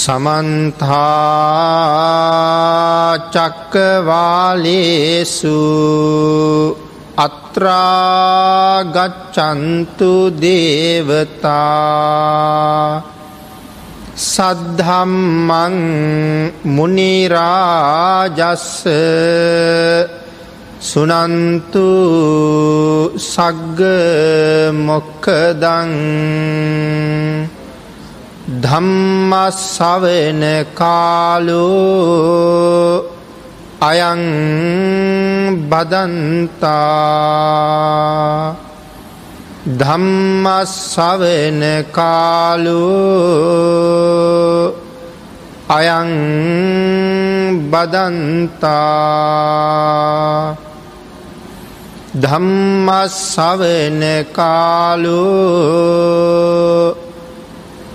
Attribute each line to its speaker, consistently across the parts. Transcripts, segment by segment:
Speaker 1: සමන්තාචක්කවාලේසු අත්‍රාගච්චන්තු දේවතා සද්ධම්මං මුනිරාජස්ස සුනන්තු සග්ග මොක්කදං ධම්මස්සවෙන කාලෝ අයං බදන්තා ධම්මස්සවෙන කාලෝ අයං බදන්තා ධම්මස්සවෙන කාලෝ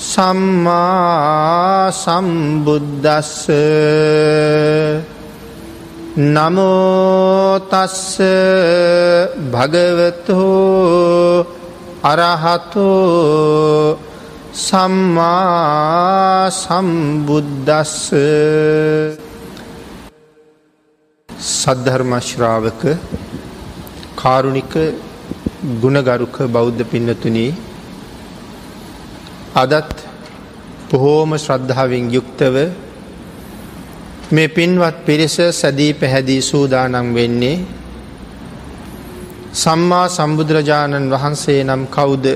Speaker 1: සම්මා සම්බුද්දස්ස. නමෝතස්ස භගවතු අරහතු සම්මා සම්බුද්දස්ස. සද්ධර්මශ්‍රාවක කාරුණික ගුණගරුක බෞද්ධ පින්නතුනී අදත් බොහෝම ශ්‍රද්ධාවෙන් යුක්තව මේ පින්වත් පිරිස සැදී පැහැදී සූදානම් වෙන්නේ සම්මා සම්බුදුරජාණන් වහන්සේ නම් කවුද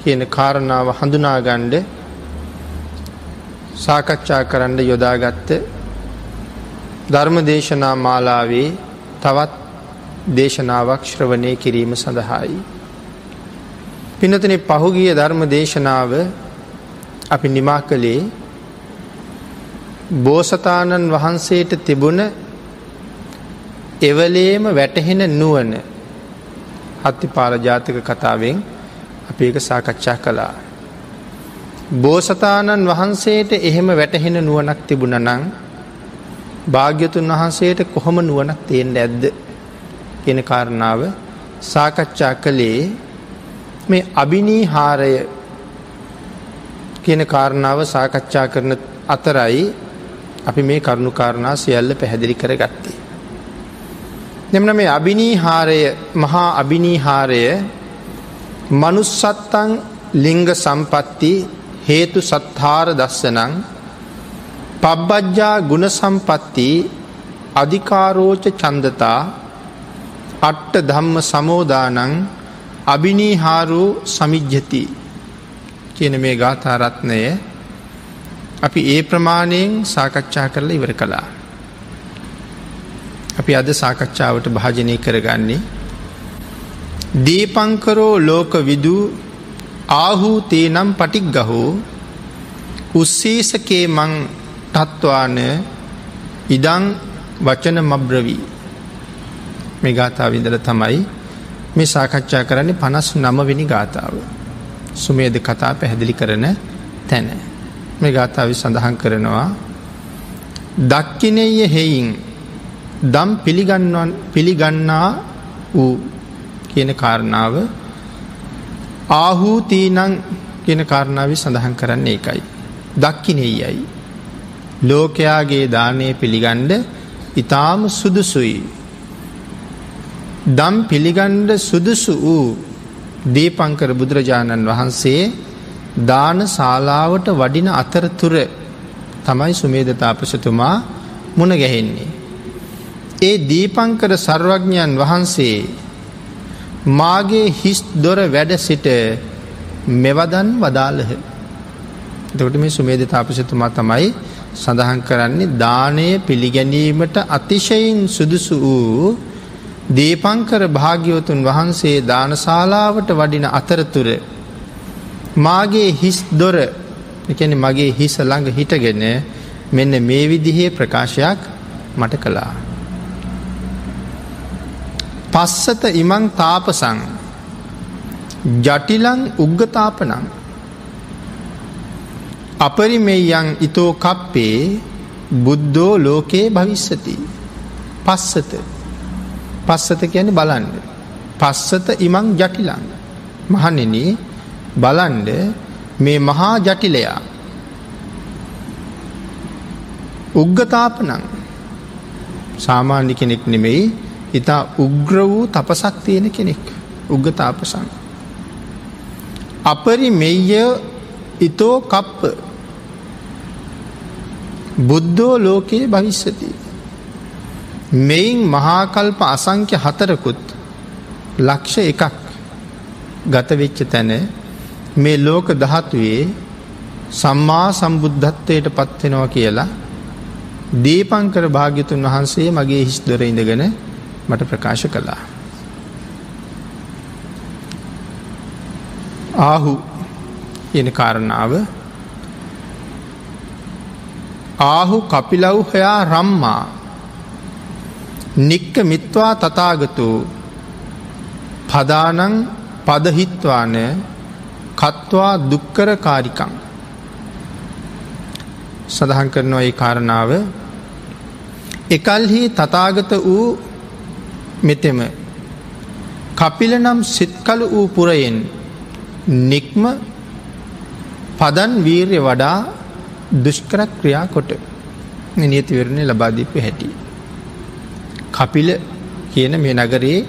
Speaker 1: කියන කාරණාව හඳුනාගණ්ඩ සාකච්ඡා කරන්න යොදාගත්ත ධර්ම දේශනා මාලාවේ තවත් දේශනාවක් ශ්‍රවණය කිරීම සඳහායි. පිනතන පහුගිය ධර්ම දේශනාව අපි නිමා කළේ බෝසතාණන් වහන්සේට තිබුණ එවලේම වැටහෙන නුවන හත්තිපාල ජාතක කතාවෙන් අපි එක සාකච්ඡා කළා. බෝසතාණන් වහන්සේට එහෙම වැටහෙන නුවනක් තිබුණ නං භාග්‍යතුන් වහන්සේට කොහොම නුවනක් තියෙන්ට ඇද්ද කියෙන කාරණාව සාකච්ඡා කළේ මේ අභිනී හාරය කියන කාරණාව සාකච්ඡා කරන අතරයි අපි මේ කරුණු කාරණා සියල්ල පැහැදිලි කර ගත්තේ. දෙමන මේ අභිනීහාරය මහා අභිනීහාරය මනුස්සත්තං ලිංග සම්පත්ති හේතු සත්හාර දස්සනං පබ්බජ්ජා ගුණ සම්පත්ති අධිකාරෝච චන්දතා අට්ට ධම්ම සමෝදානං අභිනීහාරෝ සමිජ්ජති කියන මේ ගාථාරත්නය අපි ඒ ප්‍රමාණයෙන් සාකච්ඡා කරලා ඉවර කළා. අපි අද සාකච්ඡාවට භාජනය කරගන්නේ. දීපංකරෝ ලෝක විදු ආහූතේ නම් පටික් ගහෝ උස්සේසකේ මං තත්වාන ඉදං වචන මබ්‍රවී මේ ගාථාවිඳල තමයි මේ සාකච්ඡා කරන්නේ පනස් නමවෙනි ගාථාව. සුමේද කතා පැහැදිලි කරන තැන. මේ ගාථාවි සඳහන් කරනවා දක්කිනෙය හෙයින් දම් පිළිගන්වන් පිළිගන්නා වූ කියන කාරණාව ආහූතීනං කියන කාරණාව සඳහන් කරන්නේ එකයි. දක්කිනෙයයි. ලෝකයාගේ දානය පිළිගණ්ඩ ඉතාම සුදුසුයි. දම් පිළිගණ්ඩ සුදුසු වූ දීපංකර බුදුරජාණන් වහන්සේ දාන ශාලාවට වඩින අතරතුර තමයි සුමේදතාපසතුමා මුණ ගැහෙන්නේ. ඒ දීපංකර සර්වඥයන් වහන්සේ මාගේ හිස් දොර වැඩ සිට මෙවදන් වදාළහ. දොට මේ සුමේද තාපසතුමා තමයි සඳහන් කරන්නේ දානය පිළිගැනීමට අතිශයින් සුදුසු වූ දීපංකර භාග්‍යවතුන් වහන්සේ දානශාලාවට වඩින අතරතුර මාගේ හිස් දොර එකන මගේ හිස ළඟ හිටගෙන මෙන්න මේ විදිහේ ප්‍රකාශයක් මට කළා. පස්සත ඉමං තාපසං ජටිලං උග්ගතාපනං අපරිමෙයන් ඉතෝ කප්පේ බුද්ධෝ ලෝකයේ භවිස්සති පස්සත පස්සත කියන බලන්ඩ පස්සත ඉමං ජටිලං. මහනෙන බලන්ඩ මේ මහා ජටිලයා උග්ගතාපනං. සාමාන්‍ය කෙනෙක් නෙමෙයි ඉතා උග්‍ර වූ තපසක් තියෙන කෙනෙක්. උග්ගතාපසං. අපරි මෙය ඉතෝ කප්ප. බුද්ධෝ ලෝකයේ භවිස්සති. මෙයින් මහාකල්ප අසංක්‍ය හතරකුත් ලක්ෂ එකක් ගතවෙච්ච තැන මේ ලෝක දහත්වේ සම්මා සම්බුද්ධත්වයට පත්වෙනවා කියලා දීපංකර භාග්‍යතුන් වහන්සේ මගේ හිස් දොර ඉඳගෙන මට ප්‍රකාශ කළා. ආහු කියන කාරණාව ආහු කපිලව් හොයා රම්මා නික්ක මිත්වා තතාගතු පදානං පදහිත්වාන කත්වා දුක්කර කාරිකං සඳහන් කරනවා ඒ කාරණාව එකල්හි තතාගත වූ මෙතෙම කපිල නම් සිත්කලු වූ පුරයෙන් නික්ම පදන් වීර්ය වඩා දුෂ්කර ක්‍රියා කොට නියතිවරණය ලබාදීපු හැටි. කපිල කියන මේ නගරයේ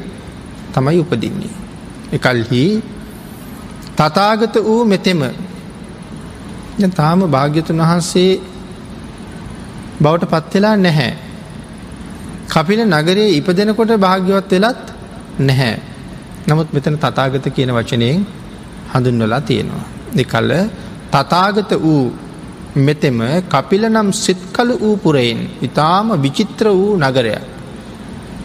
Speaker 1: තමයි උපදින්නේ. එකල්හි තතාගත වූ මෙතෙම තාම භාග්‍යතුන් වහන්සේ බවට පත්වෙලා නැහැ. කපිල නගරයේ ඉපදෙනකොට භාග්‍යවත් වෙලත් නැහැ. නමුත් මෙතන තතාගත කියන වචනයෙන් හඳුන්වලා තියෙනවා. දෙකල්ල තතාගත වූ මෙතෙම කපිල නම් සිත්කල වූ පුරයෙන් ඉතාම විචිත්‍ර වූ නගරයක්.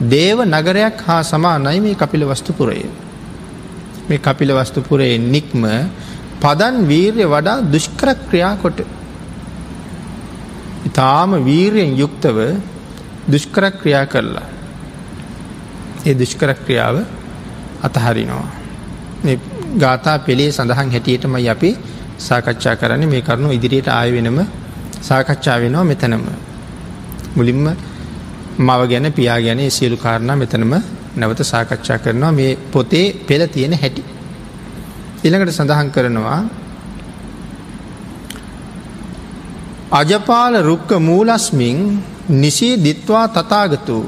Speaker 1: දේව නගරයක් හා සමානයි මේ කපිල වස්තුපුරය. මේ කපිල වස්තුපුරයෙන් නික්ම පදන් වීර්ය වඩා දුෂ්කර ක්‍රියා කොට. ඉතාම වීරයෙන් යුක්තව දුෂ්කර ක්‍රියා කරලා. ඒ දුෂ්කර ක්‍රියාව අතහරිනවා. ගාථා පෙළේ සඳහන් හැටියටමයි අපි සාකච්ඡා කරන්න මේ කරුණු ඉදිරියට ආය වෙනම සාකච්ඡා වෙනවා මෙතනම. මුලින්ම මව ගැන පියා ගැන සියලු කාරණා මෙතනම නැවත සාකච්ඡා කරනවා මේ පොතේ පෙළ තියෙන හැටි. ඉළඟට සඳහන් කරනවා අජපාල රුක්ක මූලස්මින් නිසී දිත්වා තතාගතු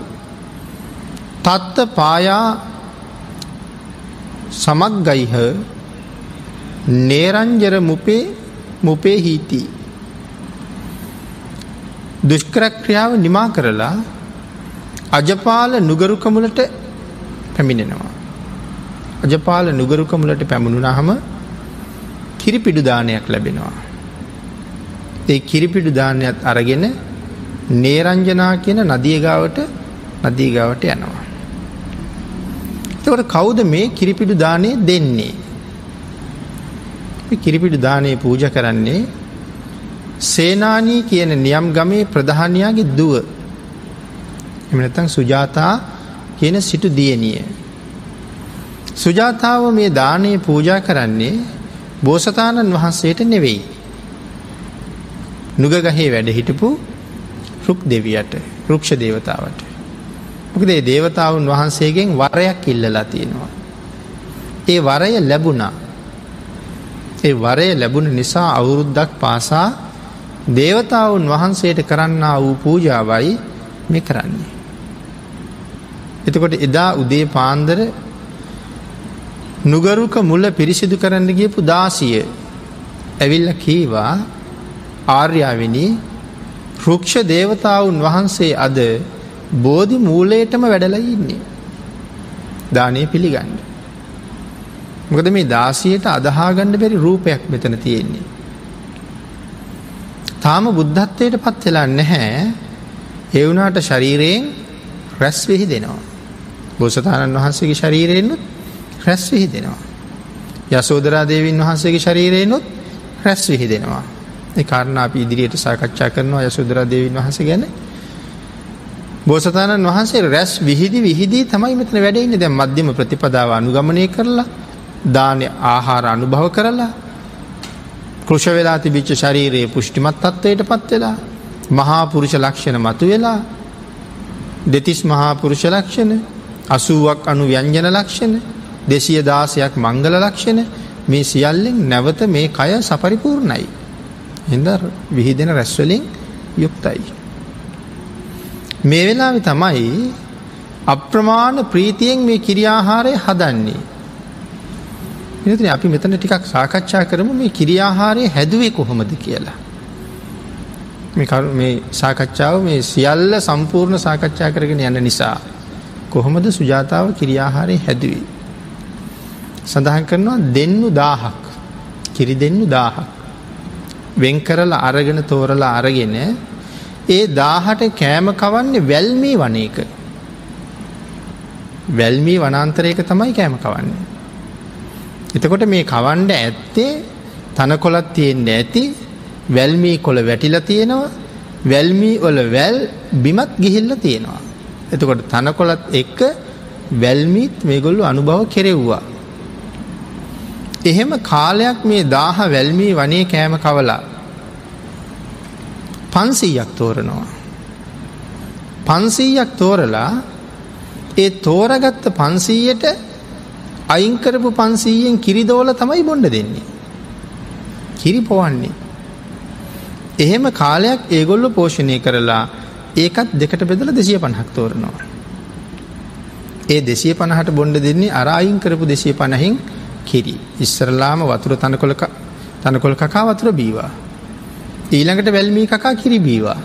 Speaker 1: තත්ත පායා සමක්ගයිහ නේරංජර මුපේ මුපේ හිතී. දුෂ්කරක්‍රියාව නිමා කරලා අජපාල නුගරුකමුලට පැමිණෙනවා. අජපාල නුගරුකමුලට පැමුණුනහම කිරිපිඩු දානයක් ලැබෙනවා. ඒ කිරිපිඩු දානයත් අරගෙන නේරංජනා කියන නදියගාවට නදීගාවට යනවා. එතකොට කවුද මේ කිරිපිඩු දානය දෙන්නේ. කිරිපිඩු දානය පූජ කරන්නේ සේනානී කියන නියම් ගමේ ප්‍රධානයාගේ දුව එමනතන් සුජාතා කියන සිටු දියනිය. සුජාතාව මේ දානය පූජා කරන්නේ බෝසතාණන් වහන්සේට නෙවෙයි. නුගගහේ වැඩ හිටපු රුක් දෙවියට රුක්ෂ දේවතාවට. මොකදේ දේවතාවුන් වහන්සේගෙන් වරයක් ඉල්ලලා තියෙනවා. ඒ වරය ලැබුණා. ඒ වරය ලැබුණ නිසා අවුරුද්දක් පාසා දේවතාවුන් වහන්සේට කරන්න වූ පූජාවයි මෙ කරන්නේ. එතකොට එදා උදේ පාන්දර නුගරුක මුල්ල පිරිසිදු කරන්න ගියපු දාසිය ඇවිල්ල කීවා ආර්යාවෙනි රුක්ෂ දේවතාවුන් වහන්සේ අද බෝධි මූලයටම වැඩලයි ඉන්නේ. දානය පිළිගන්න. මොකද මේ දාසියට අදහාගණ්ඩ බැරි රූපයක් මෙතන තියෙන්නේ. තාම බුද්ධත්වයට පත් වෙලා නැහැ එවුනාට ශරීරයෙන් රැස් වෙහි දෙනවා. බෝසතාණන් වහන්සේගේ ශරීරයෙන්නුත් රැස් විහි දෙනවා. යසෝදරා දේවින් වහන්සේගේ ශරීරයෙන්නුත් රැස් විහි දෙනවා. කාරණ අපි ඉදිරියට සාකච්ඡා කරනවා යසුදර දෙවන් වහස ගැන බෝසතාණන් වහන්සේ රැස් විහිදි විහිදී තමයි මෙතන වැඩඉන්න දැ මධ්‍යම ප්‍රතිපදාව අනුගමනය කරලා දානය ආහාර අනුභව කරලා කෘෂ වෙලා තිබිච්ච ශරීරයේ පුෂ්ටිමත් තත්වයට පත්වෙලා මහා පුරුෂ ලක්ෂණ මතු වෙලා දෙතිස් මහා පුරුෂ ලක්ෂණ අසුවක් අනු ව්‍යංජන ලක්ෂණ දෙසිය දාසයක් මංගල ලක්ෂණ මේ සියල්ලෙන් නැවත මේ කය සපරිපූර්ණයි. හිද විහිදෙන රැස්වලින් යුක්තයි. මේ වෙලාව තමයි අප්‍රමාණ ප්‍රීතියෙන් මේ කිරියාහාරය හදන්නේ. මෙතන අපි මෙතන ටිකක් සාකච්ඡා කරමු මේ කිරියාහාරය හැදුවේ කොහොමද කියලා. මේ සාකච්ඡාව මේ සියල්ල සම්පූර්ණ සාකච්ඡා කරගෙන යන්න නිසා. කොහොමද සුජාතාව කිරියාහාරය හැදුවේ. සඳහන් කරනවා දෙන්නු දාහක් කිරි දෙන්නු දාහක්. වෙන් කරලා අරගෙන තෝරලා අරගෙන ඒ දාහට කෑම කවන්නේ වැල්මී වනයක. වැල්මී වනන්තරයක තමයි කෑම කවන්නේ. එතකොට මේ කවන්ඩ ඇත්තේ තනකොලත් තියෙන්ට ඇති වැල්මී කොළ වැටිල තියෙනවා වැල්මී ඔල වැල් බිමත් ගිහිල්ල තියෙනවා. එතකොට තනකොලත් එක්ක වැල්මීත් මේගොල්ලු අනුභව කෙරෙව්වා. එහෙම කාලයක් මේ දාහ වැල්මී වනේ කෑම කවලා පන්සීයක් තෝරනවා. පන්සීයක් තෝරලා ඒ තෝරගත්ත පන්සීයට අයිංකරපු පන්සීයෙන් කිරිදෝල තමයි බොන්ඩ දෙන්නේ. කිරි පොවන්නේ. එහෙම කාලයක් ඒගොල්ල පෝෂණය කරලා ඒකත් දෙකට බෙදල දෙසිය පණහක් තෝරනවා. ඒ දෙසිය පණහට බොන්ඩ දෙන්නේ අරායින් කරපු දෙසිය පණහින් කිරි. ඉස්සරලාම වතුර තනකොල තනකොල් කකා වතුර බීවා. ඊළඟට වැල්මී කකා කිරි බීවා.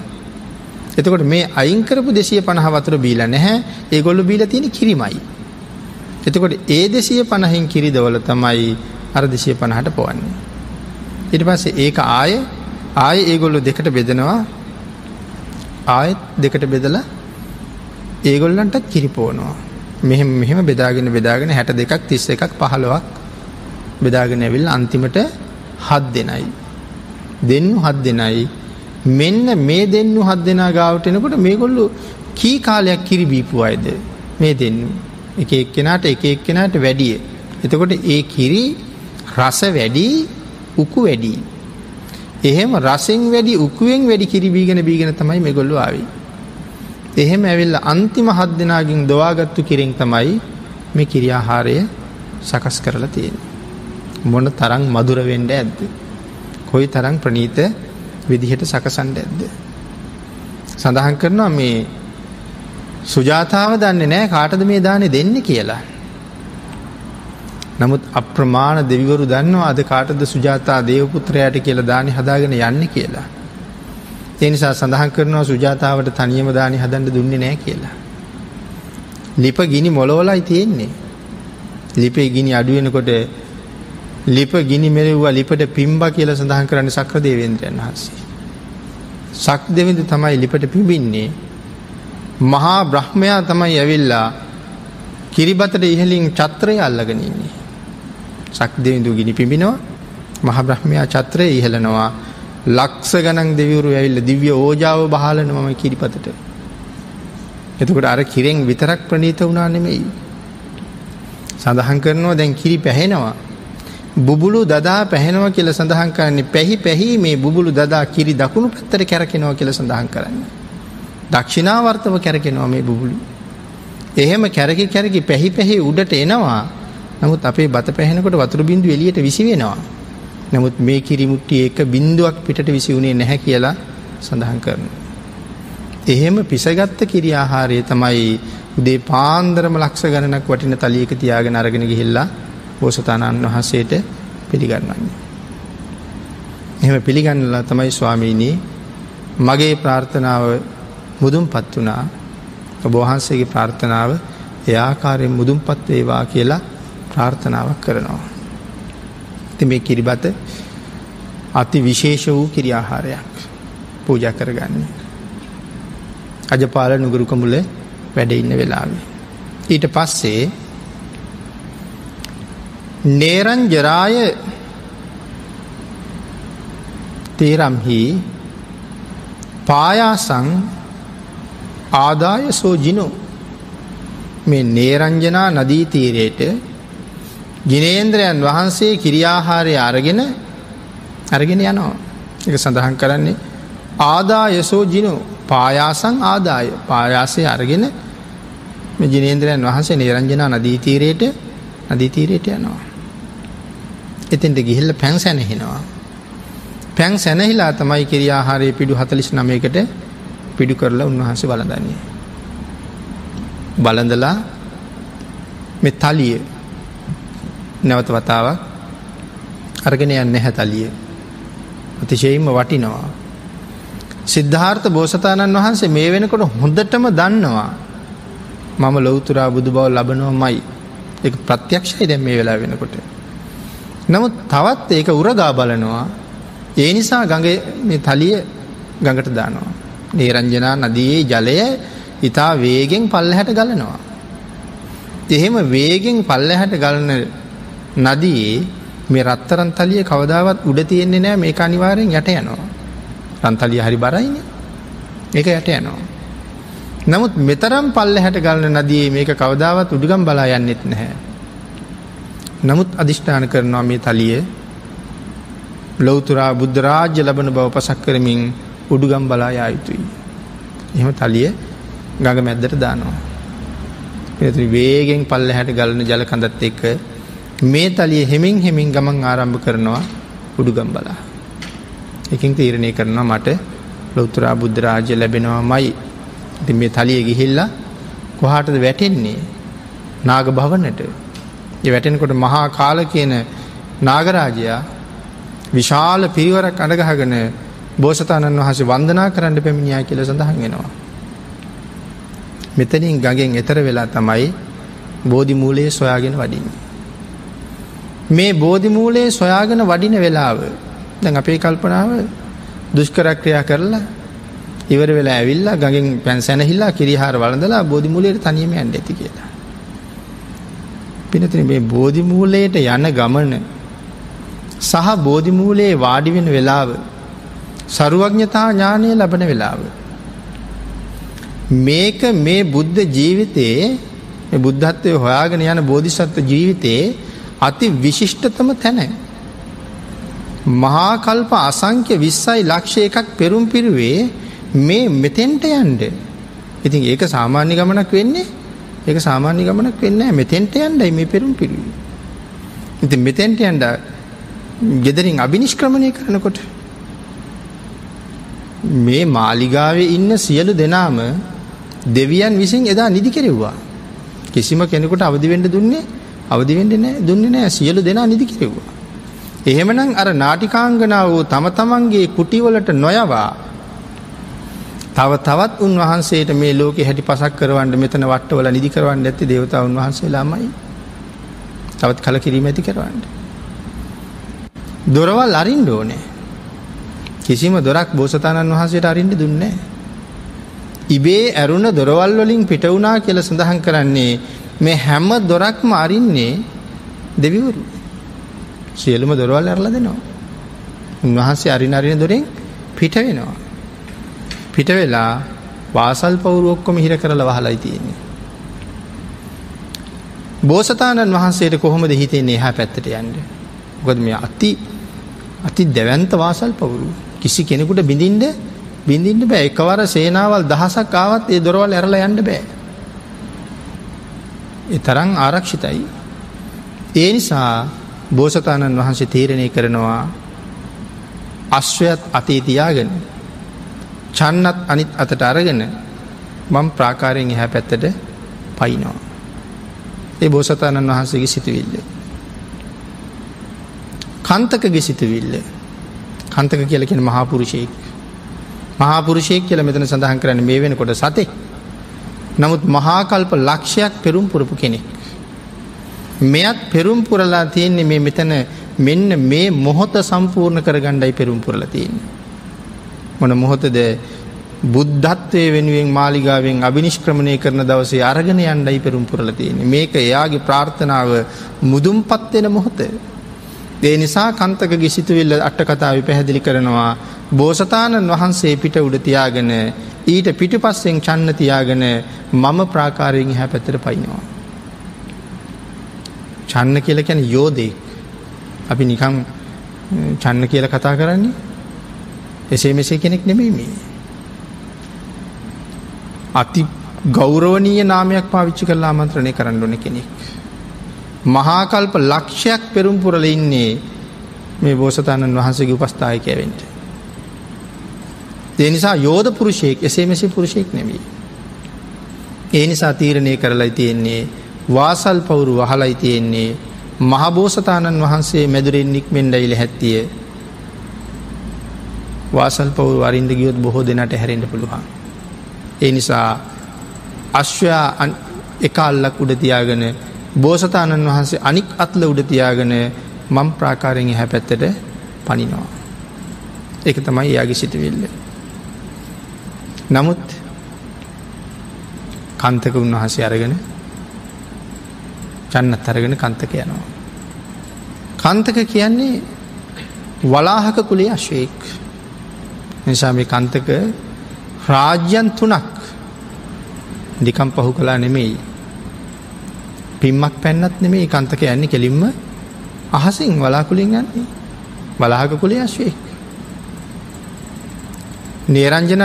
Speaker 1: එතකොට මේ අයිංකරපු දෙසිය පණහ වතුර බීල නැහැ ඒගොල්ලු බීල තියෙන කිරිමයි. එතකොට ඒ දෙසිය පණහින් කිරිදවල තමයි අර දෙසිය පණහට පොවන්නේ. ඉට පස්සේ ඒක ආය ආය ඒගොල්ලු දෙකට බෙදෙනවා ආයත් දෙකට බෙදලා ඒගොල්ලන්ට කිරිපෝනවා මෙහෙම මෙහෙම බෙදාගෙන බෙදාගෙන හැට දෙකක් තිස්ස එකක් පහළොවක් බෙදාගෙන ඇවිල් අන්තිමට හත් දෙනයි. දෙන්නු හත් දෙනයි මෙන්න මේ දෙන්නු හත් දෙනා ගාවට එනකොට මේගොල්ලු කී කාලයක් කිරි බීපු අයද මේ දෙන්නු එක එක්කෙනට එක එක්කෙනට වැඩිය. එතකොට ඒ කිරි රස වැඩි උකු වැඩී. එහෙම රසෙන් වැඩි උකුවෙන් වැඩි කිරිබීගෙන බීගෙන තමයි මෙගොල්ලු ආවී. එහෙම ඇවිල්ල අන්තිම හත් දෙනාගින් දවාගත්තු කිරින් තමයි මේ කිරියාහාරය සකස් කරලා තියෙන. මොන තරං මදුරවෙන්ඩ ඇද්ද. කොයි තරං ප්‍රනීත විදිහට සකසන්ඩ ඇද්ද. සඳහන් කරනවා මේ සුජාතාව දන්නේ නෑ කාටද මේ දානෙ දෙන්න කියලා. නමුත් අප්‍රමාණ දෙවිවරු දන්නවා අද කාටද සුජාතා දේවපුත්‍රයට කියල දානි හදාගෙන යන්න කියලා. එනිසා සඳහන් කරනවා සුජාතාවට තනියම දානි හදන්ඩ දුන්නේ නෑ කියලා. ලිප ගිනි මොලෝලයි තියෙන්නේ. ලිපේ ගිනි අඩුවෙනකොට ලිප ගිනි මෙරව්වා ලිපට පිම්බ කියල සඳහන් කරන්න සක්‍ර දේවේන්ද්‍රයන් වහන්සේ. සක් දෙවිඳ තමයි ලිපට පිබින්නේ. මහා බ්‍රහ්මයා තමයි ඇවිල්ලා කිරිබතට ඉහලින් චත්‍රය අල්ලගෙනන්නේ. සක්දවිඳු ගිනි පිබිනවා මහ බ්‍රහ්මයා චත්‍රය ඉහලනවා ලක්ස ගනන් දෙවිවරු ඇවිල්ල දිව්‍ය ඕජාව බහලන මම කිරිපතට. එතකොට අර කිරෙන් විතරක් ප්‍රනීත වුණා නෙමෙයි. සඳහන් කරනවා දැන් කිරි පැහෙනවා. බුබුලු දදා පැහෙනවා කියල සඳහන් කරන්නේ පැහි පැහි මේ බුබුලු දදා කිරි දකුණු පැත්තර කැරකෙනවා කියල සඳහන් කරන්න. දක්ෂිනාවර්තව කැරකෙනවා මේ බුබුලු. එහෙම කැරකි කැරකි පැහි පැහි උඩට එනවා නමුත් අපේ බත පැහෙනකොට වතුර බින්දු එලියට විසි වෙනවා. නමුත් මේ කිරිමුට්ටි ඒක බින්දුවක් පිට විසි වුණේ නැහැ කියලා සඳහන් කරන. එහෙම පිසගත්ත කිරි ආහාරය තමයි උදේ පාන්දරම ලක්ෂ ගණනක් වටින තලියක තියාගෙන අරගෙන ගිහිල්ලා බෝසතාණන් වහන්සේට පිළිගන්නන්නේ. එහෙම පිළිගන්නලා තමයි ස්වාමීනී මගේ ප්‍රාර්ථනාව මුදුම් පත් වනා ඔබවහන්සේගේ ප්‍රාර්ථනාව එයාකාරයෙන් මුදුම් පත් වේවා කියලා ප්‍රාර්ථනාවක් කරනවා. ති මේ කිරිබත අති විශේෂ වූ කිරියාහාරයක් පූජ කරගන්නේ. අජපාල නුගරුකමුල වැඩ ඉන්න වෙලාවේ. ඊට පස්සේ නේරංජරාය තේරම්හි පායාසං ආදාය සෝජිනෝ මේ නේරංජනා නදීතීරයට ජිනේන්ද්‍රයන් වහන්සේ කිරියාහාරය අරගෙන අරගෙන යනවා එක සඳහන් කරන්නේ ආදායසෝ ජිනු පායාසං ආදාය පායාසය අරගෙන ජිනේන්ද්‍රයන් වහන්සේ නිරංජනා නදීතීරයට නදීතීරයට යනවා. එතින්ට ගිහිල්ල පැන් සැනහෙනවා. පැන් සැනහිලා තමයි කිරියාහාරය පිඩු හතලිස් නමයකට පිඩු කරලා උන්වහන්සේ බලදන්නේ. බලඳලා මෙ තලිය නැවත වතාවක් අර්ගෙන යන්න හැතලිය අතිශයෙන්ම වටිනවා. සිද්ධාර්ථ බෝසතාණන් වහන්සේ මේ වෙනකොට හොඳටම දන්නවා මම ලොවතුරා බුදු බව ලබනව මයි එක ප්‍රත්‍යක්ෂයි දැම් මේ වෙලා වෙනකොට. නමුත් තවත් ඒක උරගා බලනවා ඒ නිසා ගඟ මේ තලිය ගඟට දානවා. නේරංජනා නදයේ ජලය ඉතා වේගෙන් පල්ල හැට ගලනවා. එහෙම වේගෙන් පල්ල හැට ගලන නදයේ මේ රත්තරන් තලිය කවදාවත් උඩ තියෙන්නේ නෑ මේ අනිවාරයෙන් යට යනවා. රන්තලිය හරි බරයින ඒක යට යනවා. නමුත් මෙතරම් පල්ල හැට ගලන නදියේ මේක කවදාවත් උඩුගම් බලා යන්නෙත් නැහැ. නමුත් අධිෂ්ඨාන කරනවා මේ තලිය ලොවතුරා බුද්ධරාජ්‍ය ලබන බව පසක් කරමින් උඩුගම් බලා යා යුතුයි. එහෙම තලිය ගඟ මැද්දට දානවා. පිනතුරි වේගෙන් පල්ල හැට ගලන ජල කඳත් එක්ක මේ තලිය හෙමින් හෙමින් ගමන් ආරම්භ කරනවා උඩුගම් බලා. එකින් තීරණය කරනවා මට ලොත්තුරා බුද්ධරාජ්‍ය ලැබෙනවා මයි ඉති මේ තලිය ගිහිල්ලා කොහාටද වැටෙන්නේ නාග භවනට ඒ වැටෙනකොට මහා කාල කියන නාගරාජයා විශාල පිරිවරක් අඩගහගෙන බෝසතාණන් වහස වන්දනා කරන්න පැමිණියා කියල සඳහන් වෙනවා. මෙතනින් ගගෙන් එතර වෙලා තමයි බෝධිමූලයේ සොයාගෙන වඩින්නේ. මේ බෝධිමූලයේ සොයාගෙන වඩින වෙලාව දැන් අපේ කල්පනාව දුෂ්කරක්‍රියා කරලා ඉවර වෙලා ඇවිල්ලා ගඟෙන් පැන් සැනහිල්ලා කිරිහාර වලඳලා බෝධිමූලයට තනියම ඇන්ඩ ඇති කියලා. පිනතින මේ බෝධිමූලයට යන ගමන සහ බෝධිමූලයේ වාඩිවෙන වෙලාව සරුවඥතා ඥානය ලබන වෙලාව. මේක මේ බුද්ධ ජීවිතයේ බුද්ධත්වය හොයාගෙන යන බෝධිසත්ව ජීවිතයේ අති විශිෂ්ටතම තැන. මහාකල්ප අසංක්‍ය විස්සයි ලක්ෂය එකක් පෙරුම් පිරුවේ මේ මෙතෙන්ට යන්ඩ. ඉතින් ඒක සාමාන්‍ය ගමනක් වෙන්නේ ඒක සාමාන්‍ය ගමනක් වෙන්න මෙතෙන්ට යන්ඩයි මේ පෙරුම් පිරුවේ. ඉති මෙතෙන්ට යන්ඩ ගෙදරින් අභිනිෂ්ක්‍රමණය කරනකොට. මේ මාලිගාවේ ඉන්න සියලු දෙනාම දෙවියන් විසින් එදා නිදි කෙරෙව්වා. කිසිම කෙනෙකුට අවදිවෙන්ඩ දුන්නේ අවදිවෙන්ඩ නෑ දුන්නේ නෑ සියලු දෙනා නිදි කෙරෙව්වා. එහෙමනම් අර නාටිකාංගනාව වූ තම තමන්ගේ කුටිවලට නොයවා තව තවත් උන්වහන්සේට මේ ලෝක හැටි පසක් කරවන්ට මෙතන වට්ටවල නිදි කරවන්න ඇති දේවතා උන්වහන්සේ ලාමයි තවත් කල කිරීම ඇති කරවන්නට. දොරවල් අරින්ඩ ඕනේ කිසිම දොරක් බෝසතාණන් වහන්සේට අරින්ට දුන්නේ. ඉබේ ඇරුණ දොරවල් වලින් පිටවුනා කියල සඳහන් කරන්නේ මේ හැම්ම දොරක්ම අරින්නේ දෙවිවරු. සියලුම දොරවල් ඇරල දෙනවා. උන්වහන්සේ අරිනරින දොරින් පිට වෙනවා. පිට වෙලා වාසල් පවුරු ඔක්කොම හිර කරල වහලයි තියෙන්නේ. බෝසතාණන් වහන්සේට කොහොමද හිතෙන්නේ එහා පැත්තට යන්ඩ. ගොද මේ අති අති දැවන්ත වාසල් පවුරු කිසි කෙනෙකුට බිඳින්ට බිඳින්ට බෑ එකවර සේනාවල් දහසක් ආවත් ඒ දොරවල් ඇරල යන්න බෑ. එ තරං ආරක්ෂිතයි. ඒ නිසා බෝසතාණන් වහන්සේ තීරණය කරනවා අශ්වයත් අතීතියාගෙන චන්නත් අනිත් අතට අරගෙන මං ප්‍රාකාරයෙන් එහැ පැත්තට පයිනවා. ඒ බෝසතාණන් වහන්සේගේ සිතුවිල්ල. කන්තකගේ සිතුවිල්ල කන්තක කියලකෙන මහාපුරුෂයෙක් මහාපුරුෂයෙක් කියල මෙතන සඳහන් කරන්න මේ වෙනකොට සතෙක් නමුත් මහාකල්ප ලක්ෂයක් පෙරුම් පුරපු කෙනෙක්. මෙයත් පෙරුම් පුරලා තියෙන්නේ මේ මෙතන මෙන්න මේ මොහොත සම්පූර්ණ කර ගණ්ඩයි පෙරුම් පුරල තියන්නේ. මොන මොහොතද බුද්ධත්වය වෙනුවෙන් මාලිගාවෙන් අභිනිෂ්ක්‍රමණය කරන දවසේ අරගෙන යන්ඩයි පෙරුම් පුරල තියෙන මේක එයාගේ ප්‍රාර්ථනාව මුදුම් පත්වෙන මොහොත. ඒ නිසා කන්තක ගිසිතුවිල්ල අට්ට කතාව පැහැදිලි කරනවා බෝසතාණන් වහන්සේ පිට උඩතියාගෙන ඊට පිටි පස්සෙන් චන්න තියාගෙන මම ප්‍රාකාරයෙන් හැ පැතර පයිනවා. චන්න කියල කැන යෝදෙක් අපි නිකං චන්න කියල කතා කරන්නේ එසේ මෙසේ කෙනෙක් නෙමෙයි මේ. අති ගෞරවනීය නාමයක් පාවිච්චි කරලා ආමන්ත්‍රණය කරන්න ඕන කෙනෙක්. මහාකල්ප ලක්ෂයක් පෙරුම් පුරල ඉන්නේ මේ බෝසතාණන් වහන්සේගේ උපස්ථායකයවෙන්ට. ඒ නිසා යෝධ පුරුෂයෙක් එසේ මෙසි පුරුෂයෙක් නෙවී. ඒ නිසා තීරණය කරලයි තියෙන්නේ වාසල් පවුරු වහලයි තියෙන්නේ මහබෝසතාණන් වහන්සේ මැදුරෙන් නික්මෙන් ඩයිල හැත්තිය වාසල් පවුරු වරින්ද ගියොත් බොහෝ දෙනට හැරෙන්ට පුළුවන්. ඒ නිසා අශ්වයා එක අල්ලක් උඩතියාගෙන බෝසතාණන් වහන්සේ අනික් අත්ල උඩතියාගෙන මම් ප්‍රාකාරයෙන් හැ පැත්තට පනිනවා. එක තමයි යාගේ සිටවිල්ල. නමුත් කන්තක උන්වහසේ අරගෙන චන්නත් අරගෙන කන්තක යනවා. කන්තක කියන්නේ වලාහක කුලේ අශ්වයෙක් නිසා මේ කන්තක රාජ්‍යන් තුනක් නිකම් පහු කලා නෙමෙයි පිම්මක් පැන්නත් නෙමේ කන්තක යන්නේ කෙලින්ම අහසින් වලාකුලින් යන්නේ. වලාහක කුලේ අශ්වයෙක්. නේරංජන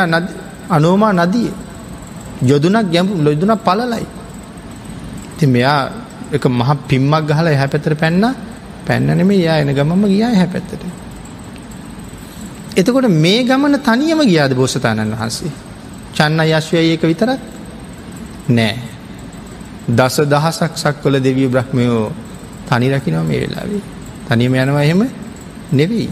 Speaker 1: අනෝමා නදිය. යොදුනක් ගැඹු ලොදුනක් පලලයි ති මෙයා එක මහ පිම්මක් ගහල එහැ පැතර පැන්න. පැන්නනෙම යා එන ගමම ගියා හැ පැත්තට. එතකොට මේ ගමන තනියම ගියාද බෝසතාණන් වහන්සේ? චන්න යශ්වය ඒක විතරක්? නෑ. දස දහසක් සක්වල දෙවිය බ්‍රහ්මයෝ තනි රකිනව මේ වෙලාවේ. තනියම යනවා එහෙම නෙවෙයි.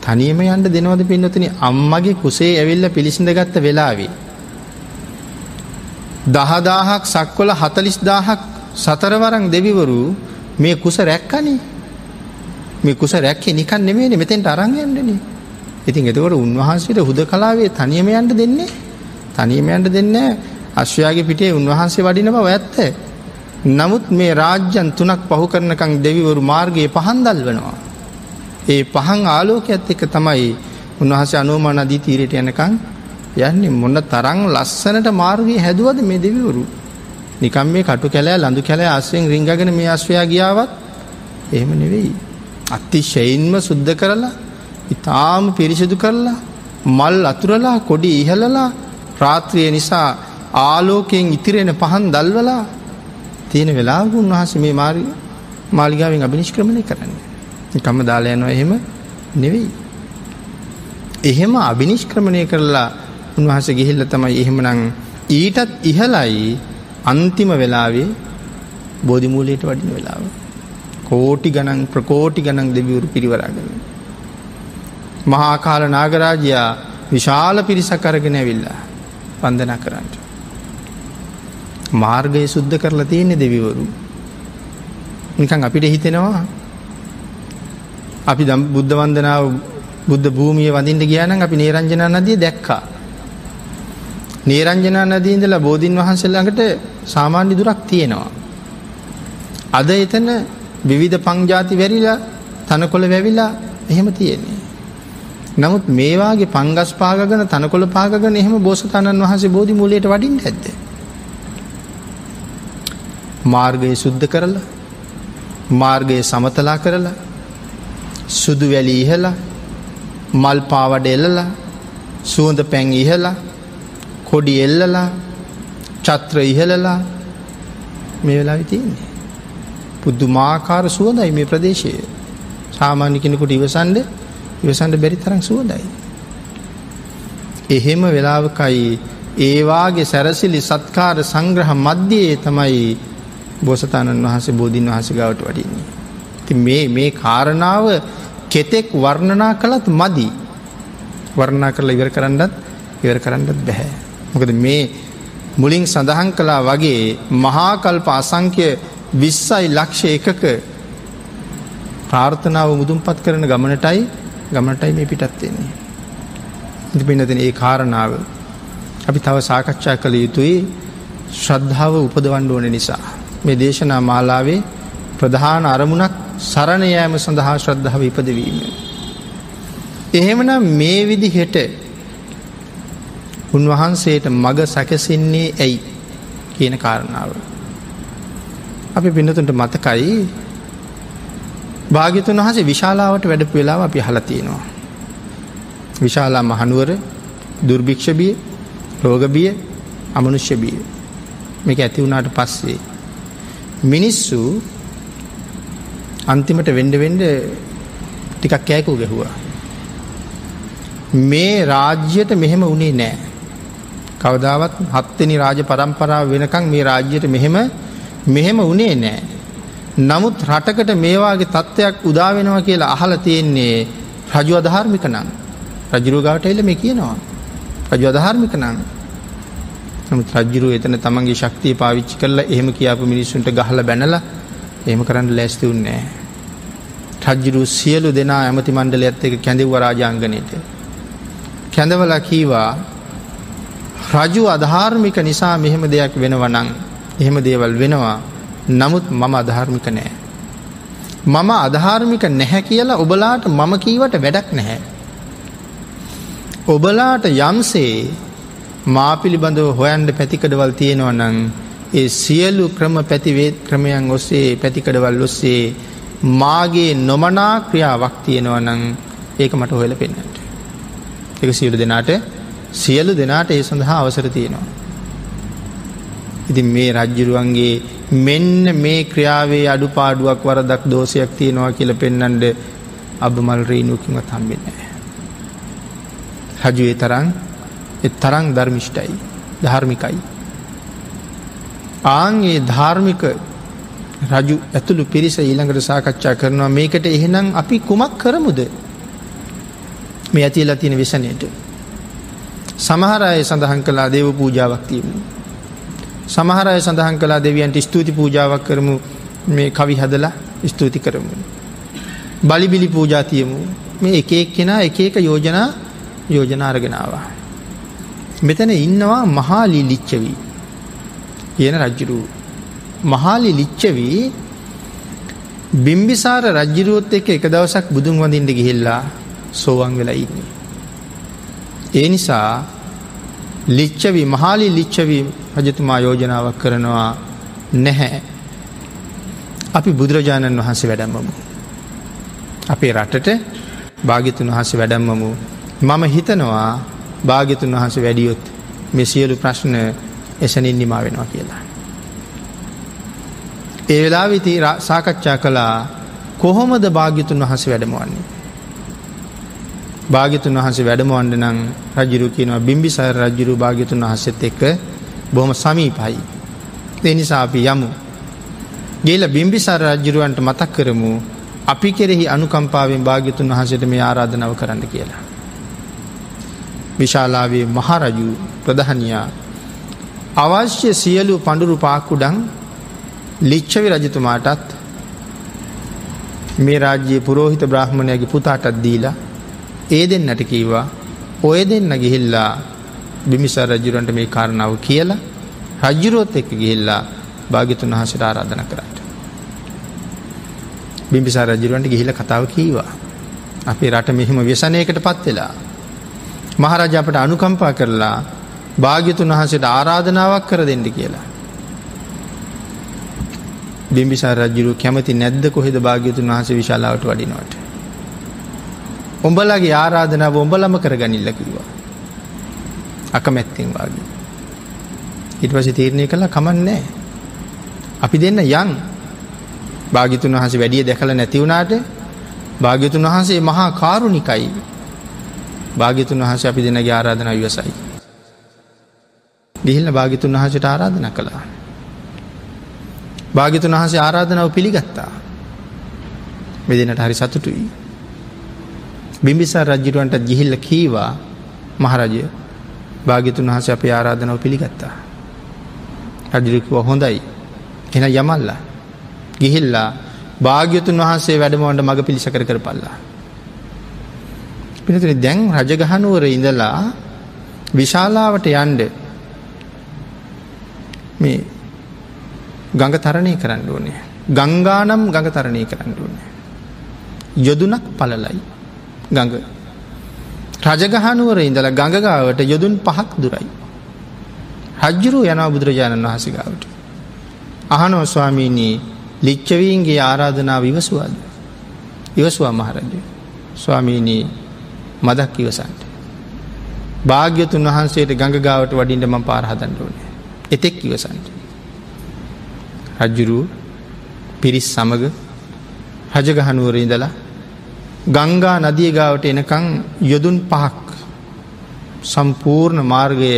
Speaker 1: තනියම යන්ට දෙනවද පින්නතුන? අම්මගේ කුසේ ඇවිල්ල පිළිසිඳ ගත්ත වෙලාවේ දහදාහක් සක්වල හතලිස් දාහක් සතරවරං දෙවිවරු මේ කුස රැක්කනේ. මේ කුස රැක්කේ නිකන් නෙමේන මෙතෙන්ට අරංයන්ටනේ ඉතින් එතකොට උන්වහන්සේට හුද කලාවේ තනියමයන්ට දෙන්නේ. තනියමයන්ට දෙන්න අශ්වයාගේ පිටේ උන්වහන්සේ වඩින බව ඇත්ත. නමුත් මේ රාජ්‍යන් තුනක් පහු කරනකං දෙවිවරු මාර්ගයේ පහන් දල්වනවා. ඒ පහන් ආලෝකඇත් එක තමයි උන්වහස අනුවම නදී තීරයට යනකං යන්නේ මොන්න තරං ලස්සනට මාර්ගයේ හැදුවද මේ දෙවිවරු. නිකම් මේ කටු කැලෑ ලඳු කැලෑ අස්වෙන් රිංගගෙන මේ අශ්වයා ගියාවත් එහෙම නෙවෙයි. අත්ති ශයින්ම සුද්ධ කරලා ඉතාම පිරිසිදු කරලා මල් අතුරලා කොඩි ඉහලලා රාත්‍රිය නිසා ආලෝකයෙන් ඉතිරෙන පහන් දල්වලා තියෙන වෙලාග උන්වහස මේ මාරි මාලිගාවෙන් අභිනිෂ්ක්‍රමණය කරන්න. කම දාලයනවා එහෙම නෙවෙයි. එහෙම අභිනිෂ්ක්‍රමණය කරලා උන්වහස ගිහිල්ල තමයි එහෙමනං ඊටත් ඉහලයි අන්තිම වෙලාවේ බෝධිමූලයට වඩින වෙලාව. කෝටි ගණන් ප්‍රකෝටි ගණන් දෙවිවරු පිරිවරාගන්න. මහාකාල නාගරාජයා විශාල පිරිසක් අරගෙන ඇවිල්ලා වන්දන කරන්නට. මාර්ගය සුද්ධ කරලා තියෙන්නේ දෙවිවරු. නිකන් අපිට හිතෙනවා අපි දම් බුද්ධ වන්දනාව බුද්ධ භූමිය වඳින්ට ගියානම් අපි නේරංජනා නදිය දැක්කා. නේරංජනා නදීන්දලා බෝධීන් වහන්සේලාඟට සාමාන්‍ය දුරක් තියෙනවා. අද එතන විවිධ පංජාති වැරිලා තනකොළ වැවිලා එහෙම තියෙන්නේ. නමුත් මේවාගේ පංගස් පාගන තනකොළ පාගන එහෙම බෝසතාණන් වහන්සේ බෝධි මූලයට වඩින් ඇත්ද. මාර්ගය සුද්ධ කරලා මාර්ගය සමතලා කරලා සුදු වැලි ඉහලා මල් පාවඩ එල්ලලා සුවඳ පැන් ඉහලා කොඩි එල්ලලා චත්‍ර ඉහලලා මේ වෙලා තියන්නේ. පුද්දුමාකාර සුවදයි මේ ප්‍රදේශය සාමාන්‍ය කෙනෙකුට ඉවසන්ඩ ඉවසන්ඩ බැරි තරම් සුවදයි. එහෙම වෙලාවකයි ඒවාගේ සැරසිලි සත්කාර සංග්‍රහ මධ්‍යයේ තමයි බෝසතාණන් වහන්සේ බෝධීන් වහස ගවට වඩින්නේ. ති මේ මේ කාරණාව කෙතෙක් වර්ණනා කළත් මදි වර්ණනා කරලා ඉවර කරන්නත් ඉවර කරන්නත් බැහැ. මොකද මේ මුලින් සඳහන් කලා වගේ මහාකල්ප අසංක්‍ය විස්සයි ලක්ෂ එකක ප්‍රාර්ථනාව මුදුන්පත් කරන ගමනටයි ගමනටයි මේ පිටත්වෙන්නේ. ඉති පිනතන ඒ කාරණාව අපි තව සාකච්ඡා කළ යුතුයි ශ්‍රද්ධාව උපදවන්ඩ ඕන නිසා. මේ දේශනා මාලාවේ ප්‍රධාන අරමුණක් සරණයෑම සඳහා ශ්‍රද්ධාව ඉපදවීම. එහෙමනම් මේ විදි හෙට උන්වහන්සේට මග සැකසින්නේ ඇයි කියන කාරණාව. අපි පින්නතුන්ට මතකයි භාගිතුන් වහසේ විශාලාවට වැඩපු වෙලාව අපි හලතියෙනවා. විශාලා මහනුවර දුර්භික්ෂබිය රෝගබිය අමනුෂ්‍යබිය මේක ඇති වුණට පස්සේ. මිනිස්සු අන්තිමට වෙන්ඩ වෙන්ඩ ටිකක් කෑකු ගැහුවා. මේ රාජ්‍යයට මෙහෙම උනේ නෑ. කවදාවත් හත්තනි රාජ පරම්පරාව වෙනකං මේ රාජ්‍යයට මෙහෙම මෙහෙම උනේ නෑ. නමුත් රටකට මේවාගේ තත්ත්වයක් උදාවෙනවා කියලා අහල තියෙන්නේ රජු අධාර්මික නං රජරුගාවට එල්ල මේ කියනවා. රජු අධාර්මික නං නමුත් රජ්ජුරු එතන තමන්ගේ ශක්තිය පාවිච්චි කරලා එහෙම කියාපු මිනිස්සුන්ට ගහල බැනල එහෙම කරන්න ලැස්ති උන්නෑ. රජ්ජුරු සියලු දෙනා ඇමති මණ්ඩල ඇත්ත එක කැඳෙව්ව රාජාංගනයට. කැඳවල කීවා රජු අධාර්මික නිසා මෙහෙම දෙයක් වෙනවනං එහෙම දේවල් වෙනවා නමුත් මම අධාර්මික නෑ. මම අධාර්මික නැහැ කියලා ඔබලාට මම කීවට වැඩක් නැහැ. ඔබලාට යම්සේ මා පිළිබඳව හොයන්ට පැතිකඩවල් තියෙනවා නං ඒ සියලු ක්‍රම පැතිවේත් ක්‍රමයන් ඔස්සේ පැතිකඩවල් ඔස්සේ මාගේ නොමනා ක්‍රියාවක් තියෙනවා නං ඒක මට හොයල පෙන්න්නට. එක සියලු දෙනාට සියලු දෙනාට ඒ සඳහා අවසර තියෙනවා. ඉතින් මේ රජ්ජුරුවන්ගේ මෙන්න මේ ක්‍රියාවේ අඩු පාඩුවක් වරදක් දෝසයක් තියෙනවා කියල පෙන්නන්ඩ අබමල් රීනුකින්වත් හම්බෙන්නේ. රජුවේ තරන් තරං ධර්මිෂ්ටයි ධර්මිකයි. ආන්ගේ ධාර්මික රජු ඇතුළු පිරිස ඊළඟට සාකච්ඡා කරනවා මේකට එහෙනම් අපි කුමක් කරමුද මේ ඇතිලා තියෙන විසනයට. සමහරය සඳහන් කලා දේව පූජාවක් තියමු. සමහරය සඳහන් කලා දෙවියන්ට ස්තුති පූජාවක් කරමු මේ කවි හදලා ස්තුති කරමු. බලිබිලි පූජාතියමු මේ එක එක් කෙනා එක එක යෝජනා යෝජනාර්ගෙනවා. මෙතන ඉන්නවා මහාලි ලිච්චවී කියන රජ්ජුරු මහාලි ලිච්චවී බිම්බිසාර රජ්ජිරුවොත් එක එක දවසක් බුදුන් වඳින්ට ගිහිල්ලා සෝවන් වෙලා ඉන්නේ. ඒ නිසා ලිච්චවී මහාලි ලිච්චවී රජතුමා යෝජනාවක් කරනවා නැහැ. අපි බුදුරජාණන් වහන්සේ වැඩම්මමු. අපේ රටට භාගිතුන් වහස වැඩම්මමු මම හිතනවා භාගිතුන් වහස වැඩියොත් මෙ සියලු ප්‍රශ්න එසනින් නිමා වෙනවා කියලා. ඒ වෙලා විති සාකච්ඡා කළා කොහොමද භාග්‍යතුන් වහස වැඩමවන්නේ. භාගිතුන් වහසේ වැඩමවන්ඩ නං රජරු කියනවා බිම්බිසාර රජරු භාගිතුන් වහසෙත් එක්ක බොහොම සමීපයි. දෙනිසා අපි යමු. ගේල බිම්බිසාර රජ්ජරුවන්ට මතක් කරමු අපි කෙරෙහි අනුකම්පාවෙන් භාගිතුන් වහසට මේ ආරාධනාව කරන්න කියලා. විශාලාවේ මහරජු ප්‍රධහනයා අවශ්‍ය සියලු පඩුරු පාකුඩන් ලිච්චවි රජතුමාටත් මේ රාජ්‍යයේ පුරෝහිත බ්‍රහ්මණයගේ පුතාටත් දීලා ඒ දෙන්නට කීවා ඔය දෙන්න ගිහිල්ලා බිමිසා රජුරන්ට මේ කාරණාව කියලා රජ්ජුරුවොත් එක්ක ගිහිල්ලා භාගිතුන් වහසට ආරාධන කරට. බිම්බිසා රජරුවන්ට ගිහිල කතාව කීවා. අපේ රට මෙහිම ව්‍යසනයකට පත් වෙලා. මහරජ අපට අනුකම්පා කරලා භාග්‍යතුන් වහසට ආරාධනාවක් කර දෙන්න කියලා. බිම්බිසා රජරු කැමති නැද්ද කොහෙද භාග්‍යතුන් වහස විශාලාවට වඩිනවට. උඹලගේ ආරාධනාව උඹලම කර ගනිල්ල කිවා. අකමැත්තෙන් වාගේ. ඉට පස තීරණය කළ කමන්නෑ. අපි දෙන්න යන් භාගිතුන් වහස වැඩිය දැකළ නැතිවුණාට භාග්‍යතුන් වහන්සේ මහා කාරුණිකයි භාගිතුන් වහස අපි දෙනගේ ආරාධන විවසයි. ගිහිල්ල භාගිතුන් වහසට ආරාධන කළා. භාගිතුන් වහසේ ආරාධනාව පිළිගත්තා. මෙදිනට හරි සතුටුයි. බිම්බිසා රජ්ජිරුවන්ට ගිහිල්ල කීවා මහරජය භාගිතුන් වහස අප ආරාධනාව පිළිගත්තා. රජිරිකුව හොඳයි එන යමල්ලා ගිහිල්ලා භාග්‍යතුන් වහන්සේ වැඩමවන්ට මඟ පිළිසකර කර පල්ලා. පිනතුන දැන් රජගහනුවර ඉඳලා විශාලාවට යන්ඩ මේ ගඟ තරණය කරන්න ඕනේ. ගංගානම් ගඟ තරණය කරන්න ඕනේ. යොදුනක් පලලයි ගඟ. රජගහනුවර ඉඳල ගඟගාවට යොදුන් පහක් දුරයි. රජ්ජුරු යනා බුදුරජාණන් වහසිගාවට. අහනෝ ස්වාමීනී ලිච්චවීන්ගේ ආරාධනාව ඉවසුවාද. ඉවසවා මහරජය. ස්වාමීනී මදක් ඉවසන්ට. භාග්‍යතුන් වහන්සේට ගඟගාවට වඩින්ට ම පාරහදන්ට ඕනේ. එතෙක් ඉවසන්ට. රජ්ජුරුව පිරිස් සමග රජගහනුවර ඉඳලා ගංගා නදිය ගාවට එනකං යොදුන් පහක් සම්පූර්ණ මාර්ගය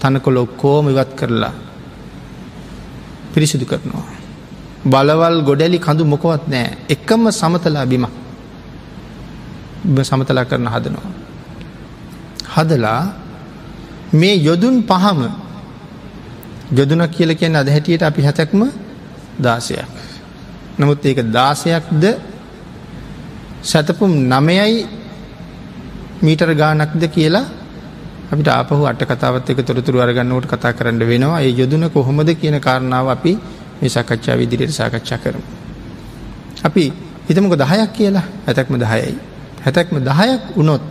Speaker 1: තනකොල ඔක්කෝම ඉවත් කරලා පිරිසිදු කරනවා. බලවල් ගොඩැලි කඳු මොකොවත් නෑ එකම සමතලා බිම සමතලා කරන හදනවා. හදලා මේ යොදුන් පහම යොදුනක් කියල කියන අද හැටියට අපි හැතැක්ම දාසයක්. නමුත් ඒක දාසයක්ද සැතපුම් නමයයි මීටර ගානක්ද කියලා අපිට ආපහු අට කතාවත් එක තොරතුරු අරගන්නවට කතා කරන්න වෙනවා ඒ යොදුන කොහොමද කියන කාරණාව අපි මේ සකච්ඡා විදිරියට සාකච්ඡා කරමු. අපි හිතමක දහයක් කියලා ඇතැක්ම දහයයි. හැතැක්ම දහයක් වනොත්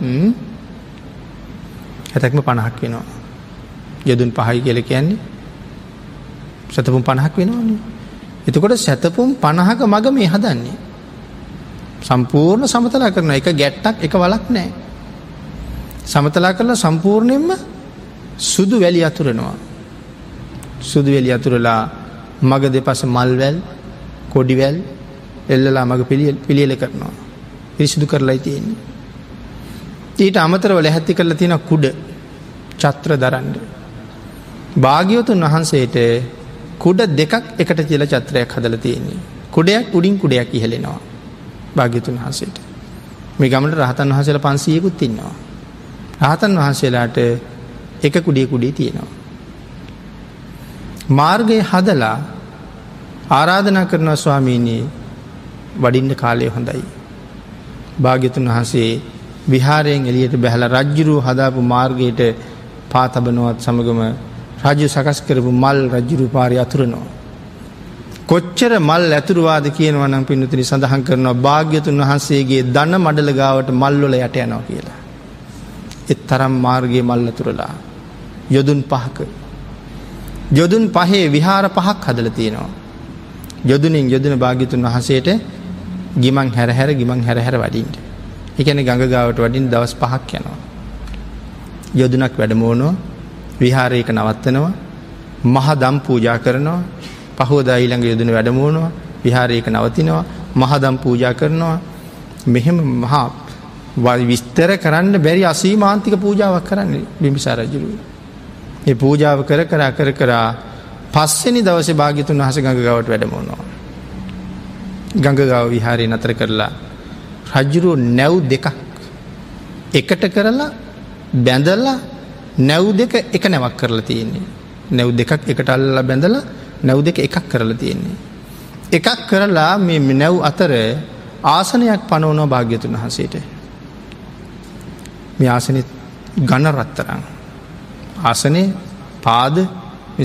Speaker 1: හැතැක්ම පණහක් වෙනවා. යොදුන් පහයි කියල කියන්නේ සතපුම් පණහක් වෙනවානේ. එතකොට සැතපුම් පණහක මග මේ හදන්නේ. සම්පූර්ණ සමතලා කරන එක ගැට්ටක් එක වලක් නෑ. සමතලා කරලා සම්පූර්ණයෙන්ම සුදු වැලි අතුරනවා. සුදු වැලි අතුරලා මග දෙපස මල්වැල් කොඩිවැල් එල්ලලා මඟ පිළියල කරනවා. පිරිසිදු කරලායි තියෙන්නේ. ඊට අමතරව ලැහැත්ති කරලා තියෙන කුඩ චත්‍ර දරන්ඩ. භාග්‍යවතුන් වහන්සේට කුඩ දෙකක් එකට කියල චත්‍රයක් හදල තියෙන්නේ. කුඩයක් උඩින් කුඩයක් ඉහලෙනවා. භාග්‍යතුන් වහන්සේට. මේ ගමට රහතන් වහසල පන්සීයකුත් ඉන්නවා. රහතන් වහන්සේලාට එක කුඩිය කුඩේ තියෙනවා. මාර්ගය හදලා ආරාධනා කරනවා ස්වාමීනී වඩින්ට කාලය හොඳයි. භාග්‍යතුන් වහන්සේ විහාරයෙන් එලියට බැහල රජ්ජුරුව හදාපු මාර්ගයට පාතබනුවත් සමගම රජු සකස් කරපු මල් රජ්ජුරු පාරි අතුරනවා. කොච්චර මල් ඇතුරවාද කියනවනම් පින්නතුනි සඳහන් කරනවා භාග්‍යතුන් වහන්සේගේ දන්න මඩල ගාවට මල්ලොල යට යනවා කියලා. එත් තරම් මාර්ගයේ මල්ල තුරලා. යොදුන් පහක. යොදුන් පහේ විහාර පහක් හදල තියෙනවා. යොදුනින් යොදන භාගිතුන් වහසේට ගිමන් හැරහැර ගිමන් හැරහැර වඩින්ට. එකන ගඟගාවට වඩින් දවස් පහක් යනවා. යොදුනක් වැඩමෝනෝ විහාරයක නවත්තනවා මහ දම් පූජා කරනවා පහෝදා ඊළඟ යොදන වැඩමෝනවා විහාරයක නවතිනවා මහදම් පූජා කරනවා මෙහෙම මහා විස්තර කරන්න බැරි අසීමාන්තික පූජාවක් කරන්න බිම්බිසා රජරුව. ඒ පූජාව කර කරා කර කරා පස්සනි දවස භාගිතුන් වහස ගඟගවට වැඩමෝනවා. ගඟගාව විහාරය නතර කරලා රජ්ජුරුව නැව් දෙකක් එකට කරලා බැඳල්ලා නැව් දෙක එක නැවක් කරලා තියෙන්නේ. නැව් දෙකක් එකට අල්ලා බැඳලා නැව් දෙක එකක් කරලා තියෙන්නේ. එකක් කරලා මේ නැව් අතර ආසනයක් පනවනෝ භාග්‍යතුන් වහසේට. මේ ආසනත් ගණ රත්තරං. ආසනය පාද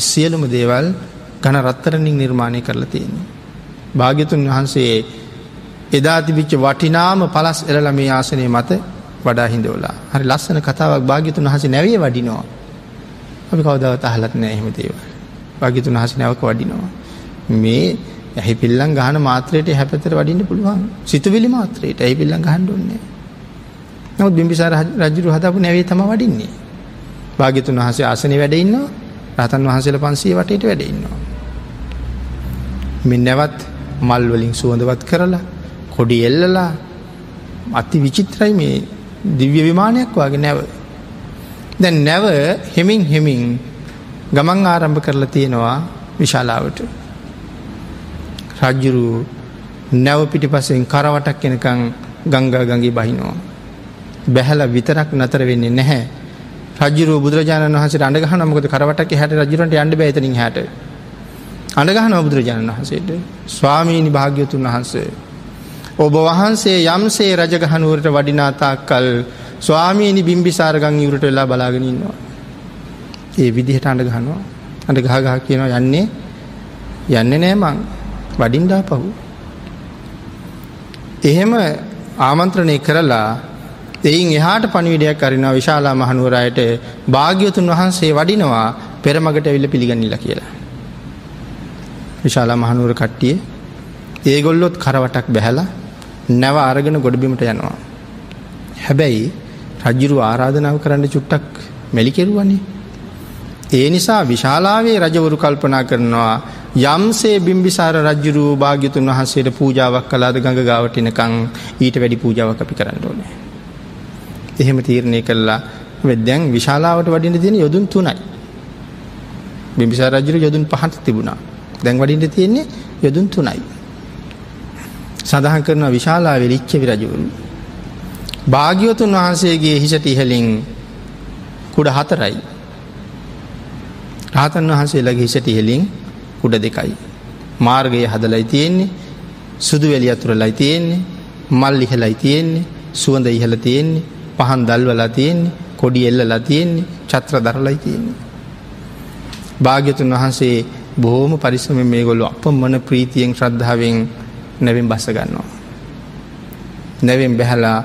Speaker 1: සියලුම දේවල් ගණ රත්තරනින් නිර්මාණය කරලා තියෙන්නේ. භාග්‍යතුන් වහන්සේ එදා තිබිච්ච වටිනාම පලස් එරල මේ ආසනය මත වඩා හිදවලා හරි ලස්සන කතාවක් භාග්‍යතුන් වහස නැවේ වඩිනවා. අපි කවදවත අහලත් නෑ එහෙම දේවල්. භාග්‍යතුන් වහස නැවක වඩිනවා. මේ ඇහි පිල්ලන් ගහන මාත්‍රයට හැපතර වඩින්න පුළුවන්. සිතුවිලි මාත්‍රයට ඇයි පිල්ලන් ගහන්ඩුන්නේ නවත් බිම්බිසාර රජරු හදපු නැවේ තම වඩින්නේ. භාගිතුන් වහසේ ආසනය වැඩඉන්න රතන් වහසල පන්සේ වටට වැඩඉන්නවා. මෙ නැවත් මල්වලින් සුවඳවත් කරලා කොඩි එල්ලලා අති විචිත්‍රයි මේ දිව්‍ය විමානයක් වගේ නැව. දැන් නැව හෙමින් හෙමින් ගමන් ආරම්භ කරලා තියෙනවා විශාලාවට. රජ්ජුරු නැව පිටි පසෙන් කරවටක් කෙනකං ගංගා ගඟී බහිනවා. බැහල විතරක් නතර වෙන්නේ නැහැ. රජරු බුදුරජාණන් වහස අඩගහ නමකද කරවට හැට රජරට අන්ඩ බේතනින් හැට. අඩගහන බුදුරජාණන් වහසේට ස්වාමීණි භාග්‍යතුන් වහන්සේ. ඔබ වහන්සේ යම්සේ රජගහනුවරට වඩිනාතාක් කල් ස්වාමීණි බිම්බිසාරගං ඉවරට වෙලා බලාගෙනන්නවා. ඒ විදිහට අඩ ගහනවා අඩ ගහගහ කියනවා යන්නේ යන්න නෑ මං වඩින්ඩා පහු. එහෙම ආමන්ත්‍රණය කරලා එයින් එහාට පණිවිඩයක් අරිනවා විශාලා මහනුවරයට භාග්‍යතුන් වහන්සේ වඩිනවා පෙරමගට ඇවිල්ල පිළිගනිල්ල කියලා. විශාලා මහනුවර කට්ටිය ඒගොල්ලොත් කරවටක් බැහැලා නැව අරගෙන ගොඩබිමට යනවා. හැබැයි රජ්ජුරු ආරාධනාව කරන්න චුට්ටක් මෙලිකෙරුවනේ. ඒ නිසා විශාලාවේ රජවරු කල්පනා කරනවා යම්සේ බිම්බිසාර රජ්ජුරූ භාග්‍යතුන් වහන්සේට පූජාවක් කලාද ගඟ ගාවටිනකං ඊට වැඩි පූජාවක් අපි කරන්න ඕනේ. එහෙම තීරණය කරලා වෙද්දැන් විශාලාවට වඩින තියෙන යොදුන් තුනයි. බිම්බිසාර රජ්ජුරු යොදුන් පහට තිබුණා. දැන් වඩින්ට තියෙන්නේ යොදුන් තුනයි. සඳහන් කරන විශාලාවේ ලිච්චවි රජවරු. භාග්‍යවතුන් වහන්සේගේ හිසට ඉහලින් කුඩ හතරයි. රාතන් වහන්සේලගේ හිසට ඉහලින් කුඩ දෙකයි. මාර්ගය හදලයි තියෙන්නේ සුදු වැලි අතුරලයි තියෙන්නේ මල් ඉහලයි තියෙන්නේ සුවඳ ඉහල තියෙන්නේ පහන් දල්වලා තියෙන්නේ කොඩි එල්ලලා තියෙන්නේ චත්‍ර දරලයි තියෙන්නේ. භාග්‍යතුන් වහන්සේ බොහෝම පරිසම මේ ගොල්ලු අප මන ප්‍රීතියෙන් ශ්‍රද්ධාවෙන් නැවෙන් බස ගන්නවා. නැවෙන් බැහලා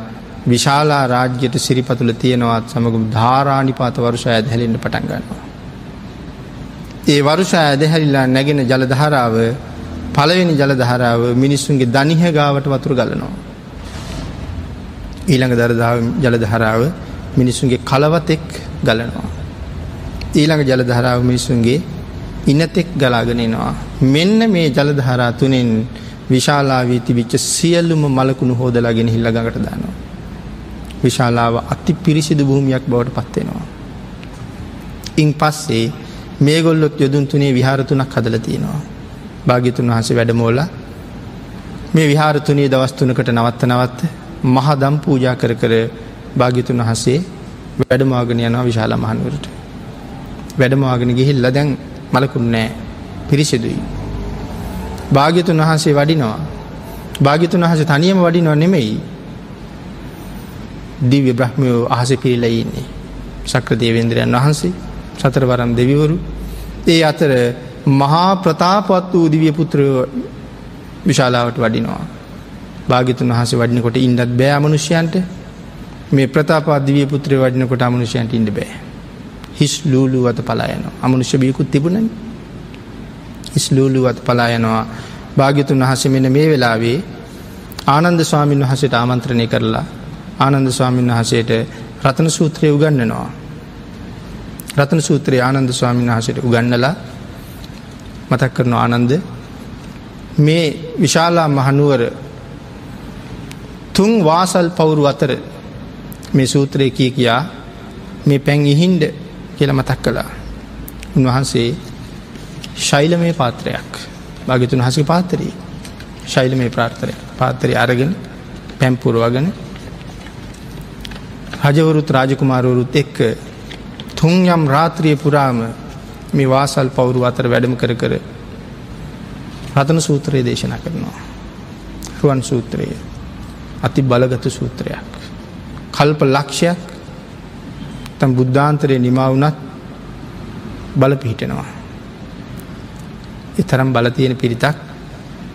Speaker 1: විශාලා රාජ්‍යයට සිරිපතුල තියෙනවත් සමග ධාරානිපාත වරුෂ ඇද හැලින්ට පටන් ගන්නවා. ඒ වරුෂා ඇදහැරිලා නැගෙන ජලධහරාව පළවෙනි ජලධහරාව මිනිස්සුන්ගේ දනිහ ගාවට වතුර ගලනවා. ඊළඟ දරදාව ජලධහරාව මිනිස්සුන්ගේ කලවතෙක් ගලනවා. ඊළඟ ජලධහරාව මිනිස්සුන්ගේ ඉනතෙක් ගලාගෙනනවා. මෙන්න මේ ජලධහරා තුනෙන් විශාලාවී තිබිච්ච සියල්ලුම මලකුණු හෝදලාගෙන හිල්ල ගඟට දානවා. විශාලාව අති පිරිසිදු භූමියක් බවට පත්වෙනවා. ඉන් පස්සේ මේගොල්ලොත් යොදුන් තුනේ විහාරතුනක් හදල තියෙනවා. භාගිතුන් වහස වැඩමෝල මේ විහාරතුනේ දවස්තුනකට නවත්ත නවත්ත මහදම් පූජා කර කර භාගිතුන් වහසේ වැඩමාගෙන යනවා විශාල මහන්වරට. වැඩමාගෙන ගිහිල්ල දැන් මලකුන් නෑ පිරිසිදුයි. භාග්‍යතුන් වහන්සේ වඩිනවා. භාගිතුන් වහස තනියම වඩිනව නෙමෙයි. දිව්‍ය බ්‍රහ්මයෝ අහස පිරිලයින්නේ. සක්‍ර දේවේන්ද්‍රයන් වහන්සේ සතරවරම් දෙවිවරු ඒ අතර මහා ප්‍රතාපත් වූ දිවිය පුත්‍රයෝ විශාලාවට වඩිනවා. භාගිතුන් වහස වඩිනකොට ඉන්ඩත් බෑ අමනුෂ්‍යයන්ට මේ ප්‍රතාපත් දිවිය පුත්‍රය වඩිනකොට අමනුෂයන්ට ඉන්න බෑ. හිස් ලූලු අත පලායන අමනුෂ්‍ය බියකුත් තිබුණන හිස් ලූලු අත පලායනවා භාගිතුන් වහස මෙන මේ වෙලාවේ ආනන්ද ස්වාමීන් වහසට ආමන්ත්‍රණය කරලා ආනන්ද ස්වාමීන් වහසේට රතන සූත්‍රය උගන්නනවා. රතන සූත්‍රයේ ආනන්ද ස්වාමීන් වහසට උගන්නලා මතක් කරන ආනන්ද මේ විශාලා මහනුවර තුන් වාසල් පවුරු අතර මේ සූත්‍රය කිය කියා මේ පැන් ඉහින්ඩ කියල මතක් කළා උන්වහන්සේ ශෛලමය පාත්‍රයක් භාගතුන් හසි පාතරී ශෛලමය ප්‍රාර්ථරය පාතරය අරගෙන පැම්පුරුවගෙන රජවරුත් රාජකුමාරවරුත් එක්ක තුන් යම් රාත්‍රිය පුරාම මේ වාසල් පවුරු අතර වැඩම කර කර රතන සූත්‍රයේ දේශනා කරනවා. රුවන් සූත්‍රය අති බලගත සූත්‍රයක්. කල්ප ලක්ෂයක් තම් බුද්ධාන්තරය නිමවුනත් බල පිහිටනවා. එතරම් බලතියෙන පිරිතක්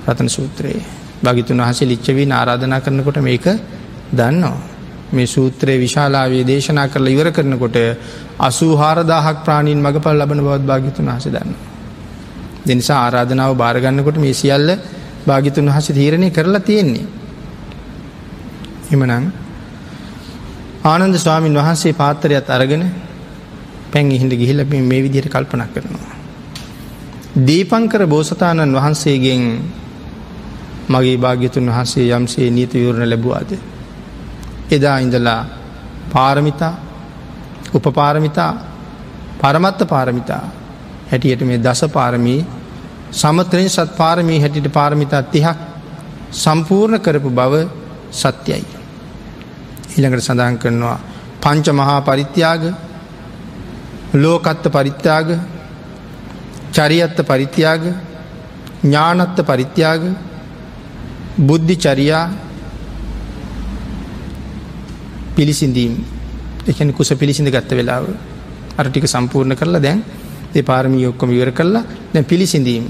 Speaker 1: රතන සූත්‍රයේ භගිතුන් වහසේ ලිච්චවී ආරාධනා කරනකොට මේක දන්නවා. මේ සූත්‍රයේ විශාලාවේ දේශනා කරල ඉවර කරනකොට අසූහාරදාහක් ප්‍රාණීන් මඟපල් ලබන බවත් භාගිතුන් හස දන්න. දෙනිසා ආරාධනාව භාරගන්නකොට මේ සියල්ල භාගිතුන් වහස තීරණය කරලා තියෙන්නේ. එමනං ආනන්ද ස්වාමීන් වහන්සේ පාත්තරයත් අරගෙන පැන් ඉහිට ගිහිල මේ විදිහට කල්පනක් කරනවා. දීපංකර බෝසතාණන් වහන්සේගෙන් මගේ භාග්‍යතුන් වහන්සේ යම්සේ නීති විවරණ ලැබවාද. එදා ඉඳලා පාරමිතා උපපාරමිතා පරමත්ත පාරමිතා හැටියට මේ දස පාරමී සමත්‍රයෙන් සත් පාරමී හැටිට පාරමිතා තිහක් සම්පූර්ණ කරපු බව සත්‍යයි. ඊළඟට සඳහන් කරනවා පංච මහා පරිත්‍යාග ලෝකත්ත පරිත්‍යාග චරියත්ත පරිත්‍යාග ඥානත්ත පරිත්‍යාග බුද්ධි චරියා පිළිසිඳීම්. එකන කුස පිළිසිඳ ගත්ත වෙලාව. අරටික සම්පූර්ණ කරලා දැන් ඒ පාරමී ඔක්කොම ඉවර කරලා දැන් පිළිසිඳීම්.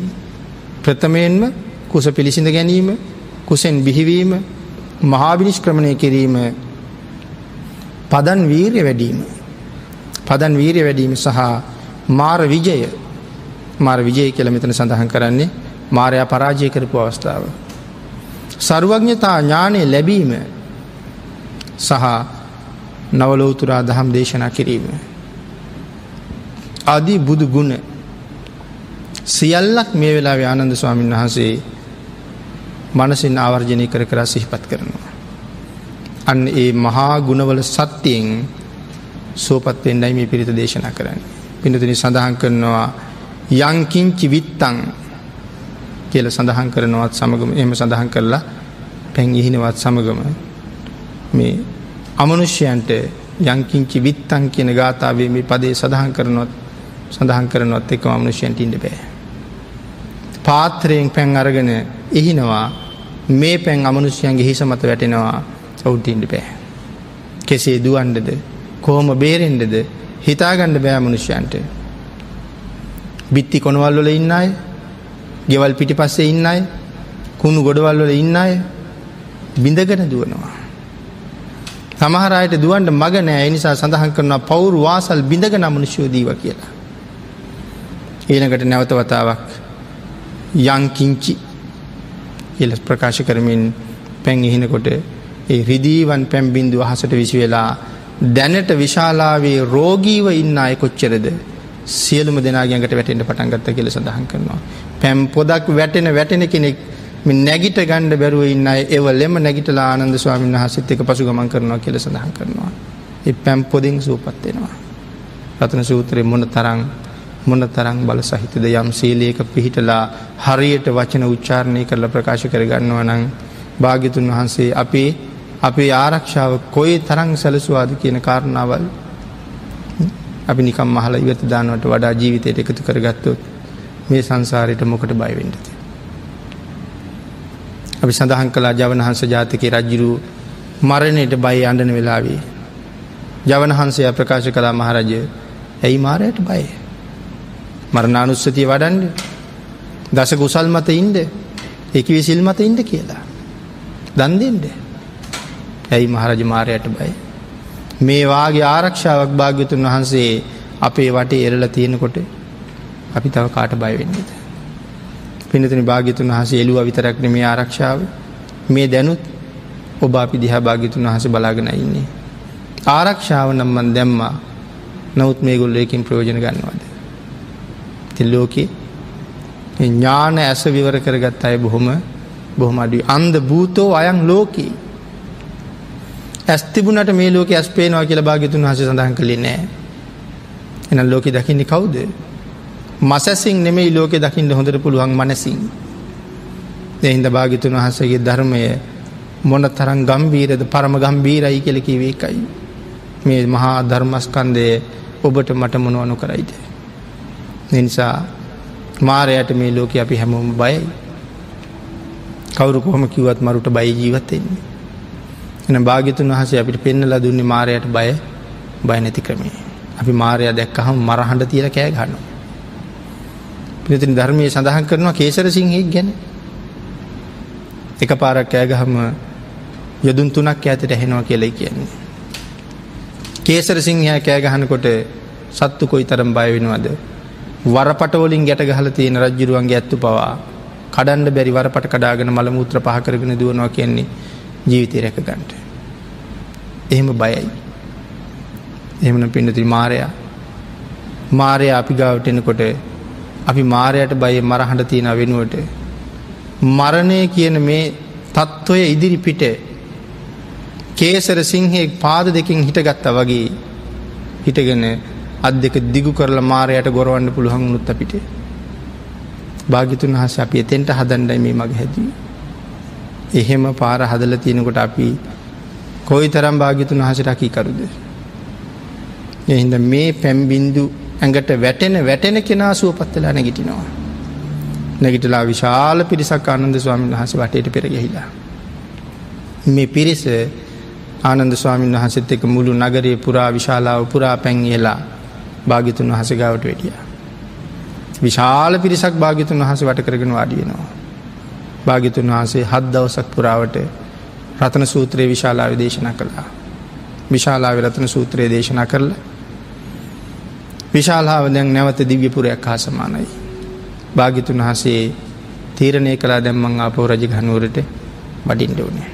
Speaker 1: ප්‍රථමයෙන්ම කුස පිළිසිඳ ගැනීම කුසෙන් බිහිවීම මහාවිනිෂ්ක්‍රමණය කිරීම පදන් වීරය වැඩීම. පදන් වීරය වැඩීම සහ මාර විජය මාර විජය කියල මෙතන සඳහන් කරන්නේ මාරයා පරාජය කරපු අවස්ථාව. සරුවඥතා ඥානය ලැබීම සහ නවලෝතුරා දහම් දේශනා කිරීම. අදී බුදු ගුණ සියල්ලක් මේ වෙලා ආනන්ද ස්වාමීන් වහන්සේ මනසින් ආවර්ජනය කර කර සිහිපත් කරනවා. අන්න ඒ මහා ගුණවල සත්‍යයෙන් සෝපත් වෙන්ඩයි මේ පිරිත දේශනා කරන්න. පිනතුනි සඳහන් කරනවා යංකින්චි විත්තං කියල සඳහන් කරනවත් සමගම එම සඳහන් කරලා පැන් ඉහිනවත් සමගම මේ අමනුෂ්‍යයන්ට යංකින්චි විත්තං කියන ගාථාවේ මේ පදේ සඳහන් කරනොත් සඳහන් කරනොත් එක අමනුෂ්‍යයන්ට ඉඩ බෑ. පාත්‍රයෙන් පැන් අරගෙන ඉහිනවා මේ පැන් අමනුෂ්‍යයන්ගේ හිස මත වැටෙනවා ඔවුන්ට ඉඩ බෑ. කෙසේ දුවන්ඩද කෝම බේරෙන්ඩද හිතාගණ්ඩ බෑ මනුෂ්‍යයන්ට. බිත්ති කොනවල්වල ඉන්න අය ගෙවල් පිටි පස්සේ ඉන්න අය කුණු ගොඩවල්වල ඉන්න අය බිඳගෙන දුවනවා. සමහරයට දුවන්ට මග නෑ නිසා සඳහන් කරනවා පවුරු වාසල් බිඳගෙන මනුෂ්‍යෝදීව කියලා. ඊළඟට නැවත වතාවක් යංකිංචි කියල ප්‍රකාශ කරමින් පැන් ඉහිනකොට ඒ රිදීවන් පැම්බින්දු අහසට විසි වෙලා දැනට විශාලාවේ රෝගීව ඉන්න අය කොච්චරද සියලුම දෙනාගැඟට වැටෙන්ට පටන්ගත්ත කියල සඳහන් කරනවා. පැම් පොදක් වැටෙන වැටෙන කෙනෙක් නැගිට ගණ්ඩ බැරුව ඉන්න ඒවලෙම නැගිටලා ආනන්ද ස්වාමීන් වහසත් එක පසු ගමන් කරනවා කියල සඳහන් කරනවා. එ පැම් පොදිං සූපත්වෙනවා. රතන සූත්‍රය මොන තරං මොන තරං බල සහිතද යම් සීලයක පිහිටලා හරියට වචන උච්චාරණය කරල ප්‍රකාශ කරගන්නවා නං භාගිතුන් වහන්සේ අපේ අපේ ආරක්ෂාව කොයි තරං සැලසවාද කියන කාරණාවල් අපි නිකම් මහල ඉවත දානවට වඩා ජීවිතයට එකතු කරගත්තොත් මේ සංසාරයට මොකට බයිවෙන්ඩති. අපි සඳහන් කලා ජවනහන්ස ජාතික රජ්ජිරු මරණයට බයි අඩන වෙලාවේ. ජවනහන්සේ ප්‍රකාශ කලා මහරජය ඇයි මාරයට බයි. මරණානුස්සතිය වඩන්ඩ දස කුසල් මත ඉන්ඩ එක විසිල් මත ඉන්ඩ කියලා. දන්දෙන්ඩ ඇයි මහරජ මාරයට බයි. මේ වාගේ ආරක්ෂාවක් භාග්‍යතුන් වහන්සේ අපේ වටේ එරල තියෙනකොට අපි තව කාට බයවෙන්නේද. පිනතන භාගිතුන් වහස එලුව විතරක්න මේ ආරක්ෂාව මේ දැනුත් ඔබ අපි දිහා භාගිතුන් වහස බලාගෙන ඉන්නේ. ආරක්ෂාව නම්මන් දැම්මා නවත් මේ ගොල්ලයකින් ප්‍රයෝජන ගන්නවාද. තිල්ලෝකේ ඥාන ඇස විවර කරගත් අය බොහොම බොහොම අඩි අන්ද භූතෝ අයන් ලෝකී ඇස්තිබුණට මේ ලෝක ඇස් පේනවා කියල භාගිතුන් හස සඳහන් කළේ නෑ. එන ලෝක දකින්නේ කවුද? මසැසින් නෙමෙයි ලෝකෙ දකිින්ට හොඳට පුළුවන් මනසින්. එහින්ද භාගිතුන් වහසගේ ධර්මය මොන තරන් ගම්බීරද පරම ගම්බීරයි කෙලකිවේ එකයි මේ මහා ධර්මස්කන්දය ඔබට මට මොනුවනු කරයිද. නිසා මාරයට මේ ලෝක අපි හැමෝම බයයි. කවුරු කොහොම කිවත් මරුට බයි ජීවත්තෙන්නේ. එන භාගිතුන් වහසේ අපිට පෙන්නලා දුන්නේ මාරයට බය බය නැති ක්‍රමේ. අපි මාරය දැක්කහම මරහඬ තියල කෑ ගන්නවා. පිනතින ධර්මය සඳහන් කරනවා කේසර සිංහෙක් ගැන එක පාරක් කෑගහම යොදුන් තුනක් ඇතට ඇහෙනවා කියලයි කියන්නේ. කේසර සිංහයා කෑගහනකොට සත්තු කොයි තරම් බයවෙනවාද. වරපටවලින් ගැට ගහල තියෙන රජ්ජුරුවන්ගේ ඇත්තු පවා කඩන්ඩ බැරි වරපට කඩාගෙන මළ මුත්‍ර පහකරගෙන දුවනවා කියන්නේ ජීවිතය රැක ගන්ට. එහෙම බයයි. එහෙමන පිඩති මාරයා මාරය අපි ගාවට එනකොට අපි මාරයට බය මරහට තියෙන වෙනුවට. මරණය කියන මේ තත්ත්වය ඉදිරි පිට කේසර සිංහෙක් පාද දෙකින් හිටගත්ත වගේ හිටගෙන අත් දෙක දිගු කරලා මාරයට ගොරවන්න පුළුවන් උනුත් අපිට. භාගිතුන් හස අපි එතෙන්ට හදන්ඩයි මේ මග හැදී. එහෙම පාර හදල තියෙනකොට අපි කොයි තරම් භාගිතුන් හසටකී කරුද. එහින්ද මේ පැම්බින්දු ඇඟට වැටෙන වැටෙන කෙනා සුවපත්වෙලා නැගිටිනවා. නැගිටලා විශාල පිරිසක් ආනන්ද ස්වාමීන් වහස වටයට පෙරගහිලා. මේ පිරිස ආනන්ද ස්වාමීන් වහසත් එක මුළු නගරයේ පුරා විශාලාව පුරා පැංගේලා භාගිතුන් වහසගාවට වැටිය. විශාල පිරිසක් භාගිතුන් වහස වට කරගෙන වාඩියෙනවා. භාගිතුන් වහන්සේ හත් දවසක් පුරාවට රතන සූත්‍රයේ විශාලාව දේශන කළා. විශාලාව රතන සූත්‍රයේ දේශනා කරලා විශාලාව දැන් නැවත දිව්‍යපුරයක් හා සමානයි. භාගිතුන් වහසේ තීරණය කලා දැම්මං ආපෝ රජ ගනුවරට වඩින්ඩ ඕනෑ.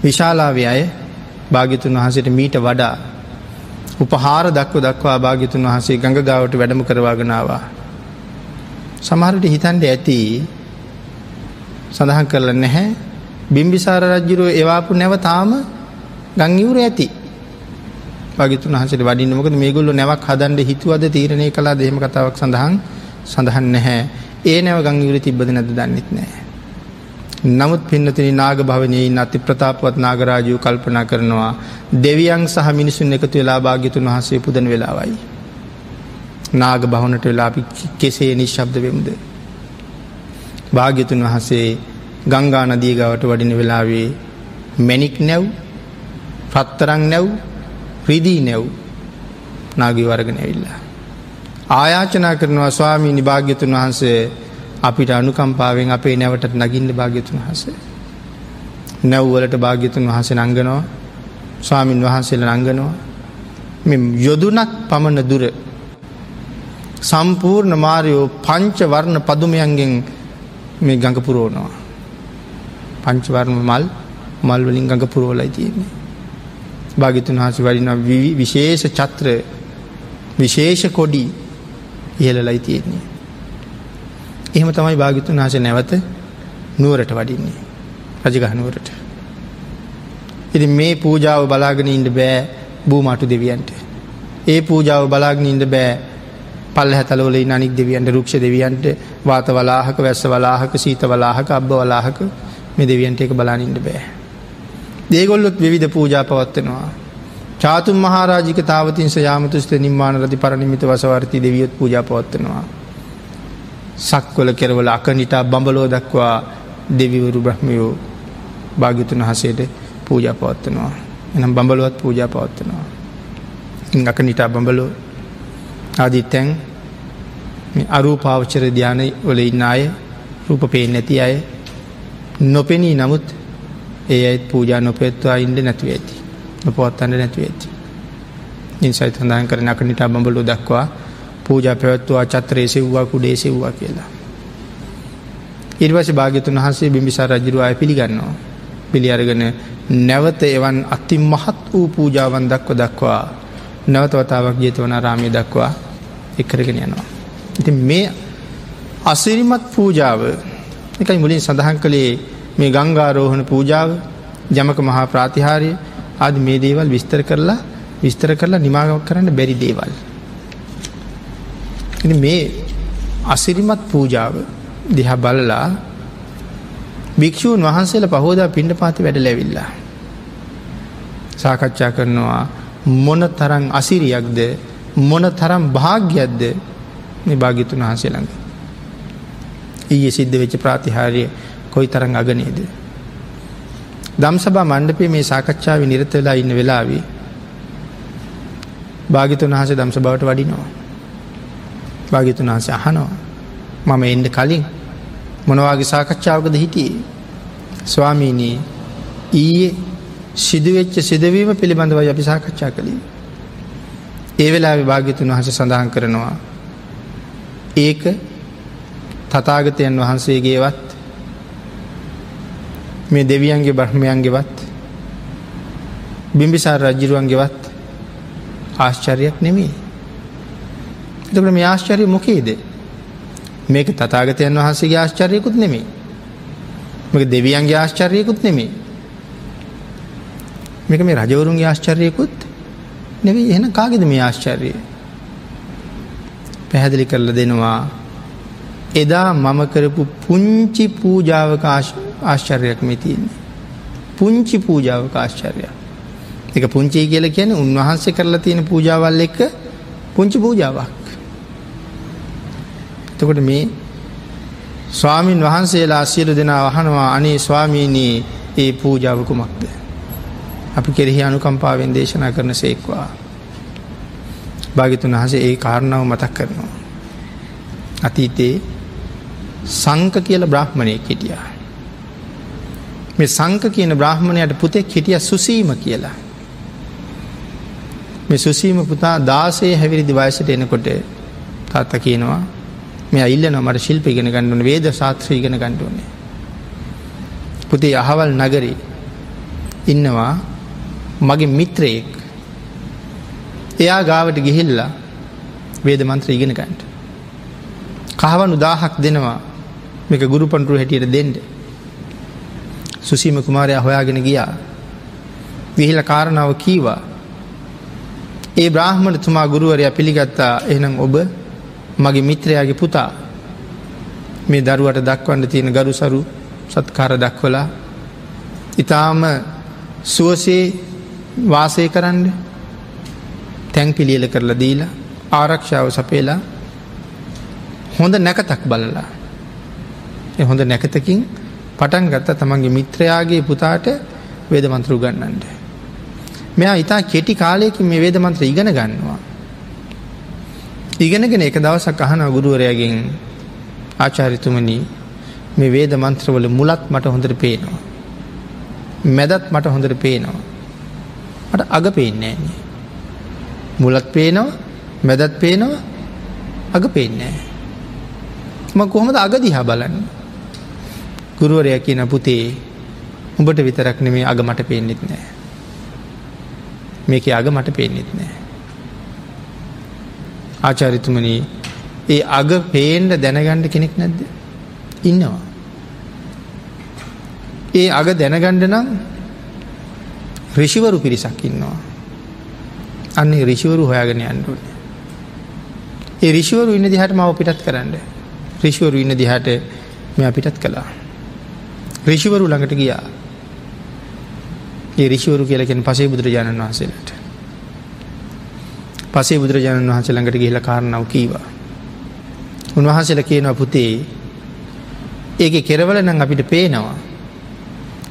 Speaker 1: විශාලාව අය භාගිතුන් වහසට මීට වඩා උපහාර දක්ව දක්වා භාගිතුන් වහසේ ගඟ ගාවට වැඩම කරවාගෙනවා. සමහරට හිතන්ට ඇති සඳහන් කරල නැහැ බිම්බිසාර රජ්ජුරුව එවාපු නැව තාම ගංගිවුර ඇති භාගිතුන් වහසට වඩින්න මොකද මේගොල්ලො නැවක් හදන්ඩ හිතුවද තීරණය කලා දෙහෙම කතාවක් සඳහන් සඳහන් නැහැ ඒ නැව ගංගිවර තිබ්බද නැද දන්නෙත් නෑ. නමුත් පින්නතින නාග භවනයෙන් අති ප්‍රතාපවත් නාගරාජයෝ කල්පනා කරනවා දෙවියන් සහ මිනිසුන් එකතු වෙලා භාග්‍යතුන් වහසේ පුදන වෙලාවයි. නාග භවනට වෙලා අපි කෙසේ නිශ්ශබ්ද වෙමුද. භාග්‍යතුන් වහසේ ගංගා නදී ගවට වඩින වෙලාවේ මැනික් නැව් පත්තරං නැව් රිදී නැව් නාගී වර්ග නැවිල්ලා. ආයාචනා කරනවා ස්වාමී නිභාග්‍යතුන් වහන්සේ අපිට අනුකම්පාවෙන් අපේ නැවටත් නගින්න භාග්‍යතුන් වහසේ. නැව්වලට භාග්‍යතුන් වහස නංගනවා ස්වාමින් වහන්සේල නංගනවා මෙ යොදුනක් පමණ දුර සම්පූර්ණ මාරයෝ පංච වර්ණ පදුමයන්ගෙන් මේ ගඟ පුරෝනවා. පංචවර්ම මල් මල්වලින් ගඟ පුරෝලයි තියෙන්නේ. භාගිතුන් වහස වඩින විශේෂ චත්‍ර විශේෂ කොඩි ඉහලලයි තියෙන්නේ. එහෙම තමයි භාගිතුන් වහස නැවත නුවරට වඩින්නේ රජගහනුවරට. ඉති මේ පූජාව බලාගෙන ඉන්ඩ බෑ බූමටු දෙවියන්ට. ඒ පූජාව බලාගෙන ඉන්ඩ බෑ පල්ල හැතලවල අනික් දෙවියන්ට රුක්ෂ දෙවියන්ට වාත වලාහක වැස්ස වලාහක සීත වලාහක අබ්බ වලාහක මේ දෙවියන්ට එක බලානින්ට බෑ. දේගොල්ලොත් විධ පූජා පවත්වෙනවා. චාතුන් මහාරාජික තාවතින්ස යාමතුස්ත නිර්මාණ රති පරණිමිත වසවර්ති දෙවියොත් පූජා පවත්වනවා. සක්වල කෙරවල අකනිටා බඹලෝ දක්වා දෙවිවරු බ්‍රහ්මයෝ භාගිතුන් හසේට පූජා පවත්වනවා. එනම් බඹලුවත් පූජා පවත්වනවා. ඉ අක නිටා බඹලෝ ආදිත්තැන් අරූපාවචර ධ්‍යාන වල ඉන්න අය රූප පේෙන් නැති අය නොපෙනී නමුත් ඒ අයිත් පූජා නොපෙත්වා ඉන්ඩ නැතුව ඇති නොපවත්තන්න නැතුව ඇති. ඉන්සයිත් හඳන් කරන අක නිටා බඹලු දක්වා පූජා පැවත්වා චත්‍රයේ සෙව්වා කුඩේ සෙව්වා කියලා. ඉර්වශ භාගතුන් වහන්සේ බිම්බිසා රජරුව අය පිළිගන්නවා. පිළි අරගෙන නැවත එවන් අති මහත් වූ පූජාවන් දක්ව දක්වා නැවතවතාවක් ජේතවන රාමය දක්වා එක්කරගෙන යනවා. ඉති මේ අසිරිමත් පූජාව එකයි මුලින් සඳහන් කළේ මේ ගංගාරෝහණ පූජාව ජමක මහා ප්‍රාතිහාරය ආද මේ දේවල් විස්තර කරලා විස්තර කරලා නිමාගක් කරන්න බැරි දේවල්. මේ අසිරිමත් පූජාව දිහ බලලා භික්‍ෂූන් වහන්සේල පහෝදා පිණ්ඩ පාති වැඩ ලැවිල්ලා. සාකච්ඡා කරනවා මොන තරං අසිරියක්ද මොන තරම් භාග්‍යයක්ද භාගිතුන් වහන්සේ ළඟ. ඊයේ සිද්ධ වෙච්ච ප්‍රාතිහාරය කොයි තරං අගනේද. දම්සභා මණ්ඩපේ මේ සාකච්ඡාව නිරත වෙලා ඉන්න වෙලාවී භාගිතුන් වහස දම්ස බවට වඩිනවා. භාගිතුන් වහස අහනවා මම එන්ඩ කලින් මොනවාගේ සාකච්ඡාවකද හිටියේ. ස්වාමීනී ඊයේ සිදුවෙච්ච සිදවීම පිළිබඳව අපි සාකච්ඡා කළේ. ඒ වෙලා විභාගිතුන් වහස සඳහන් කරනවා. ඒක තතාගතයන් වහන්සේගේවත් මේ දෙවියන්ගේ බ්‍රහ්මයන්ගෙවත් බිම්බිසාර රජ්ජිරුවන්ගෙවත් ආශ්චර්යක් නෙමේ. එතකට මේ ආශ්චර්ය මොකේද මේක තතාගතයන් වහන්සේගේ ආශ්චර්යකුත් නෙමේ. මේක දෙවියන්ගේ ආශ්චර්යකුත් නෙමේ. මේක මේ රජවරුන්ගේ ආශ්චර්යකුත් නෙවී එන කාගෙද මේ ආශ්චර්යය. පැහැදිලි කරල දෙනවා එදා මම කරපු පුංචි පූජාවක ආශ්චර්යක් මේ තියන්නේ. පුංචි පූජාවක ආශ්චර්යක්. එක පුංචි කියල කියන උන්වහන්සේ කරලා තියෙන පූජාවල් එක්ක පුංචි පූජාවක්. එතකොට මේ ස්වාමීන් වහන්සේලා සියලු දෙනා වහනවා අනේ ස්වාමීනී ඒ පූජාව කුමක්ද. අපි කෙරෙහි අනුකම්පාවෙන් දේශනා කරන සේක්වා. භාගිතුන් වහසේ ඒ කාරණාව මතක් කරනවා. අතීතයේ සංක කියල බ්‍රහ්මණය කෙටියා. මේ සංක කියන බ්‍රහ්මණයට පුතෙක් හිටිය සුසීම කියලා. මේ සුසීම පුතා දාසේ හැවිරිදි වයසට එනකොට තාත්ත කියනවා මේ අල්ල නොමට ශිල්ප ඉගෙන ගණඩුවන වේද ශාත්‍රී ඉගෙන ගණඩුවනේ. පුතේ අහවල් නගරී ඉන්නවා මගේ මිත්‍රයෙක් එයා ගාවට ගිහිල්ලා වේද මන්ත්‍ර ඉගෙන ගන්ට. කහවනු දාහක් දෙනවා මේක ගුරු පන්ටුරු හැටියට දෙන්ඩ. සුසීම කුමාරය හොයාගෙන ගියා. විහිල කාරණාව කීවා. ඒ බ්‍රාහ්මණ තුමා ගුරුවරයා පිළිගත්තා එනම් ඔබ මගේ මිත්‍රයාගේ පුතා මේ දරුවට දක්වන්න තියෙන ගරු සරු සත්කාර දක්වලා ඉතාම සුවසේ වාසය කරන්න තැන් පිළියල කරලා දීලා ආරක්ෂාව සපේලා හොඳ නැකතක් බලලා හොඳ නැකතකින් පටන් ගත්ත තමන්ගේ මිත්‍රයාගේ පුතාට වේදමන්ත්‍ර උගන්නන්ට. මෙයා ඉතා කෙටි කාලයකින් මේ වේදමන්ත්‍ර ඉගෙන ගන්නවා. ඉගෙනගෙන එක දවසක් අහන ගුරුවරයාගෙන් ආචාරිතුමනී මේ වේද මන්ත්‍රවල මුලත් මට හොඳට පේනවා. මැදත් මට හොඳට පේනවා. මට අග පේන්නේ න්නේ. මුලත් පේනවා මැදත් පේනවා අග පේන්නේ. ම කොහොමද අගදිහා බලන්න. ගුරුවරය කියන පුතේ උඹට විතරක් නෙමේ අග මට පේන්නෙත් නෑ. මේක අග මට පේන්නෙත් නෑ. ආචාරිතුමනී ඒ අග පේන්ඩ දැනගණ්ඩ කෙනෙක් නැද්ද. ඉන්නවා. ඒ අග දැනගණ්ඩ නම් රිෂිවරු පිරිසක් ඉන්නවා. අන්නේ රිෂිවරු හොයාගෙන අන්ඩුවන. ඒ රිෂිවරු ඉන්න දිහට මව පිටත් කරන්න. රිෂිවරු ඉන්න දිහට මෙ පිටත් කළා. රිෂිවරු ළඟට ගියා. ඒ රිෂිවරු කියලකෙන් පසේ බුදුරජාණන් වහන්සේලට. පසේ බුදුරජාණන් වහන්සේ ළඟට ගිහිල කාරණාව කීවා. උන්වහන්සේල කියනවා පුතේ ඒක කෙරවල නම් අපිට පේනවා.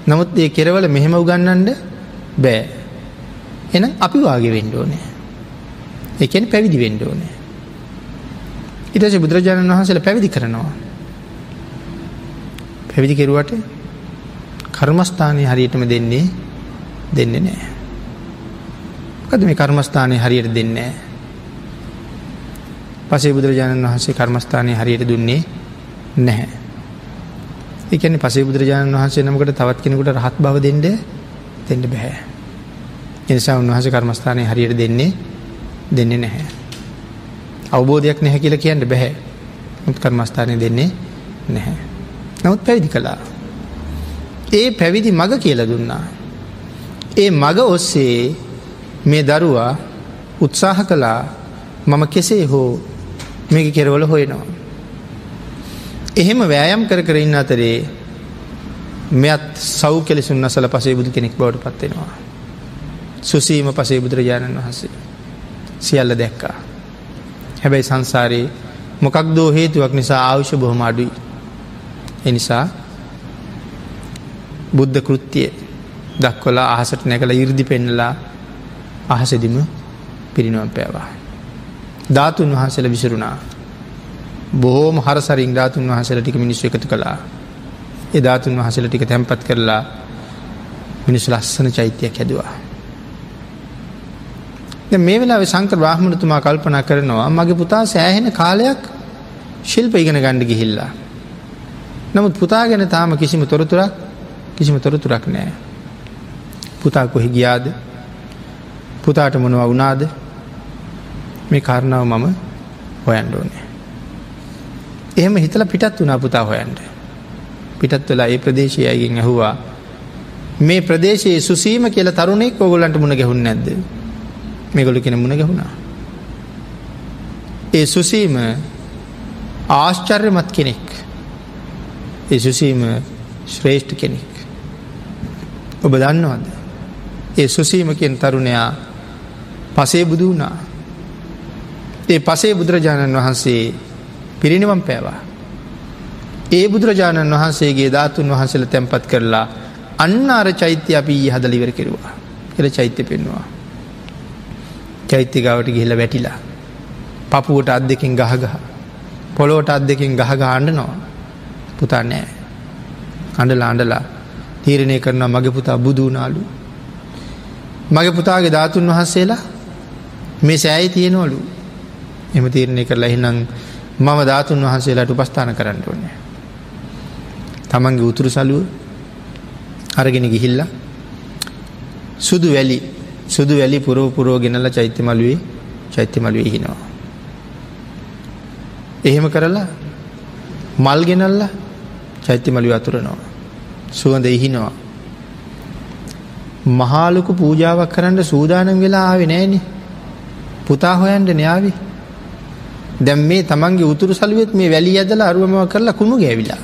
Speaker 1: නමුත් ඒ කෙරවල මෙහෙම උගන්නන්ඩ බෑ. එනම් අපි වාගේ වෙන්ඩෝනෑ. එකන පැවිදි වෙන්ඩෝනෑ. ඉටස බුදුරජාණන් වහන්සේල පැවිදි කරනවා. පැවිදි කෙරුවට කර්මස්ථානය හරියටම දෙන්නේ දෙන්නේ නෑ. කද මේ කර්මස්ථානය හරියට දෙන්නේ. පසේ බුදුරජාණන් වහන්සේ කර්මස්ථානය හරියට දුන්නේ නැහැ. එකන පසේ බුදුරජාණන් වහන්සේ නමකට තවත් කෙනෙකුට රහත් බව දෙන්න දෙන්න බැහැ. එනිසා උන්වහස කර්මස්ථානය හරියට දෙන්නේ දෙන්නේ නැහැ. අවබෝධයක් නැහැ කියල කියන්න බැහැ මුත් කර්මස්ථානය දෙන්නේ නැහැ. නමුත් පැවිදි කළා. ඒ පැවිදි මග කියල දුන්නා. ඒ මග ඔස්සේ මේ දරුවා උත්සාහ කළා මම කෙසේ හෝ මේක කෙරවල හොයනවා. එහෙම වෑයම් කර කර ඉන්න අතරේ මෙත් සෞ කෙලෙසුන් අසල පසේ බුදු කෙනෙක් බවට පත්වෙනවා. සුසීම පසේ බුදුරජාණන් වහන්සේ සියල්ල දැක්කා. හැබැයි සංසාරයේ මොකක් දෝ හේතුවක් නිසා ආවුෂ බොහොම අඩුයි. එනිසා බුද්ධ කෘත්තිය දක්වලා අහසට නැකළ ඉරදි පෙන්නලා අහසදිම පිරිනුවම් පෑවා. ධාතුන් වහන්සේල විසරුණා. බොහෝම හරසරින් ධාතුන් වහසල ටික මිනිස්සු එකතු කළා. ඒ ධාතුන් වහසල ටික තැන්පත් කරලා මිනිස්සු ලස්සන චෛත්‍යයක් හැදවා. මේ වෙලා සංක බ්‍රහ්මණතුමා කල්පනා කරනවා මගේ පුතා සෑහෙන කාලයක් ශිල්ප ඉගෙන ගණ්ඩ ගිහිල්ලා. නමුත් පුතා ගැන තාම කිසිම තොරතුරක් කිසිම තොරතුරක් නෑ. පුතා කොහි ගියාද පුතාට මොනව වුණාද මේ කාරණාව මම හොයන්ඩ ඕනේ. එහෙම හිතල පිටත් වනා පුතා හොයන්ට. පිටත් වෙලා ඒ ප්‍රදේශය අයගෙන් ඇහුවා මේ ප්‍රදේශයේ සුසීම කියල තරුණෙක් ඔගොලන්ට මුණ ගැහුන් නැද්ද මේගොලු කෙන මුණ ගැහුණා. ඒ සුසීම ආශ්චර්යමත් කෙනෙක් ඒ සුසීම ශ්‍රේෂ්ඨ කෙනෙක් ඔබ දන්නවද ඒ සුසීම කියෙන් තරුණයා පසේ බුදු වුණා. ඒ පසේ බුදුරජාණන් වහන්සේ පිරිනිවම් පෑවා. ඒ බුදුරජාණන් වහන්සේගේ ධාතුන් වහන්සල තැන්පත් කරලා අන්න අර චෛත්‍ය අපි හදලිවර කෙරවා එල චෛත්‍ය පෙන්වා. චෛත්‍යගාවට ගිහිල වැටිලා. පපුුවට අත් දෙකින් ගහගහ පොලෝට අත් දෙකින් ගහග ආණ්ඩනවා පුතා නෑ අඩලා අඩලා තීරණය කරන මගේ පුතා බුදුනාලු. මගේ පුතාගේ ධාතුන් වහන්සේලා මේ සෑයි තියෙනවලු එම තීරණය කරලා එහිනම් මම ධාතුන් වහන්සේලාට උපස්ථාන කරන්න ඕනෑ. තමන්ගේ උතුරු සලුව අරගෙන ගිහිල්ල සුදු වැලි සුදු වැලි පුරෝ පුරෝ ගෙනල චෛත්‍ය මලුවේ චෛත්‍ය මලුවේ හිනවා. එහෙම කරලා මල් ගෙනල්ල චෛත්‍ය මලුව අතුරනවා. සුවඳ එහිනවා. මහාලොකු පූජාවක් කරන්න සූදානම් වෙලා ආවෙ නෑනේ පුතා හොයන්ට න්‍යාවි දැම් මේ තමන්ගේ උතුරු සලුවත් මේ වැලි ඇදල අරුවමව කරලා කුණු ගැවිලා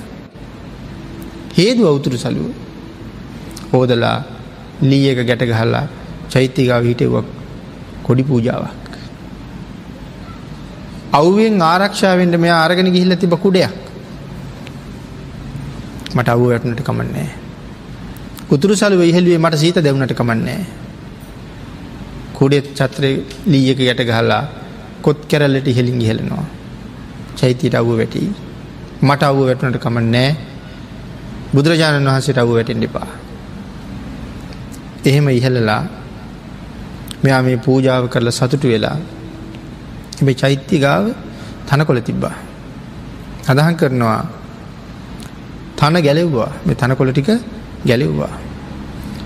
Speaker 1: හේදුව උතුරු සලුව. හෝදලා ලී එක ගැට ගහල්ලා චෛත්‍යකාව හිටවක් කොඩි පූජාවක්. අවුවෙන් ආරක්ෂාවෙන්ට මෙයා අරගෙන ගිහිල්ල තිබ කුඩයක්. මට අව්ව වැටනට කමන්නේ උතුරු සලුව ඉහල්ුවේ මට සීත දෙවනට කමන්නේ කුඩෙත් චත්‍රය ලීයක යට ගහලා කොත් කැරල්ලට ඉහෙලින් ඉහලනවා චෛතීට අව්ව වැටි. මට අව්ව වැටනට කමන්නෑ බුදුරජාණන් වහන්සේට අව්ව වැටෙන් එපා. එහෙම ඉහලලා මෙයා මේ පූජාව කරලා සතුටු වෙලා එබ චෛත්‍ය ගාව තනකොළ තිබ්බා. අදහන් කරනවා තන ගැලෙව්වා. මේ තනකොළ ටික ගැලෙව්වා.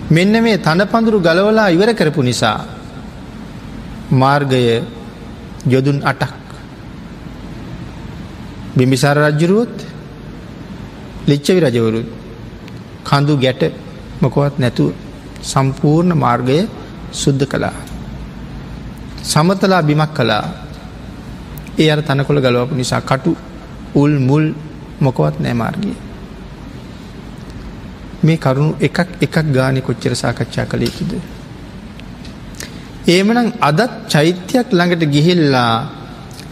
Speaker 1: මෙන්න මේ තන පඳුරු ගලවලා ඉවර කරපු නිසා මාර්ගය යොදුන් අටක්. බිම්බිසාර රජ්ජුරුවොත් ලිච්චවි රජවරුත් කඳු ගැට මොකොවත් නැතුව සම්පූර්ණ මාර්ගය සුද්ධ කළා. සමතලා බිමක් කලා ඒ අර තනකොළ ගලවපු නිසා කටු උල් මුල් මොකවත් නෑ මාර්ගය. මේ කරුණු එකක් එකක් ගානය කොච්චර සාකච්ඡා කළ යුතුද. ඒමනම් අදත් චෛත්‍යයක් ළඟට ගිහිල්ලා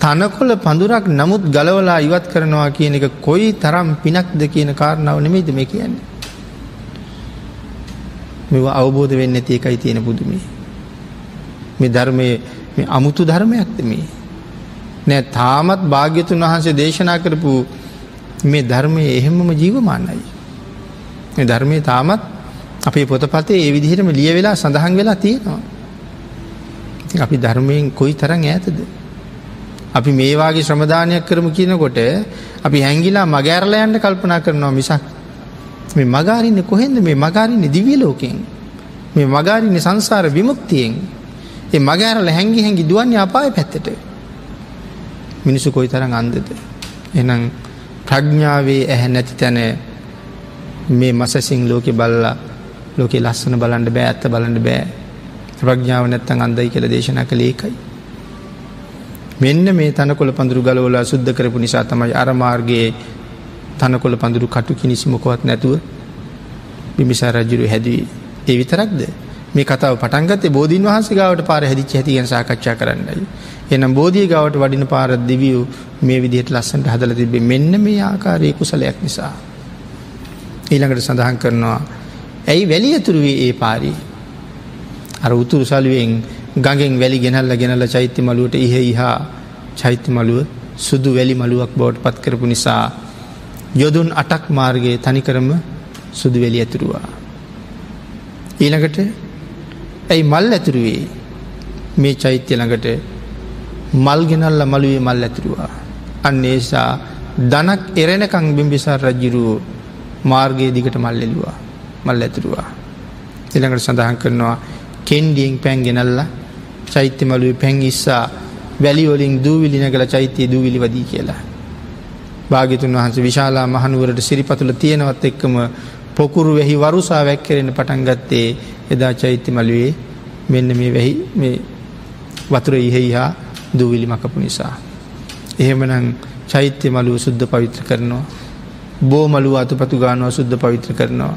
Speaker 1: තනකොළ පඳුරක් නමුත් ගලවලා ඉවත් කරනවා කියන එක කොයි තරම් පිනක්ද කියන කාරණාව නෙමේද මේ කියන්නේ. මෙ අවබෝධ වෙන්න ඇති එකයි තියෙන පුදුමේ. මේ ධර්මය අමුතු ධර්මයක්ද මේ. නෑ තාමත් භාග්‍යතුන් වහන්සේ දේශනා කරපු මේ ධර්මය එහෙමම ජීවමාන්නයි. මේ ධර්මය තාමත් අපේ පොතපතේ ඒ විදිහටම ලිය වෙලා සඳහන් වෙලා තියෙනවා. අපි ධර්මයෙන් කොයි තරන් ඇතද. අපි මේවාගේ ශ්‍රමධානයක් කරමු කියනකොට අපි හැංගිලා මගෑරලයන්ට කල්පනා කරනවා මිසක් මේ මගාරින්න කොහෙන්ද? මේ මගාරින්න දිවිය ලෝකෙන් මේ මගාරින්න සංසාර විමුක්තියෙන්. ඒ මගෑරල හැඟි හැඟි දුවන්නේ අපාය පැත්තට. මිනිසු කොයි තරම් අන්දද. එනම් ප්‍රඥ්ඥාවේ ඇහැ නැති තැන මේ මසසිං ලෝකෙ බල්ලා ලෝකෙ ලස්සන බලන්ඩ බෑ ඇත්ත බලන්ඩ බෑ. ප්‍රඥාව නැත්තන් අන්දයි කියල දේශනා කළ ඒකයි. මෙන්න මේ තනකොළ පඳුරු ගලවලා සුද්ධ කරපු නිසා තමයි අරමාර්ගයේ තනකොළ පඳුරු කටු කිනිසි මොකොවත් නැතුව බිමිසා රජුරු හැදී ඒ විතරක්ද මේ කතාව පටන්ගත්තේ බෝධීන් වහන්සේ ගාවට පාර හැදිච ඇතිගෙන් සාකච්ඡා කරන්නයි. එනම් බෝධිය ගවට වඩින පාරත් දිවියූ මේ විදිහට ලස්සට හදල තිබේ මෙන්න මේ ආකාරය කුසලයක් නිසා. ඊළඟට සඳහන් කරනවා. ඇයි වැලි ඇතුරුවේ ඒ පාරී. අර උතුරු සලුවෙන් ගඟෙන් වැලි ගෙනල්ල ගෙනල්ල චෛත්‍ය මලුවට ඉහ ඉහා චෛත්‍ය මලුව සුදු වැලි මලුවක් බෝඩ් පත් කරපු නිසා යොදුන් අටක් මාර්ගයේ තනිකරම සුදු වැලි ඇතුරුවා. ඊළඟට ඇයි මල් ඇතුරුවේ මේ චෛත්‍ය ළඟට මල් ගෙනල්ල මළුවේ මල් ඇතුරුවා. අන්න ඒසා දනක් එරෙනකං බිම්බිසාර රජ්ජිරුවෝ මාර්ගයේ දිගට මල් එලවා මල් ඇතුරුවා. එළඟට සඳහන් කරනවා කෙන්ඩියෙන් පැන් ගෙනල්ල චෛත්‍ය මළුවේ පැන් ඉස්සා වැලිවලින් දූවිලින කළ චෛත්‍යය දූවිලි වදී කියලා. භාගිතුන් වහන්ස විශාලා මහනුවරට සිරිපතුල තියෙනවත් එක්කම පොකුරු වැහි වරුසා වැැක්කරෙන පටන් ගත්තේ එදා චෛත්‍ය මළුවේ මෙන්න මේ වැහි මේ වතුර ඉහෙහි හා දූවිලි මකපු නිසා. එහෙමනං චෛත්‍ය මළුව සුද්ධ පවිත්‍ර කරනවා. බෝ මළුව අතුපතු ගානුව සුද්ධ පවිත්‍ර කරනවා.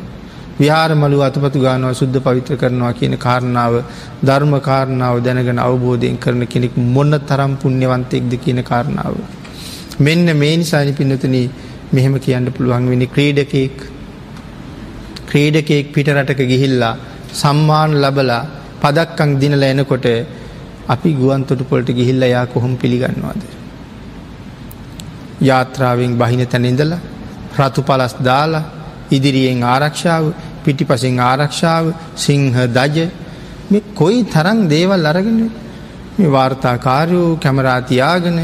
Speaker 1: විහාර මළුව අතුපතු ගානුව සුද්ධ පවිත්‍ර කරනවා කියන කාරණාව ධර්ම කාරණාව දැනගෙන අවබෝධයෙන් කරන කෙනෙක් මොන්න තරම් පුුණ්‍යවන්තයෙක්ද කියන කාරණාව. මෙන්න මේ නිසානි පින්නතුන මෙහෙම කියන්න පුළුවන් වෙනි ක්‍රීඩකෙක් ක්‍රීඩකෙක් පිට රටක ගිහිල්ලා සම්මාන ලබලා පදක්කං දිනල එනකොට අපි ගුවන් තොටුපොලට ගිහිල්ල යා කොහොම පිළිගන්නවාද. යාත්‍රාවෙන් බහින තැන ඉඳලා රතු පලස් දාලා ඉදිරියෙන් ආරක්ෂාව පිටි පසින් ආරක්ෂාව සිංහ දජ මේ කොයි තරං දේවල් අරගෙන මේ වාර්තාකාරයෝ කැමරාතියාගෙන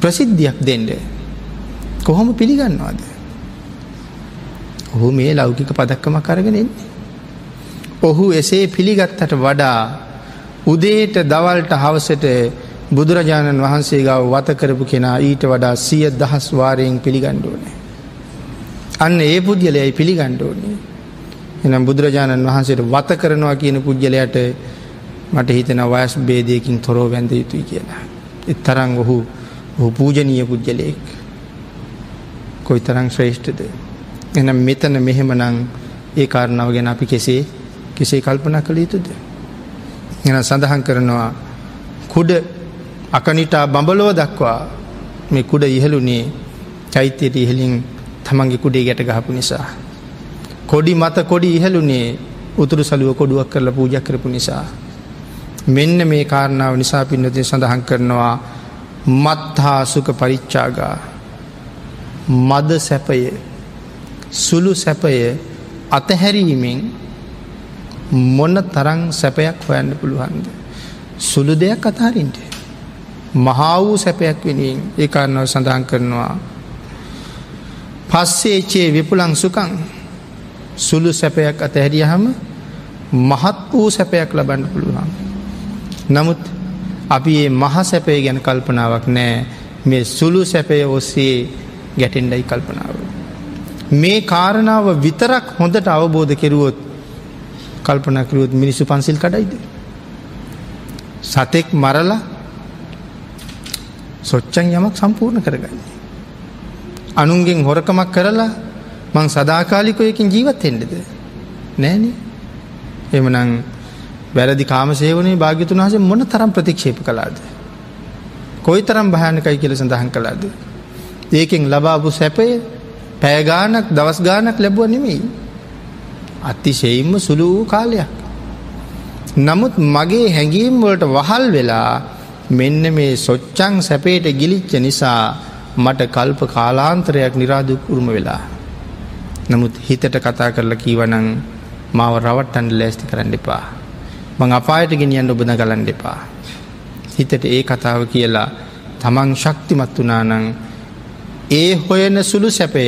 Speaker 1: ප්‍රසිද්ධියක් දෙන්ඩ කොහොම පිළිගන්නවාද. ඔහු මේ ලෞකික පදක්කම කරගෙන එන්නේ. ඔහු එසේ පිළිගත්තට වඩා උදේට දවල්ට හවසට බුදුරජාණන් වහන්සේ ගව වතකරපු කෙනා ඊට වඩා සිය දහස් වාරයෙන් පිළිගණ්ඩෝනෑ. අන්න ඒ පුද්ගලයයි පිළිගණ්ඩෝනේ. එනම් බුදුරජාණන් වහන්සේට වත කරනවා කියන පුද්ගලයට මට හිතන වයස් බේදයකින් තොරෝ වැඳ යුතුයි කියලා. එත් තරං ඔහු ඔහු පූජනීය පුද්ගලයෙක් කොයි තරං ශ්‍රේෂ්ඨද. එනම් මෙතන මෙහෙමනං ඒ කාරණාව ගැන අපි කෙසේ කෙසේ කල්පනා කළ යුතුද. එන සඳහන් කරනවා කුඩ අකනිටා බඹලෝ දක්වා මේ කුඩ ඉහළුනේ චෛත්‍යයට ඉහලින් තමන්ගේ කුඩේ ගැට ගහපු නිසා. කොඩි මත කොඩි ඉහළුනේ උතුරු සලුව කොඩුවක් කරලා පූජ කරපු නිසා. මෙන්න මේ කාරණාව නිසා පින්නතිය සඳහන් කරනවා මත්හා සුක පරිච්චාගා මද සැපය සුළු සැපය අතහැරීමෙන් මොන්න තරං සැපයක් හොයන්න පුළුවන්ද. සුළු දෙයක් අතහරින්ට. මහා වූ සැපයක් වෙනින් ඒ කාරණාව සඳහන් කරනවා පස්සේචේ විපුලං සුකං සුළු සැපයක් අතහැරියහම මහත් වූ සැපයක් ලබන්න පුළුවන්. නමුත් අපි ඒ මහ සැපය ගැන කල්පනාවක් නෑ මේ සුළු සැපය ඔස්සේ ගැටෙන්ඩයි කල්පනාව. මේ කාරණාව විතරක් හොඳට අවබෝධ කෙරුවොත් කල්පනකරුවොත් මිනිස්සු පන්සිල් කඩයිද. සතෙක් මරලා සොච්චන් යමක් සම්පූර්ණ කරගන්නේ. අනුන්ගෙන් හොරකමක් කරලා මං සදාකාලිකොයකින් ජීවත් එෙන්ඩද නෑන එමනං වැරදි කාමසේවනේ භාග්‍යතුන් වහස මොන තරම් ප්‍රතික්ෂේප කලාද. කොයි තරම් භයනකයි කියල සඳහන් කලාද. ඒකෙන් ලබාපු සැපය පෑගානක් දවස් ගානක් ලැබුව නෙමෙයි. අතිශයිම්ම සුළු වූ කාලයක්. නමුත් මගේ හැඟීම් වලට වහල් වෙලා මෙන්න මේ සොච්චං සැපේට ගිලිච්ච නිසා මට කල්ප කාලාන්තරයක් නිරාදුක් උරුම වෙලා. නමුත් හිතට කතා කරලා කීවනං මාව රවට්ටන්ඩ ලෑස්ති කරන්න එපා. මං අපායට ගෙනියන් ඔබන ගලන් දෙපා. හිතට ඒ කතාව කියලා තමන් ශක්තිමත් වනානං ඒ හොයන සුළු සැපය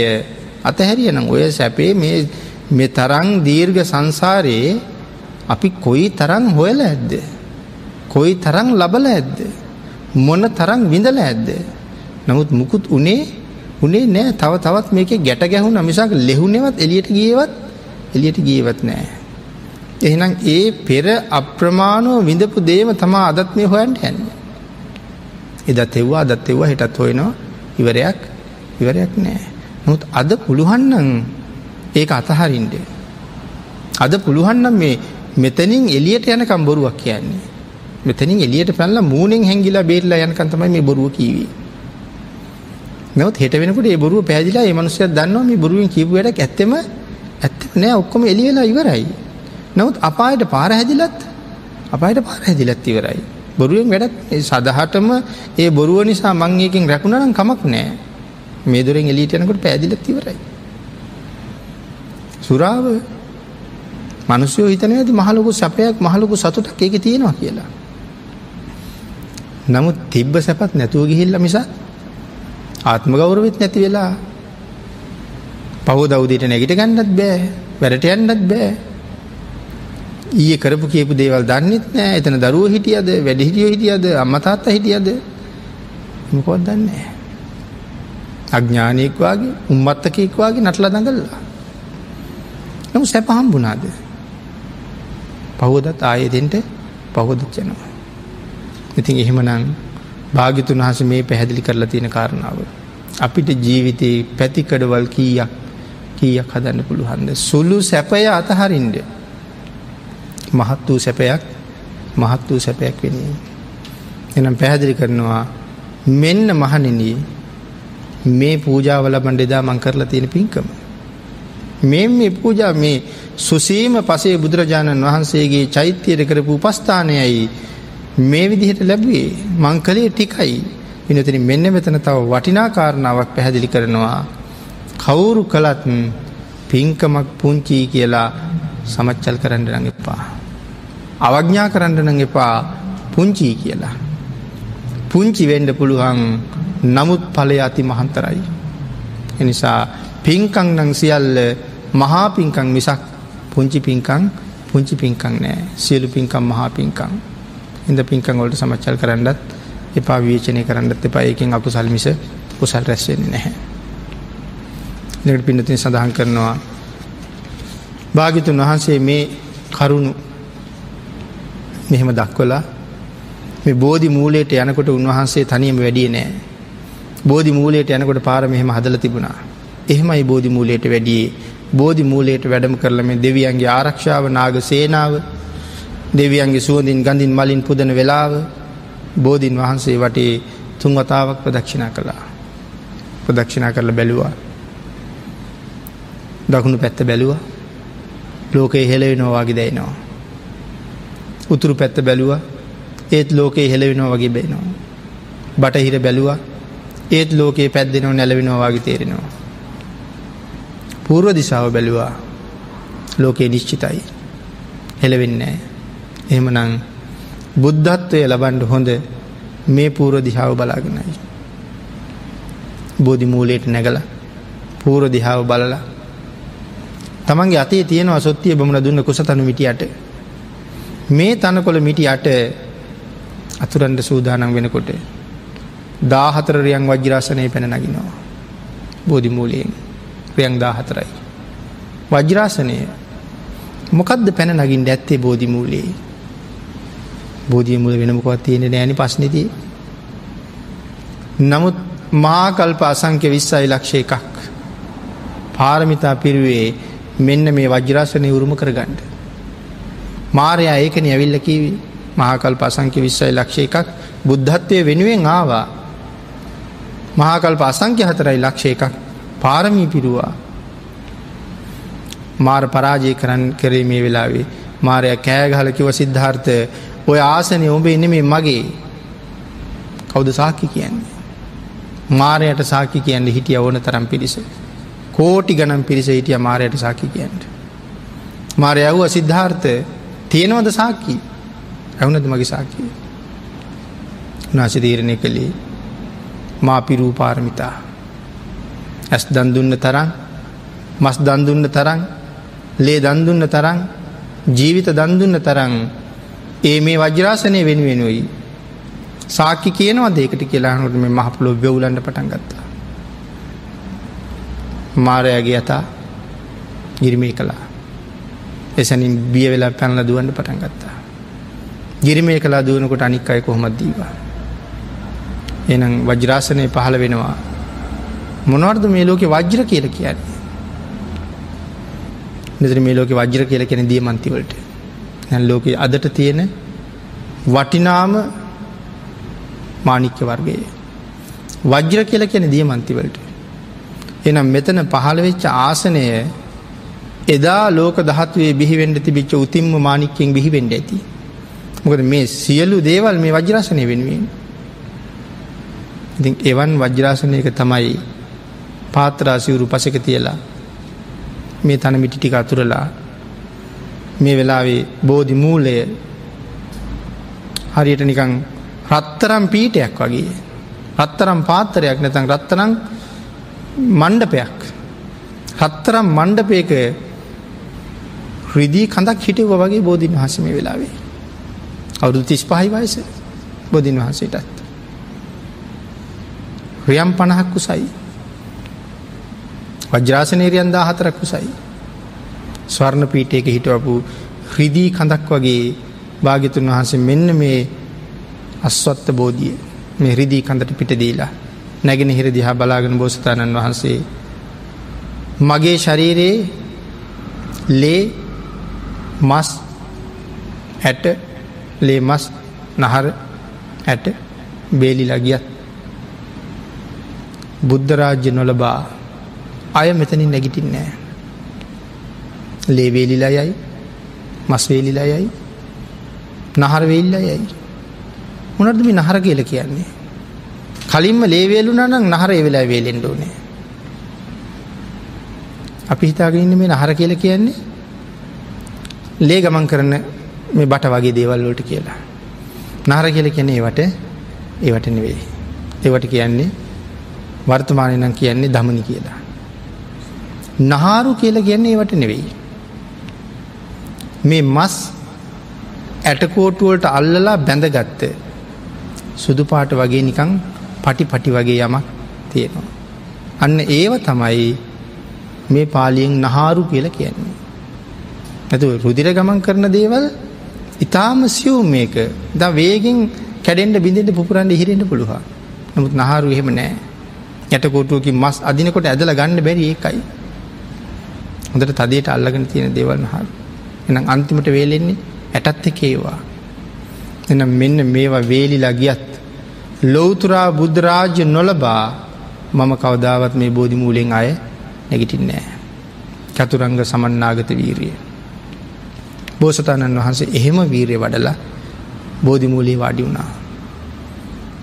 Speaker 1: අතහැරියනම් ඔය සැපේ මේ තරං දීර්ඝ සංසාරයේ අපි කොයි තරං හොයල ඇද්ද. කොයි තරං ලබල ඇද්ද. මොන තරං විඳල ඇද්ද. නමුත් මුකුත් උනේ උනේ නෑ තව තවත් මේක ගැට ගැහුණ මිසක් ලෙහුනෙවත් එලියට ගියවත් එලියට ගියවත් නෑ. එහෙනම් ඒ පෙර අප්‍රමාණෝ විඳපු දේම තමා අදත් මේ හොයන්ට යන්න. එදත් එව්වා අදත් එව්වා හිටත් හොයනවා ඉවරයක් ඉවරයක් නෑ. නොත් අද පුළුවන්නන් ඒක අතහරින්ට. අද පුළුවන්නම් මේ මෙතනින් එලියට යනකම් බොරුවක් කියන්නේ. මෙතනින් එලියට පැල්ල මූනෙන් හැංගිලා බේටලා යනකන්තමයි මේ බොරුව කීවී. නවත් හෙට වෙනකට ඒ බොරුව පැදිලා ඒ මනුස්සය දන්නවා මේ බොරුවෙන් කියපු වැඩක් ඇත්තෙම ඇත්තම නෑ ඔක්කොම එළි වෙලා ඉවරයි. නමුත් අපායට පාර හැදිලත් අපායට පාර හැදිලත් ඉවරයි. බොරුවෙන් වැඩක් සදහටම ඒ බොරුව නිසා මං ඒකෙන් රැකුණනම් කමක් නෑ. මේ දොරෙන් එලියට යනකොට පැදිලත් ඉවරයි. සුරාව මනුස්සයෝ හිතන ඇති මහලොකු සැපයක් මහලොකු සතුටක් ඒක තියෙනවා කියලා. නමුත් තිබ්බ සැපත් නැතුව ගිහිල්ල මිසක් ආත්ම ගෞරවෙත් නැති වෙලා පහු දවදීට නැගිට ගන්නත් බෑ වැඩට යන්නත් බෑ ඊය කරපු කියපු දේවල් දන්නෙත් නෑ. එතන දරුව හිටියද? වැඩ හිටියෝ හිටියද අම්මතාත්ත හිටියද? මොකොත් දන්නේ අඥ්ඥානයෙක් වගේ උම්මත්තකෙක් වගේ නටල දඟල්ලා. නමු සැපහම්බුනාද පහෝදත් ආයදෙන්ට පහෝදච්චනවා ඉතින් එහෙමනං භාගිතුන් වහස මේ පැහැදිලි කරලා තියෙන කාරණාව. අපිට ජීවිතයේ පැතිකඩවල් කීයක් කීයක් හදන්න පුළුහන්ද. සුළු සැපය අතහරින්ඩ. මහත් වූ සැපයක් මහත් වූ සැපයක් වෙනී. එනම් පැහැදිලි කරනවා මෙන්න මහනෙනී මේ පූජාවල බන්ඩෙදා මං කරලා තියෙන පින්කම. මේ මේ පූජා මේ සුසීම පසේ බුදුරජාණන් වහන්සේගේ චෛත්‍යයට කරපු උපස්ථානයයි මේ විදිහට ලැබුවේ මං කළේ ටිකයි පිනතින මෙන්න මෙතන තව වටිනා කාරණාවක් පැහැදිලි කරනවා කවුරු කළත් පින්කමක් පුංචී කියලා සමච්චල් කරන්න නඟ එපා. අවඥා කරන්න නඟ එපා පුංචී කියලා. පුංචි වෙන්ඩ පුළුවන් නමුත් පලය අති මහන්තරයි. එනිසා පින්කං නං සියල්ල මහා පින්කං මිසක් පුංචි පින්කං පුංචි පින්කං නෑ සියලු පින්කම් මහා පින්කං. ඉද පින්කං වලට සමච්චල් කරන්නත් එපා විේචනය කරන්නත් එපා ඒකින් අප සල්මිස කුසල් රැස්වෙන්නේ නැහැ. නට පිනතින් සඳහන් කරනවා භාගිතුන් වහන්සේ මේ කරුණු මෙහෙම දක්වලා මේ බෝධි මූලයට යනකොට උන්වහන්සේ තනියම වැඩිය නෑ. බෝධි මූලයට යනකොට පාර මෙහෙම හදල තිබුණා. එහෙමයි බෝධි මූලයට වැඩියේ බෝධි මූලයට වැඩම කරලම දෙවියන්ගේ ආරක්ෂාව නාග සේනාව දෙවියන්ගේ සුවඳින් ගඳින් මලින් පුදන වෙලාව බෝධීන් වහන්සේ වටේ තුන් වතාවක් ප්‍රදක්ෂිනා කළා. ප්‍රදක්ෂිනා කරල බැලුවා. දකුණු පැත්ත බැලුව ලෝකයේ හෙලවෙනවාගේ දැයිනවා. උතුරු පැත්ත බැලුව ඒත් ලෝකයේ හෙලවෙනවා වගේ බේනවා. බටහිර බැලුව ඒත් ලෝකයේ පැද්දෙනව නැලවෙනවාගේ තේරෙනවා. පූර්ව දිසාව බැලුවා ලෝකයේ නිශ්චිතයි. හෙලවෙන්නේ. එහෙමනං බුද්ධත්වය ලබන්ඩ හොඳ මේ පූර්ව දිහාව බලාගෙනයි. බෝධි මූලයට නැගල පූර දිහාව බලලා තමන්ගේ අතේ තියෙනවා සොත්තිය බමුණ දුන්න කුසතනු මිටියට. මේ තනකොළ මිටි අට අතුරන්ට සූදානම් වෙනකොට දාහතර රියන් වජ්‍රාසනය පැන නగిනවා බෝධිමූලයෙන් රියන් දාහතරයි. වජ්‍රාසනය මොකක්ද පැන නගින් ඇත්තේ බෝධිමූලයේ බෝධිය මුල වෙනමකොත් තියෙන නෑනි පස්්නති නමුත් මාකල්ප අසංක්‍ය විස්සයි ලක්ෂ එකක්. පාරමිතා පිරුවේ මෙන්න මේ වජ්‍රාසනය උරුම කරගණ්ඩ. මාරයා ඒකන ඇවිල්ල කීවී. මහකල් පසංක්‍ය විස්සයි ලක්ෂ එකක්. බුද්ධත්වය වෙනුවෙන් ආවා. මහකල් පසංක්‍ය හතරයි ලක්ෂ එකක්. පාරමී පිරුවා. මාර පරාජය කරන්න කරේ මේ වෙලාවේ. මාරය කෑගහලකිව සිද්ධාර්ථ ඔය ආසනය ඔබ එන්න මේ මගේ. කෞද සාකි කියන්නේ. මාරයට සාකි කියන්න හිටිය ඕන තරම් පිරිස. කෝටි ගනම් පිරිස හිටිය මාරයට සාකි කියන්ට. මාරය ඇව්ව සිද්ධාර්ථ තියෙනවද සාකි ඇවුනද මගේ සාකිය. නාසිතීරණය කළේ මා පිරූ පාරමිතා. ඇස් දන්දුන්න තරන් මස් දන්දුන්න තරන් ලේ දන්දුන්න තරන් ජීවිත දන්දුන්න තරන් ඒ මේ වජ්‍රාසනය වෙනුවෙනුයි සාකි කියනවා දෙකට කියලාහනුට මේ මහපුලො බෙවුලන්ට පටන් ගත්තා. මාරයගේ අතා ගිරිමේ කලා එසැනින් බිය වෙලා පැනල දුවන්ට පටන් ගත්තා. ගිරිමේ කලා දුවනකොට අනික් අය කොහොමත් දීවා. එනම් වජ්‍රාසනය පහළ වෙනවා. මොනවර්ද මේ ලෝකෙ වජ්‍ර කියල කියන්නේ. නිතර මේ ලෝක වජ්‍ර කියල කෙන දිය මන්තිවලට. නැන් ලෝක අදට තියෙන වටිනාම මානික්‍ය වර්ගයේ. වජ්‍ර කියල කියන දිය මන්තිවලට. එනම් මෙතන පහළ වෙච්ච ආසනය එදා ලෝක දහත්වේ බිහිවෙන්ඩ තිබිච්ච උතින්ම මානික්කෙන් බිහිවෙන්ඩ ඇති. මොකද මේ සියලු දේවල් මේ වජ්‍රාසනය වෙනුවෙන්. ඉතින් එවන් වජ්‍රාසනයක තමයි පාත්‍රාසිවුරු පසක තියලා මේ තන මිටි ටික අතුරලා මේ වෙලාවේ බෝධි මූලය හරියට නිකං රත්තරම් පීටයක් වගේ රත්තරම් පාත්තරයක් නැතන් රත්තරං මණ්ඩපයක්. රත්තරම් මණ්ඩපයක රිදී කඳක් හිටව වගේ බෝධීන් වහසම වෙලාවේ. අවුදු තිස් පහයි වයස බොධීන් වහන්සේටත්. රියම් පණහක් කුසයි. වජ්‍රාසනේරියන් දා හතරක් කුසයි. ස්වර්ණ පීටයක හිටවපු රිදී කඳක් වගේ භාගිතුන් වහන්සේ මෙන්න මේ අස්වත්ත බෝධිය මේ රිදී කඳට පිටදීලා නැගෙන හිර දිහා බලාගෙන බෝසතාණන් වහන්සේ මගේ ශරීරයේ ලේ මස් ඇට ලේ මස් නහර ඇට බේලිලා ගියත් බුද්ධරාජ්‍ය නොලබා අය මෙතනින් නැගිටින් නෑ ලේවේලිලා යයි මස්වේලිලා යයි නහරවෙල්ලා යයි. මොනටද මේ නහර කියල කියන්නේ? කලින්ම ලේවේලුනා නම් නහර එවෙලා වේලෙන්ඩෝනේ අපි හිතාගන්න මේ අහර කියල කියන්නේ ලේ ගමන් කරන මේ බට වගේ දේවල්ලෝට කියලා. නාර කියල කියන ඒවට ඒවට නෙවෙයි. ඒවට කියන්නේ වර්තමානය නම් කියන්නේ දමනි කියලා. නහාරු කියල කියන්නේ ඒවට නෙවෙයි. මේ මස් ඇටකෝටුවලට අල්ලලා බැඳගත්ත සුදු පාට වගේ නිකං පටි පටි වගේ යමක් තියෙනවා. අන්න ඒව තමයි මේ පාලියෙන් නහාරු කියල කියන්නේ. ඇතු රුදිර ගමන් කරන දේවල් ඉතාම සියව් මේක. ද වේගෙන් කැඩෙන්ට බිඳට පුරන්ට හිරෙන්ට පුළුවන්. නමුත් නහරු එහෙම නෑ. යටකොටුවකින් මස් අදිනකොට ඇදල ගන්න බැරි ඒකයි. හොඳට තදයට අල්ලගෙන තියෙන දේවල් හර එනම් අන්තිමට වේලෙන්නේ ඇටත් එක ඒවා. එනම් මෙන්න මේවා වේලිලා ගියත් ලෝතුරා බුද්ධරාජ්‍ය නොලබා මම කවදාවත් මේ බෝධිමූලෙන් අය නැගිටින්නෑ චතුරංග සමන්නාගත වීරිය බෝසතාණන් වහන්සේ එහෙම වීරය වඩලා බෝධිමූලී වාඩි වුණා.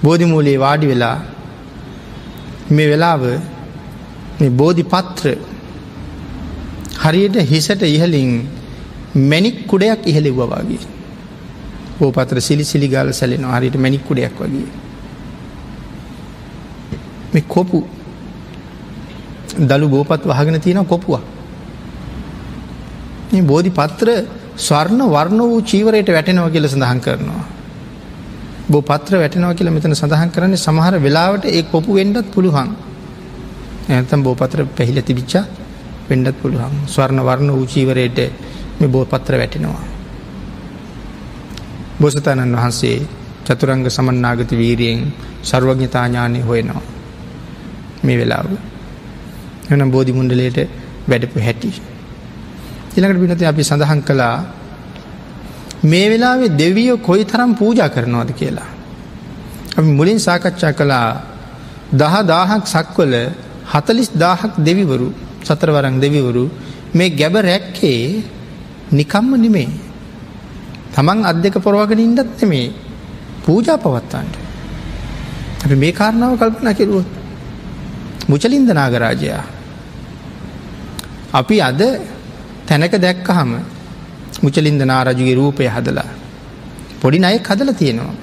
Speaker 1: බෝධිමූලයේ වාඩි වෙලා මේ වෙලාව මේ බෝධි පත්‍ර හරියට හිසට ඉහලින් මැනික් කුඩයක් ඉහලිව්ව වගේ. ඕපත්‍ර සිලි සිලි ගාල සැලෙන හරියට මැනික් කුඩයක් වගේ. මේ කොපු දළු බෝපත් වහගෙන තියෙන කොපුවා. මේ බෝධි පත්‍ර ස්වර්ණ වර්ණ වූ චීවරයට වැටෙනව කියල සඳහන් කරනවා. බෝ පත්‍ර වැටනව කියල මෙතන සඳහන් කරන්නේ සමහර වෙලාවට ඒ කොපු වෙන්ඩත් පුළුවන් ඇතම් බෝපත්‍ර පැහිල තිබිච්චා වෙන්ඩත් පුළුවන් ස්වර්ණ වර්ණ වූ චීවරයට මේ බෝපත්‍ර වැටෙනවා. බොසතාණන් වහන්සේ චතුරංග සමන්නාගත වීරියෙන් සර්වඥතාඥානය හොයනවා මේ වෙලාව එනම් බෝධි මුන්ඩලයට වැඩපු හැටි ඉළඟට පිනති අපි සඳහන් කළා මේ වෙලාවේ දෙවියෝ කොයි තරම් පූජා කරනවාද කියලා. අපි මුලින් සාකච්ඡා කළා දහ දාහක් සක්වල හතලිස් දාහක් දෙවිවරු සතරවරං දෙවිවරු මේ ගැබ රැක්කේ නිකම්ම නෙමේ. තමන් අත් දෙක පොරවගෙන ඉන්ඩත් නෙමේ පූජා පවත්තන්ට. අපි මේ කාරණාව කල්පනා කෙරුවොත්. මුචලින්ද නාගරාජයා. අපි අද තැනක දැක්කහම මුචලින්ද නාරජුගේ රූපය හදලා. පොඩි අයෙක් හදල තියෙනවා.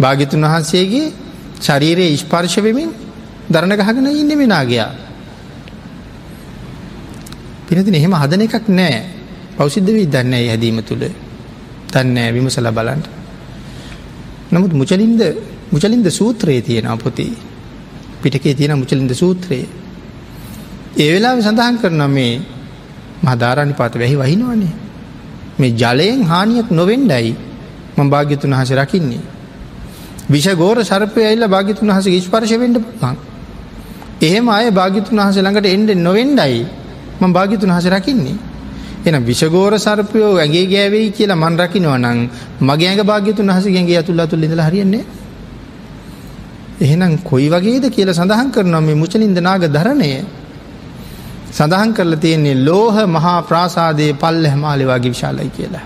Speaker 1: භාගිතුන් වහන්සේගේ ශරීරයේ ස්පර්ශවෙමින් දරණ ගහගෙන ඉන්න මෙනාගයා. පිනතින එහෙම හදන එකක් නෑ පෞසිද්ධ වී දන්නේ හැදීම තුළ තන්නෑ විමසල බලන්ට. නමුත් මුචලින්ද මුචලින්ද සූත්‍රයේ තියෙන පොති පිටකේ තියෙන මුචලින්ද සූත්‍රයේ. ඒ වෙලා සඳහන් කරන මේ මහදාරණි පාත වැහි වහිනවනේ. මේ ජලයෙන් හානියක් නොවෙන්ඩයි මං භාග්‍යතුන් හස රකින්නේ. විෂගෝර සර්පය ඇල්ල භාගිතුන් හස ස්පර්ශවෙන්ඩ පුහන්. එහෙම අය භාගිතුන් වහස ළඟට එන්ඩ නොවෙන්ඩයි මං භාගිතුන් හස රකින්නේ. එන විෂගෝර සර්පයෝ ඇගේ ගෑවෙයි කියලා මන් රකිනවා නං මගේ ඇඟ භාග්‍යතුන් හසගේ ඇතුළ තුළ ඉඳල හරියන්නේ. එහෙනම් කොයි වගේද කියල සඳහන් කරනවා මේ මුචලින්ද නාග ධරණය සඳහන් කරලා තියෙන්නේ ලෝහ මහා ප්‍රාසාදයේ පල්ල හැමාලි වගේ විශාලයි කියලා.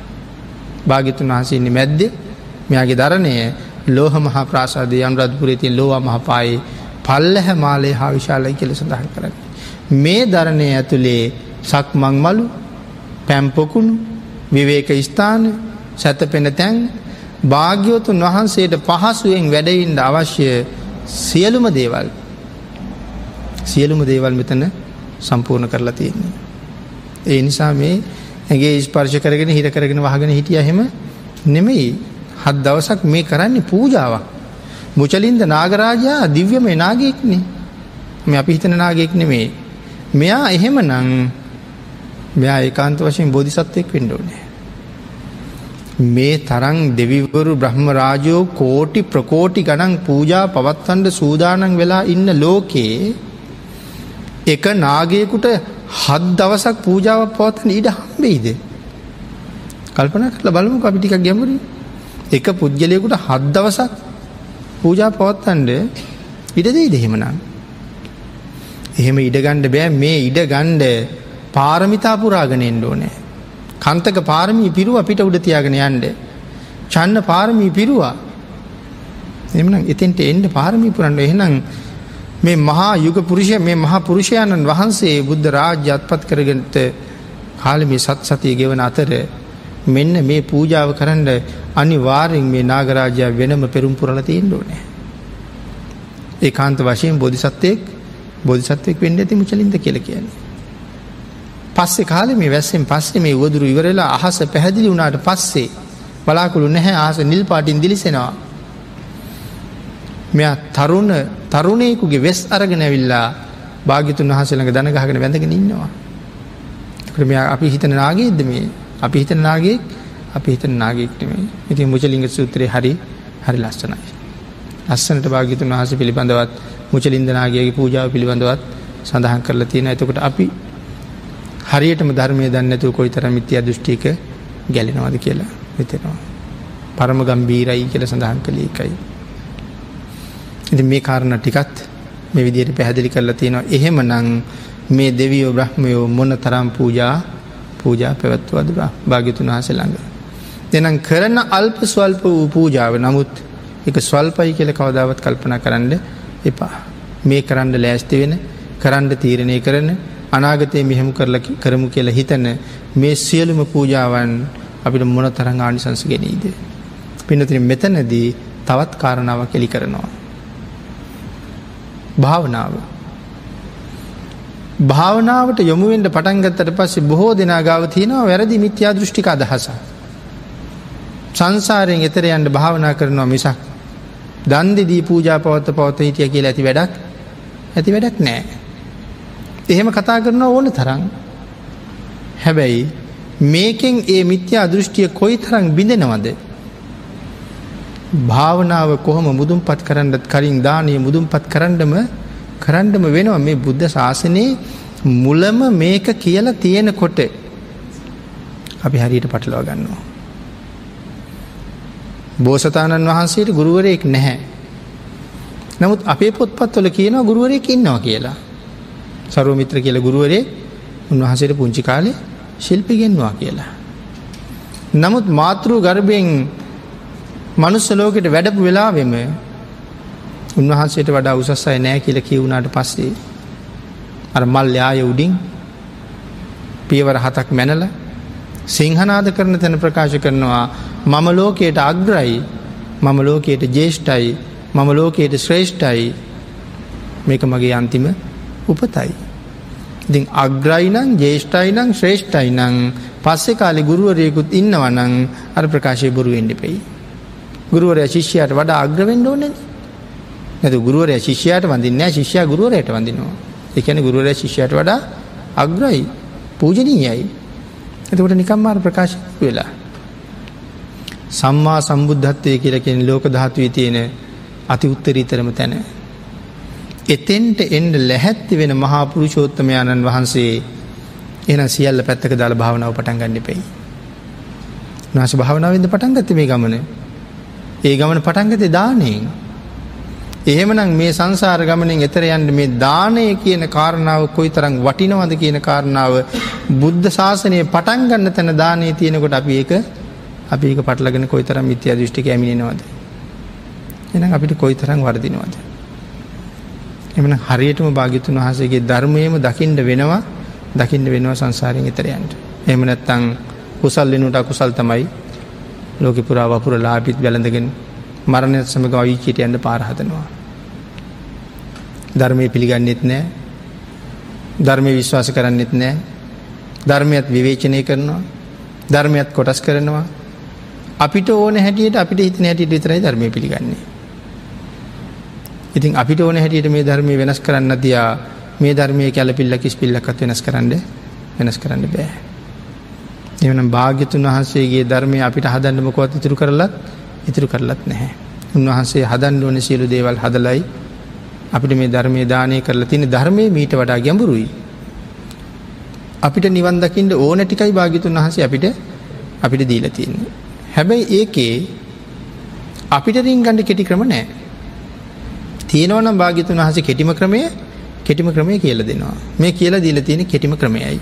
Speaker 1: භාගිතුන් වහසන්නේ මැද්ද මෙයාගේ දරණය ලෝහ මහා ප්‍රාසාදය අනුරධපුරේ තිය ලෝව මහපායි පල්ල හැමාලේ හා විශාලයි කියල සඳහන් කරන්න. මේ දරණය ඇතුළේ සක්මං මලු පැම්පොකුණු විවේක ස්ථාන සැතපෙන තැන් භාග්‍යවතුන් වහන්සේට පහසුවෙන් වැඩයින්ට අවශ්‍ය සියලුම දේවල් සියලුම දේවල් මෙතන සම්පූර්ණ කරලා තියෙන්නේ. ඒ නිසා මේ ඇගේ ස්පර්ශ කරගෙන හිර කරගෙන වහගෙන හිටිය හෙම නෙමෙයි හත් දවසක් මේ කරන්නේ පූජාවක්. මුචලින්ද නාගරාජයා දිව්‍යම නාගෙක්නේ මේ අපි හිතන නාගෙක් නෙමේ. මෙයා එහෙම නං මෙයා ඒකාන්ත වශයෙන් බෝධිසත්වයෙක් වෙන්ඩෝනේ. මේ තරං දෙවිවරු බ්‍රහ්ම රාජයෝ කෝටි ප්‍රකෝටි ගණන් පූජා පවත්වන්ඩ සූදානන් වෙලා ඉන්න ලෝකයේ එක නාගයකුට හත් දවසක් පූජාව පවත්තන ඊට හම්බෙයිද. කල්පන කරලා බලමු අපිටික ගැමරි එක පුද්ගලයකුට හත් දවසක් පූජා පවත්තන්ඩ ඉඩදෙයි දෙහෙමනම්. එහෙම ඉඩගණ්ඩ බෑ මේ ඉඩ ගණ්ඩ පාරමිතා පුරාගෙනෙන්ඩ ඕනෑ. කන්තක පාරමී පිරුව අපිට උඩ තියාගෙන යන්ඩ. චන්න පාරමී පිරුවා එමනම් එතෙන්ට එන්ඩ පාරමී පුරන්ඩ එහෙනම් මේ මහා යුග පුරුෂය මේ මහා පුරුෂයණන් වහන්සේ බුද්ධ රාජ්‍ය අත්පත් කරගට කාල මේ සත් සතිය ගෙවන අතර මෙන්න මේ පූජාව කරන්න අනිවාර්යෙන් මේ නාගරාජය වෙනම පෙරුම් පුරල තියෙන් ඕනෑ. ඒ කාන්ත වශයෙන් බෝධිසත්වයෙක් බෝධිසත්වයෙක් වෙන්ඩ ඇති මුචලින්ද කියල කියන්නේ. පස්සේ කාල මේ වැස්සෙන් පස්සේ මේ වදුරු ඉවරලා අහස පැහැදිලි වුණාට පස්සේ බලාකුළු නැහැ ආස නිල් පාටින් දිලිසෙනවා. මෙයා තරුණ තරුණයකුගේ වෙස් අරගෙන ඇවිල්ලා භාගිතුන් වහසලඟ දනගහගෙන වැඳගෙන ඉන්නවා. ක්‍රමය අපි හිතන නාගේද මේ අපි හිතන නාගේ අපි හිතන නාගෙක්ටමේ ඉති මුචලිංග සූත්‍රය හරි හරි ලස්සනයි. ලස්සනට භාගිතුන් වහස පිළිබඳවත් මුචලින්දනාගේ පූජාව පිළිබඳවත් සඳහන් කරලා තියෙන එතකොට අපි හරියටම ධර්මය දන්නතු කොයි තර මිත්‍ය දෘෂ්ටික ගැලෙනවාද කියලා හිතෙනවා. පරම ගම්බීරයි කියල සඳහන් කළ එකයි. ඉති මේ කාරණ ටිකත් මේ විදියට පැහැදිලි කරලා තියෙනවා එහෙම නං මේ දෙවියෝ බ්‍රහ්මයෝ මොන තරම් පූජා පූජා පැවැත්වදුරා භාගිතුන් වහස ළඟ. දෙනම් කරන අල්ප ස්වල්ප වූ පූජාව නමුත් එක ස්වල්පයි කියල කවදාවත් කල්පන කරන්න එපා. මේ කරන්න ලෑස්ති වෙන කරන්න තීරණය කරන අනාගතය මෙහෙම කරල කරමු කියලා හිතන මේ සියලුම පූජාවන් අපිට මොන තරං ආනිසංස ගෙනීද. පිනතින මෙතනදී තවත් කාරණාව කෙලි කරනවා. භාවනාව. භාවනාවට යොමුුවෙන්ට පටන්ගත්තට පස්සේ බොහෝ දෙනා ගාව තියෙනවා වැරදි මිත්‍යා දෘෂ්ටික අදහස. සංසාරයෙන් එතරයන්ට භාවනා කරනවා මිසක් දන්දදී පූජා පවත්ත පවත හිටිය කියලා ඇති වැඩක් ඇති වැඩක් නෑ. එහෙම කතා කරන ඕන තරම් හැබැයි මේකෙන් ඒ මිත්‍යා දෘෂ්ටිය කොයි තරම් බිඳෙනවද භාවනාව කොහොම මුදුම් පත් කරන්නත් කරින් දානය මුදුම් පත් කරන්නම කරන්නම වෙනවා මේ බුද්ධ ශාසනයේ මුලම මේක කියලා තියෙන කොට අපි හරියට පටලවා ගන්නවා. බෝසතාණන් වහන්සේට ගුරුවරයෙක් නැහැ. නමුත් අපේ පොත්පත්වල කියනවා ගුරුවරයෙක් ඉන්නවා කියලා. සරුවමිත්‍ර කියල ගුරුවරේ උන්වහසට පුංචි කාලේ ශිල්පිගෙන්වා කියලා. නමුත් මාතෘ ගර්භයෙන් මනුස්සලෝකට වැඩපු වෙලාවෙම උන්වහන්සේට වඩා උසස් අය නෑ කියල කිවුණට පස්සේ අර මල් යාය උඩින් පියවර හතක් මැනල සිංහනාද කරන තැන ප්‍රකාශ කරනවා මම ලෝකයට අග්‍රයි මම ලෝකයට ජේෂ්ටයි මම ලෝකයට ශ්‍රේෂ්ඨයි මේක මගේ අන්තිම උපතයි. ඉතින් අග්‍රයිනං ජේෂ්ඨයිනං ශ්‍රේෂ්ඨයිනං පස්සෙ කාලි ගුරුවරයකුත් ඉන්නවනං අර ප්‍රකාශය බොරුවෙන්ඩ පෙයි. ගුරුවරය ශිෂ්‍යයට වඩා අග්‍රවෙන්ඩ ඕනන නැතු ගුරුවරය ශිෂ්‍යයට වඳන්න ශිෂ්‍ය ගුරුවරයට වඳනවා. එකන ගුරුවරය ශිෂ්‍යයට වඩා අග්‍රයි පූජනීයයි. එතකොට නිකම්මාර ප්‍රකාශ වෙලා. සම්මා සම්බුද්ධත්වය කියලකෙන ලෝක ධාතුවී තියෙන අති උත්තරීතරම තැන එතෙන්ට එන්ඩ ලැහැත්ති වෙන මහා පුරුෂෝත්තමයාණන් වහන්සේ එන සියල්ල පැත්තක දාල භාවනාව පටන් ගන්න පෙයි. නාශ භාවනාවද පටන්ගත්ත මේ ගමන. ඒ ගමන පටන්ගත දානයෙන්. එහෙමනම් මේ සංසාර ගමනින් එතරයන්ට මේ දානය කියන කාරණාව කොයි තරම් වටිනවද කියන කාරණාව බුද්ධ ශාසනය පටන්ගන්න තැන දානය තියෙනකොට අපි ඒක අපි ඒක පටලගෙන කොයි තරම් මිත්‍යා දෘෂ්ටික ඇමිණෙනවද. එනම් අපිට කොයි තරම් වර්දිනවද. එමන හරියටම භාගිතුන් වහසේගේ ධර්මයම දකිින්ට වෙනවා දකිින්ට වෙනවා සංසාරයෙන් එතරයන්ට. එම නැත්තං කුසල් වෙනුට අකුසල් තමයි ලෝක පුරා වපුර ලාපිත් බැලඳගෙන මරණය සමග අවිචිට යන්න පාරහතනවා. ධර්මය පිළිගන්නෙත් නෑ. ධර්මය විශ්වාස කරන්නෙත් නෑ. ධර්මයත් විවේචනය කරනවා. ධර්මයත් කොටස් කරනවා. අපිට ඕන හැටියට අපිට හිතන හැටියට විතරයි ධර්මය පිළිගන්නේ. ඉතින් අපිට ඕන හැටියට මේ ධර්මය වෙනස් කරන්න තියා මේ ධර්මය කැලපිල්ල කිස් පිල්ලක්ත් වෙනස් කරන්න වෙනස් කරන්න බෑ. එවනම් භාග්‍යතුන් වහන්සේගේ ධර්මය අපිට හදන්නමකොත් ඉතුරු කරලත් ඉතුරු කරලත් නැහැ. උන්වහන්සේ හදන් ඕන සියලු දේවල් හදලයි අපිට මේ ධර්මය දානය කරලා තින ධර්මය මීට වඩා ගැඹුරුයි. අපිට නිවන් දකිින්ට ඕන ටිකයි භාගිතුන් වහසේ අපිට අපිට දීල තියන්නේ. හැබැයි ඒකේ අපිට රිංගන්ඩ කෙටි ක්‍රම නෑ තියෙනවනම් භාගිතුන් වහස කෙටිම ක්‍රමය කෙටිම ක්‍රමය කියල දෙනවා. මේ කියලා දීල තියෙන කෙටිම ක්‍රමයයි.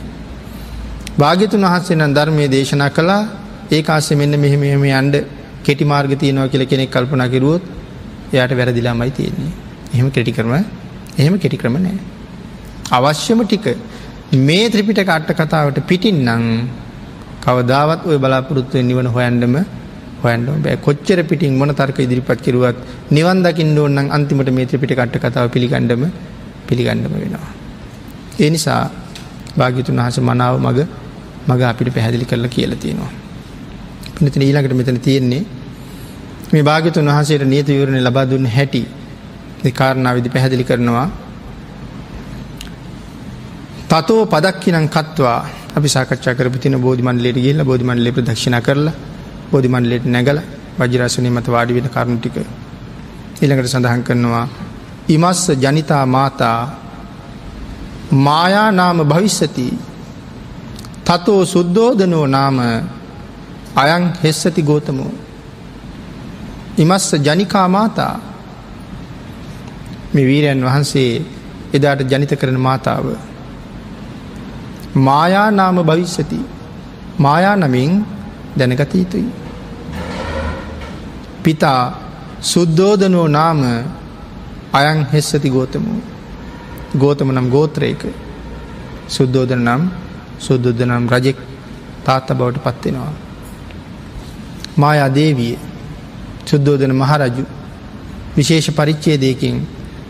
Speaker 1: භාගිතුන් වහන්සේ නම් ධර්මය දේශනා කලා ඒ ආස මෙන්න මෙහෙම මෙහෙම අන්ඩ කෙටි මාර්ග තියනවා කියල කෙනෙක් කල්පනා කිරුවොත් එයාට වැරදිලාමයි තියෙන්නේ. එහෙම කෙටි කරම එහෙම කෙටි ක්‍රම නෑ. අවශ්‍යම ටික මේ ත්‍රිපිට කට්ට කතාවට පිටින් නං කවදාවත් ඔය බලාපොරොත්තුව නිවන හොයන්ඩම හොයන්ඩ බෑ කොච්චර පිටින් මොන තර්ක ඉදිරිපත් කිරුවත් නිවන් දකිින් ඕන්නන් අන්තිමට මේ ත්‍රිපිට කට්ට කතාව පිළිගණ්ඩම පිළිගණ්ඩම වෙනවා. ඒ නිසා භාගිතුන් වහස මනාව මග මග අපිට පැහැදිලි කරලා කියල තියෙනවා. පිනතින ඊළඟට මෙතන තියෙන්නේ මේ භාගතුන් වහසේට නියත විවරණ ලබා දුන්න හැටි කාරණා විදි පැහැදිලි කරනවා තතෝ පදක්කිනං කත්වා අපි සාකච්ඡා කරපු තින බෝධිමන්ලට ගිල්ල බෝධිමන්ලේ ප්‍රදක්ෂණ කරලා බෝධිමන්ලට නැගල වජරසනය මත වාඩි වෙන කරුණටික ඉළඟට සඳහන් කරනවා ඉමස්ස ජනිතා මාතා මායා නාම භවිස්සති තතෝ සුද්දෝදනෝ නාම අයං හෙස්සති ගෝතමෝ. ඉමස්ස ජනිකා මාතා. මේ වීරයන් වහන්සේ එදාට ජනිත කරන මාතාව. මායා නාම භවිස්සති. මායා නමින් දැනගත යුතුයි. පිතා සුද්දෝදනෝ නාම අයං හෙස්සති ගෝතමු ගෝතම නම් ගෝත්‍රයක සුද්දෝදන නම් සුද්දුද්ධ නම් රජෙක් තාත්ත බවට පත්වෙනවා. මායා දේවිය සුද්දෝදන මහරජු විශේෂ පරිච්චේදයකින්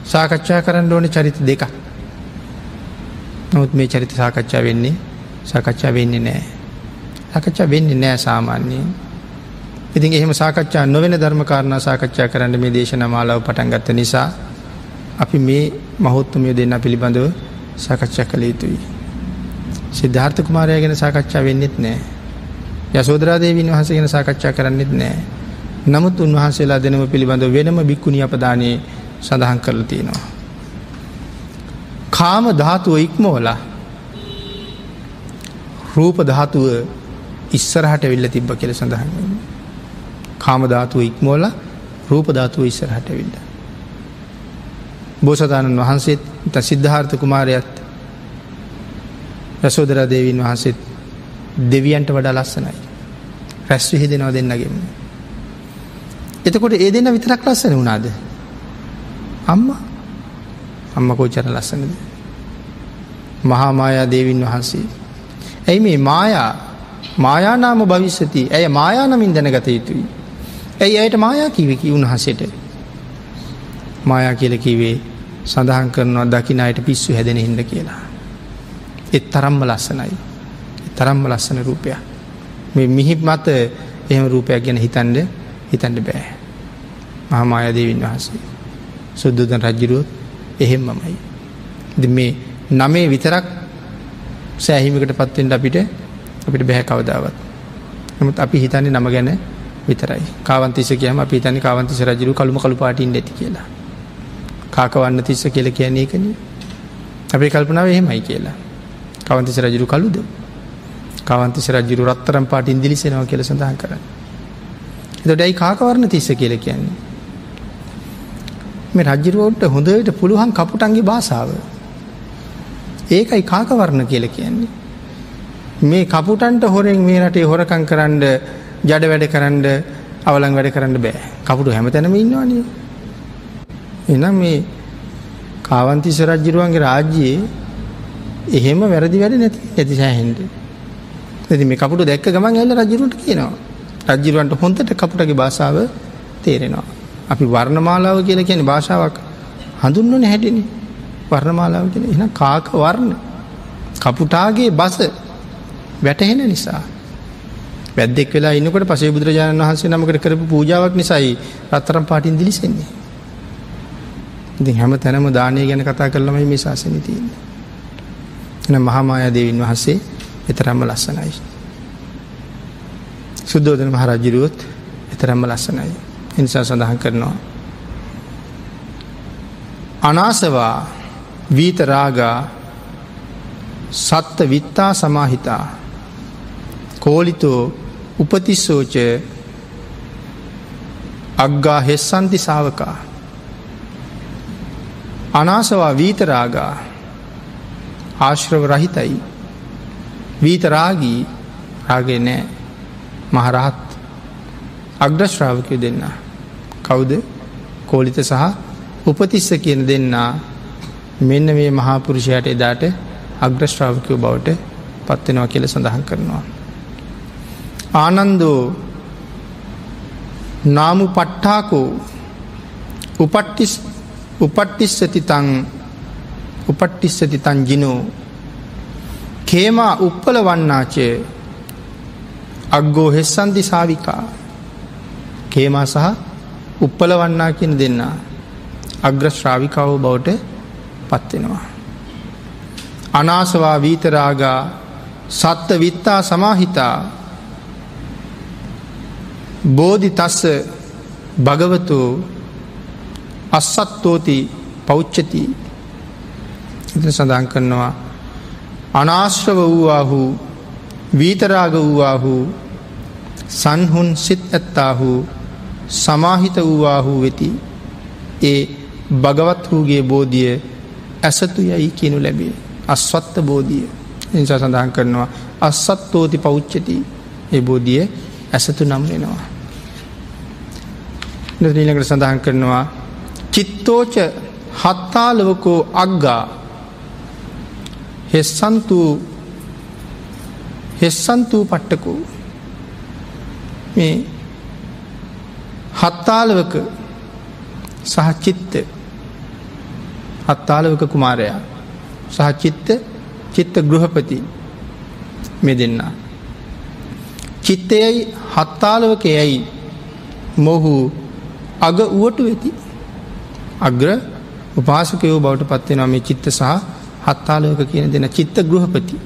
Speaker 1: සාකච්ඡා කරන්න ඕන චරිත දෙකක් නොත් මේ චරිත සාකච්ඡා වෙන්නේ සාකච්ඡා වෙන්නේ නෑ. සාකච්ඡා වෙන්නේ නෑ සාමාන්‍යයෙන්. ඉතින් එහෙම සාකච්ඡා නොවෙන ධර්මකාරණ සාකච්ඡා කරන්න මේ දේශන මාලාව පටන්ගත්ත නිසා අපි මේ මහොත්තුමිය දෙන්න පිළිබඳව සාකච්ඡා කළ යුතුයි. සිද්ධාර්ථ කුමාරය ගැන සාකච්ඡා වෙන්නෙත් නෑ. යසෝදරාදේවින් වහස ගැන සාකච්ඡා කරන්නෙත් නෑ. නමුත් උන්වහන්සේලා දෙනම පිළිබඳව වෙනම බික්කුණි අපදානයේ සඳහන් කරලා තියෙනවා. කාම ධාතුව ඉක්මෝල රූප ධාතුව ඉස්සරහට වෙල්ල තිබ්බ කෙල සඳහන් කාම ධාතුව ඉක්මෝල රූප ධාතුව ඉස්සරහට වෙල්ල බෝසතාණන් වහන්සේත් ත සිද්ධාර්ථ කුමාරයත් යසෝදරා දේවීන් වහන්සේත් දෙවියන්ට වඩා ලස්සනයි. රැස් විහිදෙනව දෙන්නගෙම එතකොට ඒ දෙන්න විතරක් ලස්සන වුණාද? අම්මා. අම්ම කෝචර ලස්සනද. මහාමායා දේවින් වහන්සේ. ඇයි මේ මායා මායානාම භවිස්සති ඇය මායානමින් දැනගත යුතුයි. ඇයි ඇයට මායා කිවකි උන්හසට. මායා කියල කිවේ සඳහන් කරනවා දකින අයට පිස්සු හැදෙන හිද කියලා. එත් තරම්ම ලස්සනයි. තරම්ම ලස්සන රූපයක්. මේ මිහිප මත එහෙම රූපයක් ගැන හිතන්ඩ හිතන්ඩ බෑ. මහාමායාදේවින් වහන්සේ. සුද්දුදන් රජ්ජිරුවත් එහෙම්මමයි. මේ නමේ විතරක් සෑහිමකට පත්වෙන්ට අපිට අපිට බැහැ කවදාවත්. නමුත් අපි හිතන්නේ නම ගැන විතරයි කාවන්තිස කියම අපි තනි කාවන්තිස රජරු කළුම කළු පාටින් ඇති කියලා. කාකවන්න තිස්ස කියල කියන්නේ එකන. අපේ කල්පනාව එහෙමයි කියලා. කවන්තිස රජරු කළුද. කාවන්තිස රජරු රත්තරම් පාටින් දිලිසෙනවා කියල සඳහන් කරන්න. එත ඩැයි කාකවරණ තිස්ස කියල කියන්නේ. මේ රජ්ජිරුවෝට හොඳට පුළුවන් කපුටන්ගේ භාසාාව. ඒකයි කාකවරණ කියල කියන්නේ. මේ කපුටන්ට හොරෙන් මේ රටේ හොරකං කරන්න ජඩ වැඩ කරන්න අවලං වැඩ කරන්න බෑ කපුටු හැම තැනම ඉන්නවානේ. එනම් මේ කාවන්තිස රජ්ජිරුවන්ගේ රාජ්‍යයේ එහෙම වැරදි වැඩ නැති ඇති සෑහෙන්ට. ඇති මේ කපුට දැක්ක ගමන් ඇල්ල රජරුට කියනවා. රජ්ජිරුවන්ට හොඳට කපුටගේ භාසාාව තේරෙනවා. අපි වර්ණමාලාව කියල කියන භාෂාවක් හඳුන්වන හැටිනි වර්ණමාලාව කියෙන එන කාක වර්ණ කපුටාගේ බස වැටහෙන නිසා. වැදෙක් වෙලා ඉන්නකට පසේ බුදුරජාණන් වහන්සේ නමකට කරපු පූජාවක් නිසයි රත්තරම් පාටින් දිලිසෙන්නේ. ඉති හැම තැනම දානය ගැන කතා කරලමයි මේ ශාසන තියන්නේ. එන මහාමායා දෙවින් වහන්සේ එතරම්ම ලස්සනයි. සුද්දෝදන මහරජ්ජිරුවොත් එතරම්ම ලස්සනයි. එනිසා සඳහන් කරනවා. අනාසවා වීතරාගා සත්ත විත්තා සමාහිතා. කෝලිතෝ උපතිස්සෝච අග්ගා හෙස්සන්ති සාවකා අනාසවා වීතරාගා ආශ්‍රව රහිතයි. වීතරාගී රාගේ නෑ. මහරහත් අග්‍රශ්‍රාවකය දෙන්නා. කවුද? කෝලිත සහ උපතිස්ස කියන දෙන්නා. මෙන්න මේ මහාපුරුෂයට එදාට අග්‍රශ්‍රාවකයෝ බවට පත්වෙනවා කියල සඳහන් කරනවා. ආනන්දෝ නාමු පට්ටාකෝ උපට්ටිස් උපට්ටිස්සති තං උපට්ටිස්සති තන් ජිනෝ කේමා උප්පල වන්නාචය අග්ගෝ හෙස්සන්ති සාවිකා කේමා සහ උප්පල වන්නා කියන දෙන්න අග්‍ර ශ්‍රාවිකාව බවට පත්වෙනවා. අනාසවා වීතරාගා සත්ත විත්තා සමාහිතා බෝධි තස්ස භගවතු අස්සත්තෝති පෞච්චති. එත සඳහන් කරනවා අනාශ්‍රව වූවාහු වීතරාග වූවාහු සන්හුන් සිත් ඇත්තාහු සමාහිත වූවාහු වෙති. ඒ භගවත් වූගේ බෝධිය ඇසතු යයි කියනු ලැබේ. අස්වත්ත බෝධිය. නිසා සඳහන් කරනවා අස්සත්තෝති පෞච්චති. ඒ බෝධිය ඇසතු නම් වෙනවා. නීලකට සඳහන් කරනවා. චිත්තෝච හත්තාලවකෝ අග්ගා. හෙස්සන්තු හෙස්සන්තූ පට්ටකෝ. මේ හත්තාලවක සහචිත්ත හත්තාලවක කුමාරයා සහචිත්ත චිත්ත ගෘහපති මෙ දෙන්න. චිත්තයයි හත්තාලවකයයි මොහු අග වුවටු වෙති. අග්‍ර උපාසකයෝ බවට පත්වෙනවා මේ චිත්ත සහ හත්තාලෝක කියන දෙන චිත්ත ගෘහපති.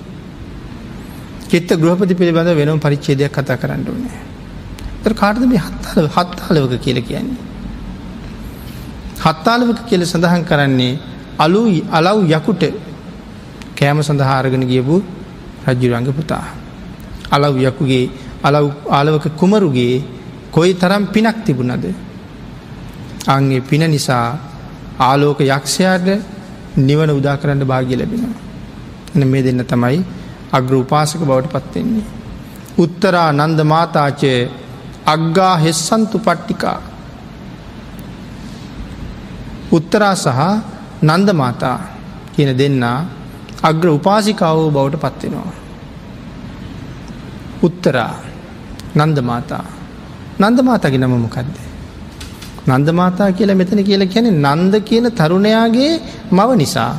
Speaker 1: චිත්ත ගෘහපති පිළිබඳ වෙනම් පරිච්චේදයක් කතා කරන්න ඕනෑ. තර කාටද මේ හත්තාල හත්තාලවක කියල කියන්නේ? හත්තාලවක කියල සඳහන් කරන්නේ අලු අලව් යකුට කෑම සඳහාරගෙන ගියපු රජ්ජුරංග පුතා. අලව් යකුගේ අලව් ආලවක කුමරුගේ කොයි තරම් පිනක් තිබුණද? අන්ගේ පින නිසා ආලෝක යක්ෂයාට නිවන උදා කරන්න භාග්‍ය ලැබෙනවා. එන මේ දෙන්න තමයි අග්‍ර උපාසක බවට පත්වෙන්නේ. උත්තරා නන්ද මාතාචය අග්ගා හෙස්සන්තු පට්ටිකා. උත්තරා සහ නන්ද මාතා කියන දෙන්නා අග්‍ර උපාසිකාවෝ බවට පත්වෙනවා. උත්තරා නන්ද මාතා නන්ද මාතාගේ නම මොකක්දේ. නන්දමාතා කියලා මෙතන කියලා කියැනෙ නන්ද කියන තරුණයාගේ මව නිසා.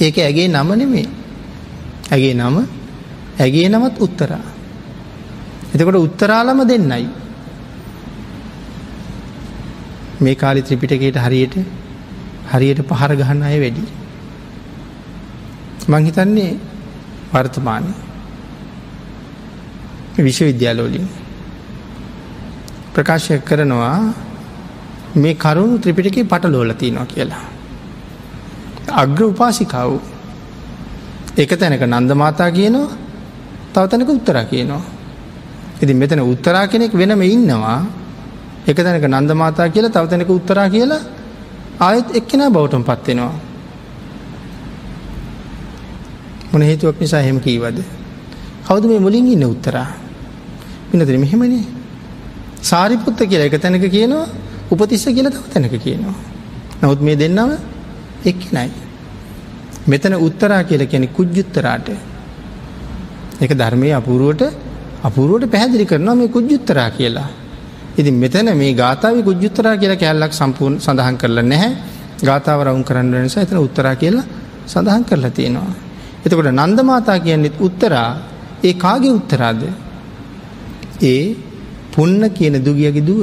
Speaker 1: ඒක ඇගේ නම නෙමේ. ඇගේ නම ඇගේ නමත් උත්තරා. එතකොට උත්තරාලම දෙන්නයි. මේ කාලි ත්‍රිපිටකයට හරියට හරියට පහර ගහන්න අය වැඩි. මංහිතන්නේ වර්තමානය විශ්වවිද්‍යාලෝලින් ප්‍රකාශය කරනවා මේ කරුණු ත්‍රිපිටක පටලෝල තියනවා කියලා. අග්‍ර උපාසිකාව එක තැනක නන්දමාතා කියනවා තව තැනක උත්තරා කියනවා. ඉති මෙතන උත්තරා කෙනෙක් වෙනම ඉන්නවා එක තැනක නන්දමාතා කියලා තව තැනක උත්තරා කියලා ආයත් එක්කෙන බවටම පත්වෙනවා. මොන හේතුවක් නිසා හෙම කීවද. කවුද මේ මුලින් ඉන්න උත්තරා. පිනතර මෙහෙමනේ සාරිපුත්ත කියලා එක තැනක කියනවා උපතිස්ස කියල තව තැනක කියනවා. නවත් මේ දෙන්නම එක් නයි. මෙතන උත්තරා කියල කෙනෙ කුජ්ජුත්තරාට එක ධර්මය අපුරුවට අපුරුවට පැහැදිලි කරනවා මේ කුජ්ජුත්තරා කියලා. ඉති මෙතන මේ ගාතාව කුජ්ජුත්තරා කියලා කැල්ලක් සම්පූර්ණ සඳහන් කරලා නැහැ ගාතාව රවුන් කරන්න නිසා එතන උත්තරා කියලා සඳහන් කරලා තියෙනවා. එතකොට නන්දමාතා කියන්නෙත් උත්තරා ඒ කාගේ උත්තරාද. ඒ පුන්න කියන දුගියගේ දුව.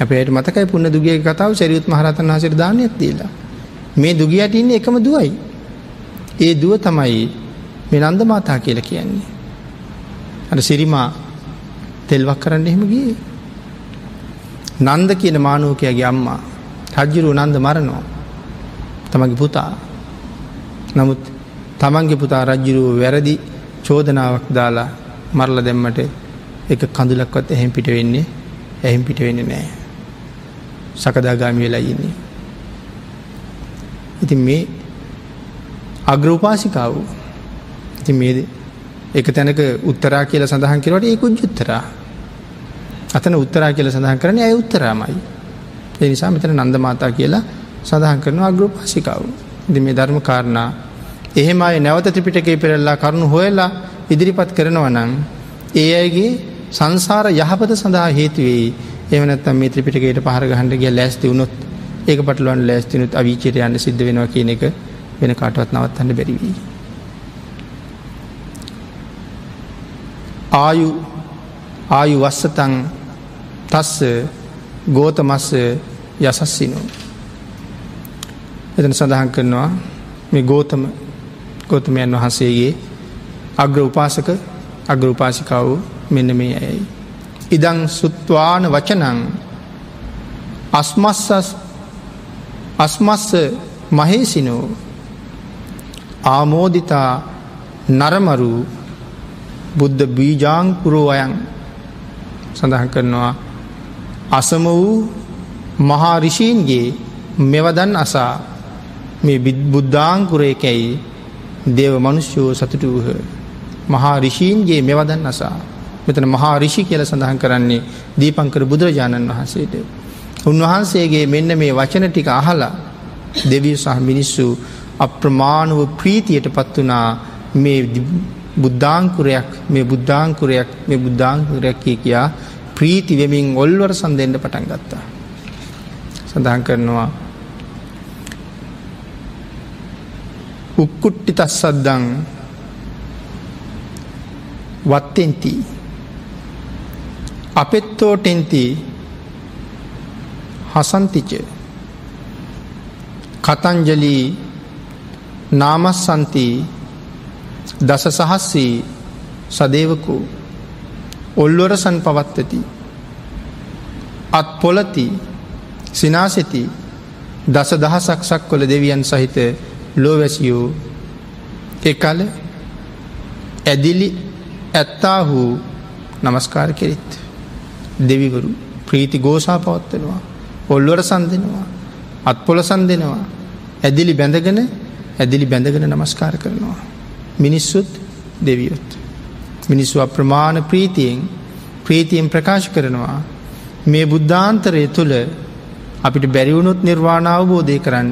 Speaker 1: අපට මතකයි පුන්න දුගිය කතාව සැරියුත් මහරතන් වහසර දානයක් දීලා. මේ දුගියට ඉන්න එකම දුවයි. ඒ දුව තමයි මේ නන්ද මාතා කියල කියන්නේ. අට සිරිමා තෙල්වක් කරන්න එහෙම ගිය. නන්ද කියන මානෝකයගේ අම්මා රජ්ජුරු නන්ද මරණෝ තමගේ පුතා නමුත් තමන්ගේ පුතා රජ්ජුරුව වැරදි චෝදනාවක් දාලා මරල දෙම්මට එක කඳුලක්වත් එහෙම පිට වෙන්නේ ඇහිම් පිට වෙන්න නෑ. සකදාගාමි වෙලා ඉන්නේ. ඉතින් මේ අග්‍රෝපාසිකාව ඉති මේ එක තැනක උත්තරා කියල සඳහන් කරවට ඒ කුජ්ජුත්තරා අතන උත්තරා කියල සඳහන් කරන ඇය උත්තරාමයි. ඒ නිසා මෙතන නන්ද මාතා කියලා සඳහන් කරන අග්‍රපාසිකාව. ද මේ ධර්ම කාරණා එහෙම අය නැවත ත්‍රිපිටකේ පෙරල්ලා කරුණු හොයලා ඉදිරිපත් කරනවා නං ඒ අයගේ සංසාර යහපත සඳහා හේතුවෙයි එමනත් මේ ත්‍රිපිටකයට පහර ගහන්ඩ ගිය ලැස්ති වුණොත් ඒක පටලුවන් ලැස්තිනුත් අවිචයට යන්න සිද්ධ වෙනවා කියන එක වෙන කාටවත් නවත්තන්න බැරිවී. ආයු ආයු වස්සතන් තස්ස ගෝතමස්ස යසස්සිනු. එතන සඳහන් කරනවා මේ ගෝතම ගෝතමයන් වහන්සේගේ අග්‍ර උපාසක අග්‍ර උපාසිකාව මෙන්න මේ ඇයි. ඉදං සුත්වාන වචනං අස්මස්සස් අස්මස්ස මහේසිනෝ ආමෝදිතා නරමරු බුද්ධ බීජාංකුරෝ අයන් සඳහන් කරනවා. අසම වූ මහා රිෂීන්ගේ මෙවදන් අසා මේ බුද්ධාංකුරයකැයි දේව මනුෂ්‍යෝ සතුටු වහ. මහා රිෂීන්ගේ මෙවදන් අසා. මෙතන මහා රිෂි කියල සඳහන් කරන්නේ දීපංකර බුදුරජාණන් වහන්සේට. උන්වහන්සේගේ මෙන්න මේ වචන ටික අහලා දෙවිය සහ මිනිස්සු අප්‍රමාණුව ප්‍රීතියට පත් වනා මේ බුද්ධාංකුරයක් මේ බුද්ධාංකුරයක් මේ බුද්ධාංකුරයක් කිය කියා ප්‍රීති වෙමින් ඔල්වර සන්දෙන්ට පටන් ගත්තා. සඳහන් කරනවා උක්කුට්ටි තස්සද්දං වත්තෙන්ති අපෙත්තෝටෙන්ති හසන්තිච. කතංජලී නාමස්සන්ති දස සහස්සී සදේවකු. ඔල්වරසන් පවත්තති අත් පොලති සිනාසෙති දස දහසක් සක්කොල දෙවියන් සහිත ලෝවැසියෝ. එකල ඇදිලි ඇත්තාහු නමස්කාර කෙරිත්. දෙවිවරු ප්‍රීති ගෝසා පවත්වනවා ඔල්වර සන්දෙනවා අත්පොල සන්දෙනවා ඇදිලි බැඳගෙන ඇදිලි බැඳගෙන නමස්කාර කරනවා. මිනිස්සුත් දෙවියොත්. මිනිස්සු අප්‍රමාණ ප්‍රීතියෙන් ප්‍රීතියෙන් ප්‍රකාශ කරනවා. මේ බුද්ධාන්තරය තුළ අපිට බැරිවුණුත් නිර්වාණ අවබෝධය කරන්න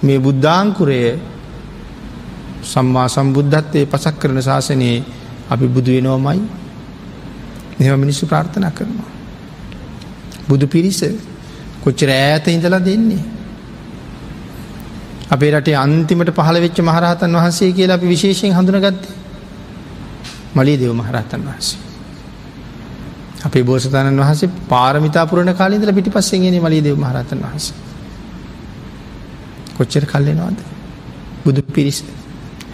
Speaker 1: මේ බුද්ධාංකුරය සම්මා සම්බුද්ධත්වය පසක් කරන ශාසනයේ අපි බුදු වෙනෝමයි මෙම මිනිස්සු ප්‍රාර්ථනා කරනවා. බුදු පිරිස කොච්චර ඈත ඉඳලා දෙන්නේ. අපේ රටේ අන්තිමට පහළ වෙච්ච මහරහතන් වහන්සේ කියලා අපි විශේෂයෙන් හඳුනගත්තේ මලී දෙව මහරහතන් වහන්සේ. අපේ බෝසතාණන් වහන්සේ පාරමිතාපුරණ කාලීදල පිටි පස්සෙන්ගෙන මලී දෙව මහරහතන් වහන්සේ. කොච්චර කල්ලෙනවාද බුදු පිරිස්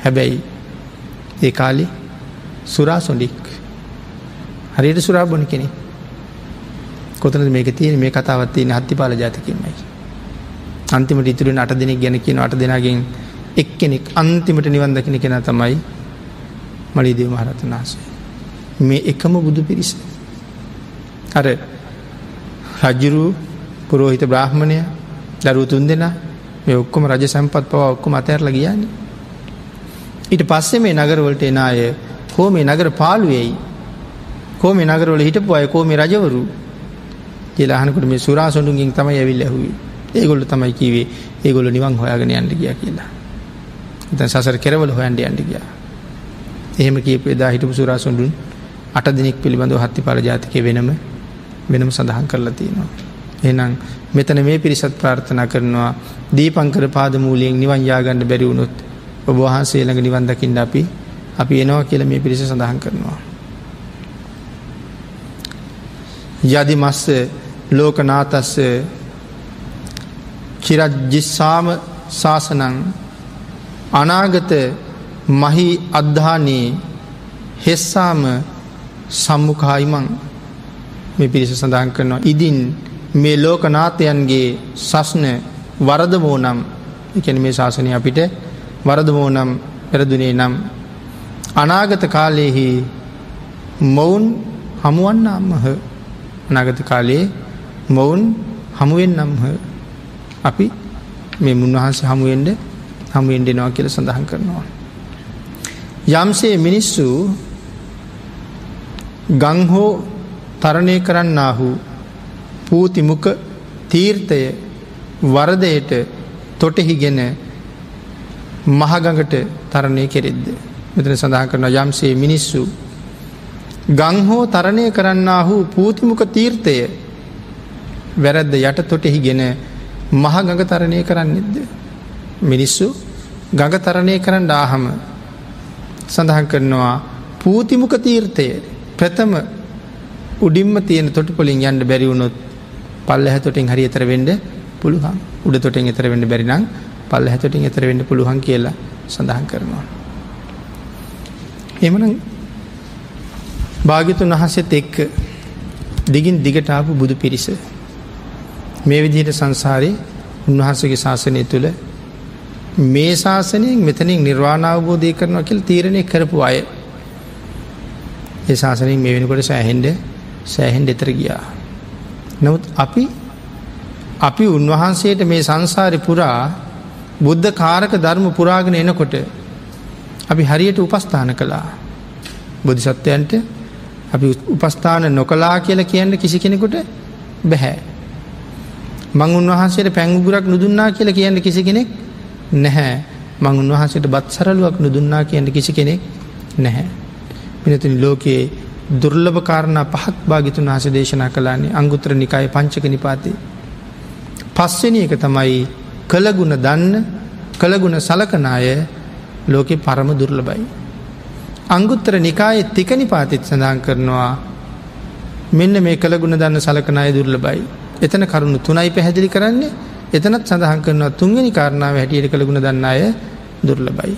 Speaker 1: හැබැයි ඒ කාලි සුරා සොඩික් හරියට සුරා බොන කෙනෙ කොතන මේක තියෙන මේ කතාවත් තියෙන හත්ති පාල ජාතිකමයි අන්තිමට ඉතුරෙන අට දෙනෙක් ගැන කියන අට දෙනාගෙන් එක් කෙනෙක් අන්තිමට නිවන් දකින කෙන තමයි මලිදේව මහරතන් වහන්සේ. මේ එකම බුදු පිරිස. අර රජ්ජුරු පුරෝහිත බ්‍රාහ්මණය දරුව තුන් දෙෙන මේ ඔක්කොම රජ සැම්පත් පව ඔක්කොම අතඇරල ගියන්නේ. ඊට පස්සේ මේ නගරවලට එන අය කෝ මේ නගර පාලුවෙයි කෝ මේ නගරවල හිටපු අය කෝ මේ රජවරු කියලාහනකට මේ සුරා සොඩුන්ගින් තමයි ඇවිල් ඇහුවේ ඒගොල්ල තමයි කිවේ ඒගොල්ල නිවන් හොයාගෙන යන්න ගිය කියලා. එතන් සසර කෙරවල හොයන්ඩ යන්ඩ ගිය. එහෙම කියපු එදා හිටපු සුරා සොඩුන් අට දෙනෙක් පිළිබඳව හත්ති පරජාතිකය වෙනම වෙනම සඳහන් කරලා තියෙනවා. එනම් මෙතන මේ පිරිසත් ප්‍රාර්ථනා කරනවා දීපංකර පාදමූලියෙන් නිවන් යාගණ්ඩ බැරි වුණොත් ඔබ වහන්සේළඟ නිවන් දකිින්ට අපි අපි එනවා කියල මේ පිරිස සඳහන් කරනවා. යදි මස්ස ලෝකනාතස්ස චිරජ්ජිස්සාම ශාසනං අනාගත මහි අද්ධානයේ හෙස්සාම සම්මුඛායිමං මේ. පිරිස සඳහන් කරනවා ඉදින් මේ ලෝකනාතයන්ගේ සස්න වරදමෝ නම් එකැන මේ ශාසනය අපිට වරදමෝ නම් පෙරදුනේ නම් අනාගත කාලයෙහි මොවුන් හමුවන්න අම්මහ අනාගත කාලයේ මොවුන් හමුවෙන් නම්හ අපි මේ මුන්වහන්සේ හමුවෙන්ඩ හමුවෙන්ඩෙනවා කියල සඳහන් කරනවා. යම්සේ මිනිස්සු ගංහෝ තරණය කරන්නාහු පූතිමුක තීර්ථය වරදයට තොටෙහිගෙන මහගඟට තරණය කෙරෙද්ද. මෙතන සඳහන් කරන යම්සේ මිනිස්සු. ගංහෝ තරණය කරන්නාහු පූතිමුක තීර්ථය වැරැද්ද යට තොටෙහි ගෙන මහ ගඟ තරණය කරන්නෙද්ද. මිනිස්සු ගඟ තරණය කරන්න ආහම සඳහන් කරනවා පූතිමුක තීර්ථය ප්‍රථම උඩින්ම තියෙන තොටපොලින් යන්න බැරිවුණොත් පල්ල හැතොටින් හරි එතර වෙන්ඩ පුළුවන් උඩ තොටෙන් එතර වෙන්න බැරිනම් පල්ල හැතොටින් එතර වෙන්න පුළුවන් කියලා සඳහන් කරනවා. එමන භාගිතුන් වහසෙත් එක්ක දිගින් දිගටාපු බුදු පිරිස. මේ විදිහට සංසාරයේ උන්වහන්සගේ ශාසනය තුළ මේ ශාසනයෙන් මෙතනින් නිර්වාණ අවබෝධය කරනවා කියල් තීරණය කරපු අය. ඒ ශාසනින් මේ වෙනකොට සෑහෙන්ඩ සෑහෙන් දෙතර ගියා. නමුත් අපි අපි උන්වහන්සේට මේ සංසාරය පුරා බුද්ධ කාරක ධර්ම පුරාගෙන එනකොට අපි හරියට උපස්ථාන කළා. බොධිසත්වයන්ට අපි උපස්ථාන නොකලා කියල කියන්න කිසි කෙනෙකුට බැහැ. මං උන්වහන්සේට පැංගුරක් නුදුන්නා කියල කියන්න කිසි කෙනෙක් නැහැ මං උන්වහන්සේට බත් සරලුවක් නුදුන්නා කියන්න කිසි කෙනෙක් නැහැ. මිනතුනි ලෝකයේ දුර්ලභ කාරණ පහක් භාගිතුන් වහස දේශනා කලාන්නේ අංගුත්‍ර නිකාය පංචක නිපාතේ. පස්වෙනි එක තමයි කළගුණ දන්න කළගුණ සලකනාය ලෝකෙ පරම දුර්ලබයි. අංගුත්තර නිකාය තික නිපාතිත් සඳහන් කරනවා මෙන්න මේ කළගුණ දන්න සලකනාය දුර්ලබයි. එතන කරුණු තුනයි පැහැදිලි කරන්නේ එතනත් සඳහන් කරනවා තුන්ගනි කාරණාව හැටියට කළගුණ දන්න අය දුර්ලබයි.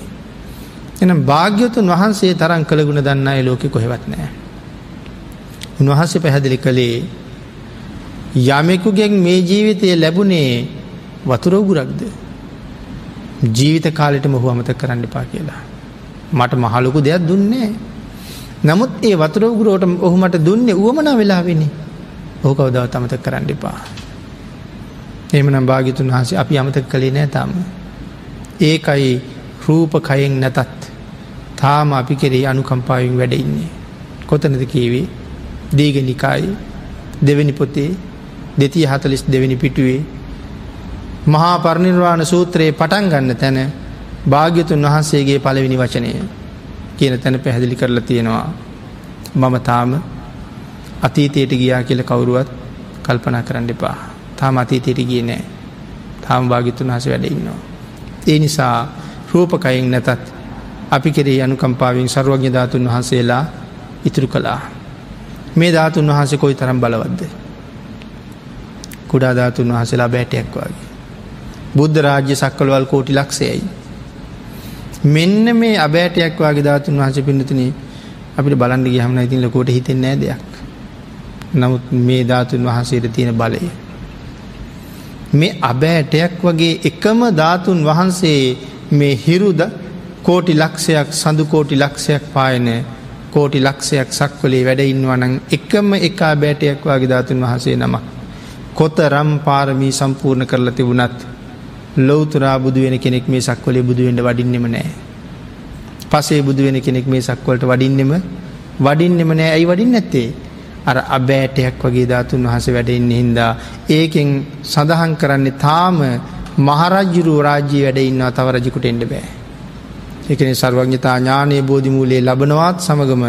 Speaker 1: එනම් භාග්‍යතුන් වහන්සේ තරන් කළගුණ දන්න අය ලෝකෙ කොහෙවත් නෑ. උන්වහන්සේ පැහැදිලි කළේ යමෙකුගෙන් මේ ජීවිතය ලැබුණේ වතුරෝගුරක්ද ජීවිත කාලෙට මොහු අමත කරන්න එපා කියලා. මට මහලොකු දෙයක් දුන්නේ. නමුත් ඒ වතුරෝගුරෝට ඔහුමට දුන්නේ වුවමන වෙලාවෙනි ඕහ කවදව තමත කරන්න එපා. එමනම් භාගිතුන් වහසේ අපි අමතක කළේ නෑ තාම. ඒකයි රූපකයෙන් නැතත් තාම අපි කෙරේ අනුකම්පාවෙන් වැඩඉන්නේ. කොතනද කීවේ දීගනිකායි දෙවැනි පොතේ දෙතිය හතලිස් දෙවැනි පිටුවේ මහා පරණිර්වාණ සූත්‍රයේ පටන් ගන්න තැන භාග්‍යතුන් වහන්සේගේ පළවෙනි වචනය කියන තැන පැහැදිලි කරලා තියෙනවා මම තාම අතීතයට ගියා කියල කවුරුවත් කල්පනා කරන්න එපා තාම අතීතයට ගිය නෑ තාම භාගිතුන් හස වැඩ ඉන්නවා. ඒ නිසා රූපකයින් නැතත් අපි කෙරේ අනුකම්පාවෙන් සරුවඥ ධාතුන් වහන්සේලා ඉතුරු කළා. මේ ධාතුන් වහස කොයි තරම් බලවද්ද. කුඩා ධාතුන් වහසලා බෑටයක් වගේ. බුද්ධ රාජ්‍ය සක්කලවල් කෝටි ලක්ෂයයි. මෙන්න මේ අබෑටයක් වගේ ධාතුන් වහස පින්නතුන අපිට බලන්ඩ ගහමන ඉතින් ලකොට හිතෙන් නෑ දෙයක්. නමුත් මේ ධාතුන් වහන්සේට තියෙන බලය. මේ අබෑටයක් වගේ එකම ධාතුන් වහන්සේ මේ හිරුද කෝටි ලක්ෂයක් සඳු කෝටි ලක්ෂයක් පායන කෝටි ලක්ෂයක් සක්වලේ වැඩ ඉන්නවනං එකම එකා බෑටයක් වගේ ධාතුන් වහසේ නමක්. කොත රම් පාරමී සම්පූර්ණ කරලා තිබුණත් ලෝතුරා බුදු වෙන කෙනෙක් මේ සක්වලේ බුදුවෙන්ට වඩින්නෙම නෑ. පසේ බුදු වෙන කෙනෙක් මේ සක්වලට වඩින්නෙම වඩින්නෙම නෑ ඇයි වඩින් නැත්තේ. අර අබෑටයක් වගේ ධාතුන් වහස වැඩෙන්න හින්දා ඒකෙන් සඳහන් කරන්නේ තාම මහරජ්ජුරු රාජ්‍යී වැඩඉන්නවා තව රජිකුට එන්ඩ බෑ. එකන සර්වඥතා ඥානය බෝධිමූලේ ලබනවාත් සමගම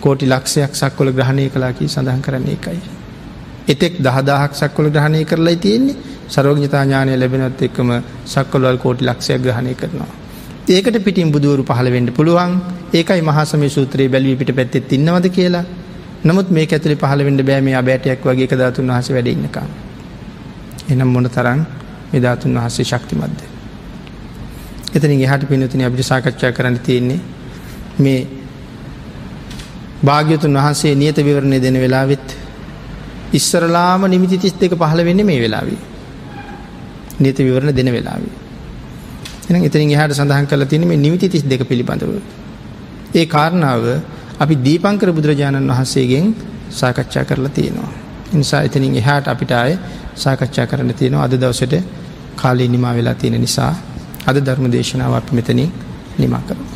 Speaker 1: කෝටි ලක්ෂයක් සක්කොල ග්‍රහණය කලාකී සඳහන් කරන්නේ එකයි. එතෙක් දහදාහක් සක්කොල ග්‍රහණය කරලා තියෙන්නේ සරෝග්ඥතා ඥානය ලැබෙනත් එක්කම සක්කොල්වල් කෝටි ලක්ෂයක් ග්‍රහණය කරනවා. ඒකට පිටින් බුදුවරු පහළ වෙන්ඩ පුළුවන් ඒකයි මහසම සූත්‍රයේ බැලවී පිට පැත්තෙත් ඉන්නවද කියලා නමුත් මේ ඇතුලි පහළ වෙන්ඩ බෑම අබෑටයක් වගේ ධාතුන් වහස වැඩඉන්නකා. එනම් මොන තරන් මෙධාතුන් වහසේ ශක්තිමත්ද. එතනින් එහට පිනතුන අපිට සාකච්ඡා කරන්න තියෙන්නේ මේ භාග්‍යතුන් වහන්සේ නියත විවරණය දෙන වෙලාවෙත් ඉස්සරලාම නිමිති තිස් දෙක පහළ වෙන්න මේ වෙලාවී. නියත විවරණ දෙන වෙලාවී. එන එතනින් එහට සඳහන් කල තින මේ නිමිති තිස් දෙක පිළිබඳව. ඒ කාරණාව අපි දීපංකර බුදුරජාණන් වහන්සේගෙන් සාකච්ඡා කරලා තියෙනවා. නිසා එතනින් එහාට අපිට අය සාකච්ඡා කරන්න තියෙනවා අද දවසට කාලේ නිමා වෙලා තියෙන නිසා අද ධර්ම දේශනාව අපි මෙතනින් නිමා කරමු.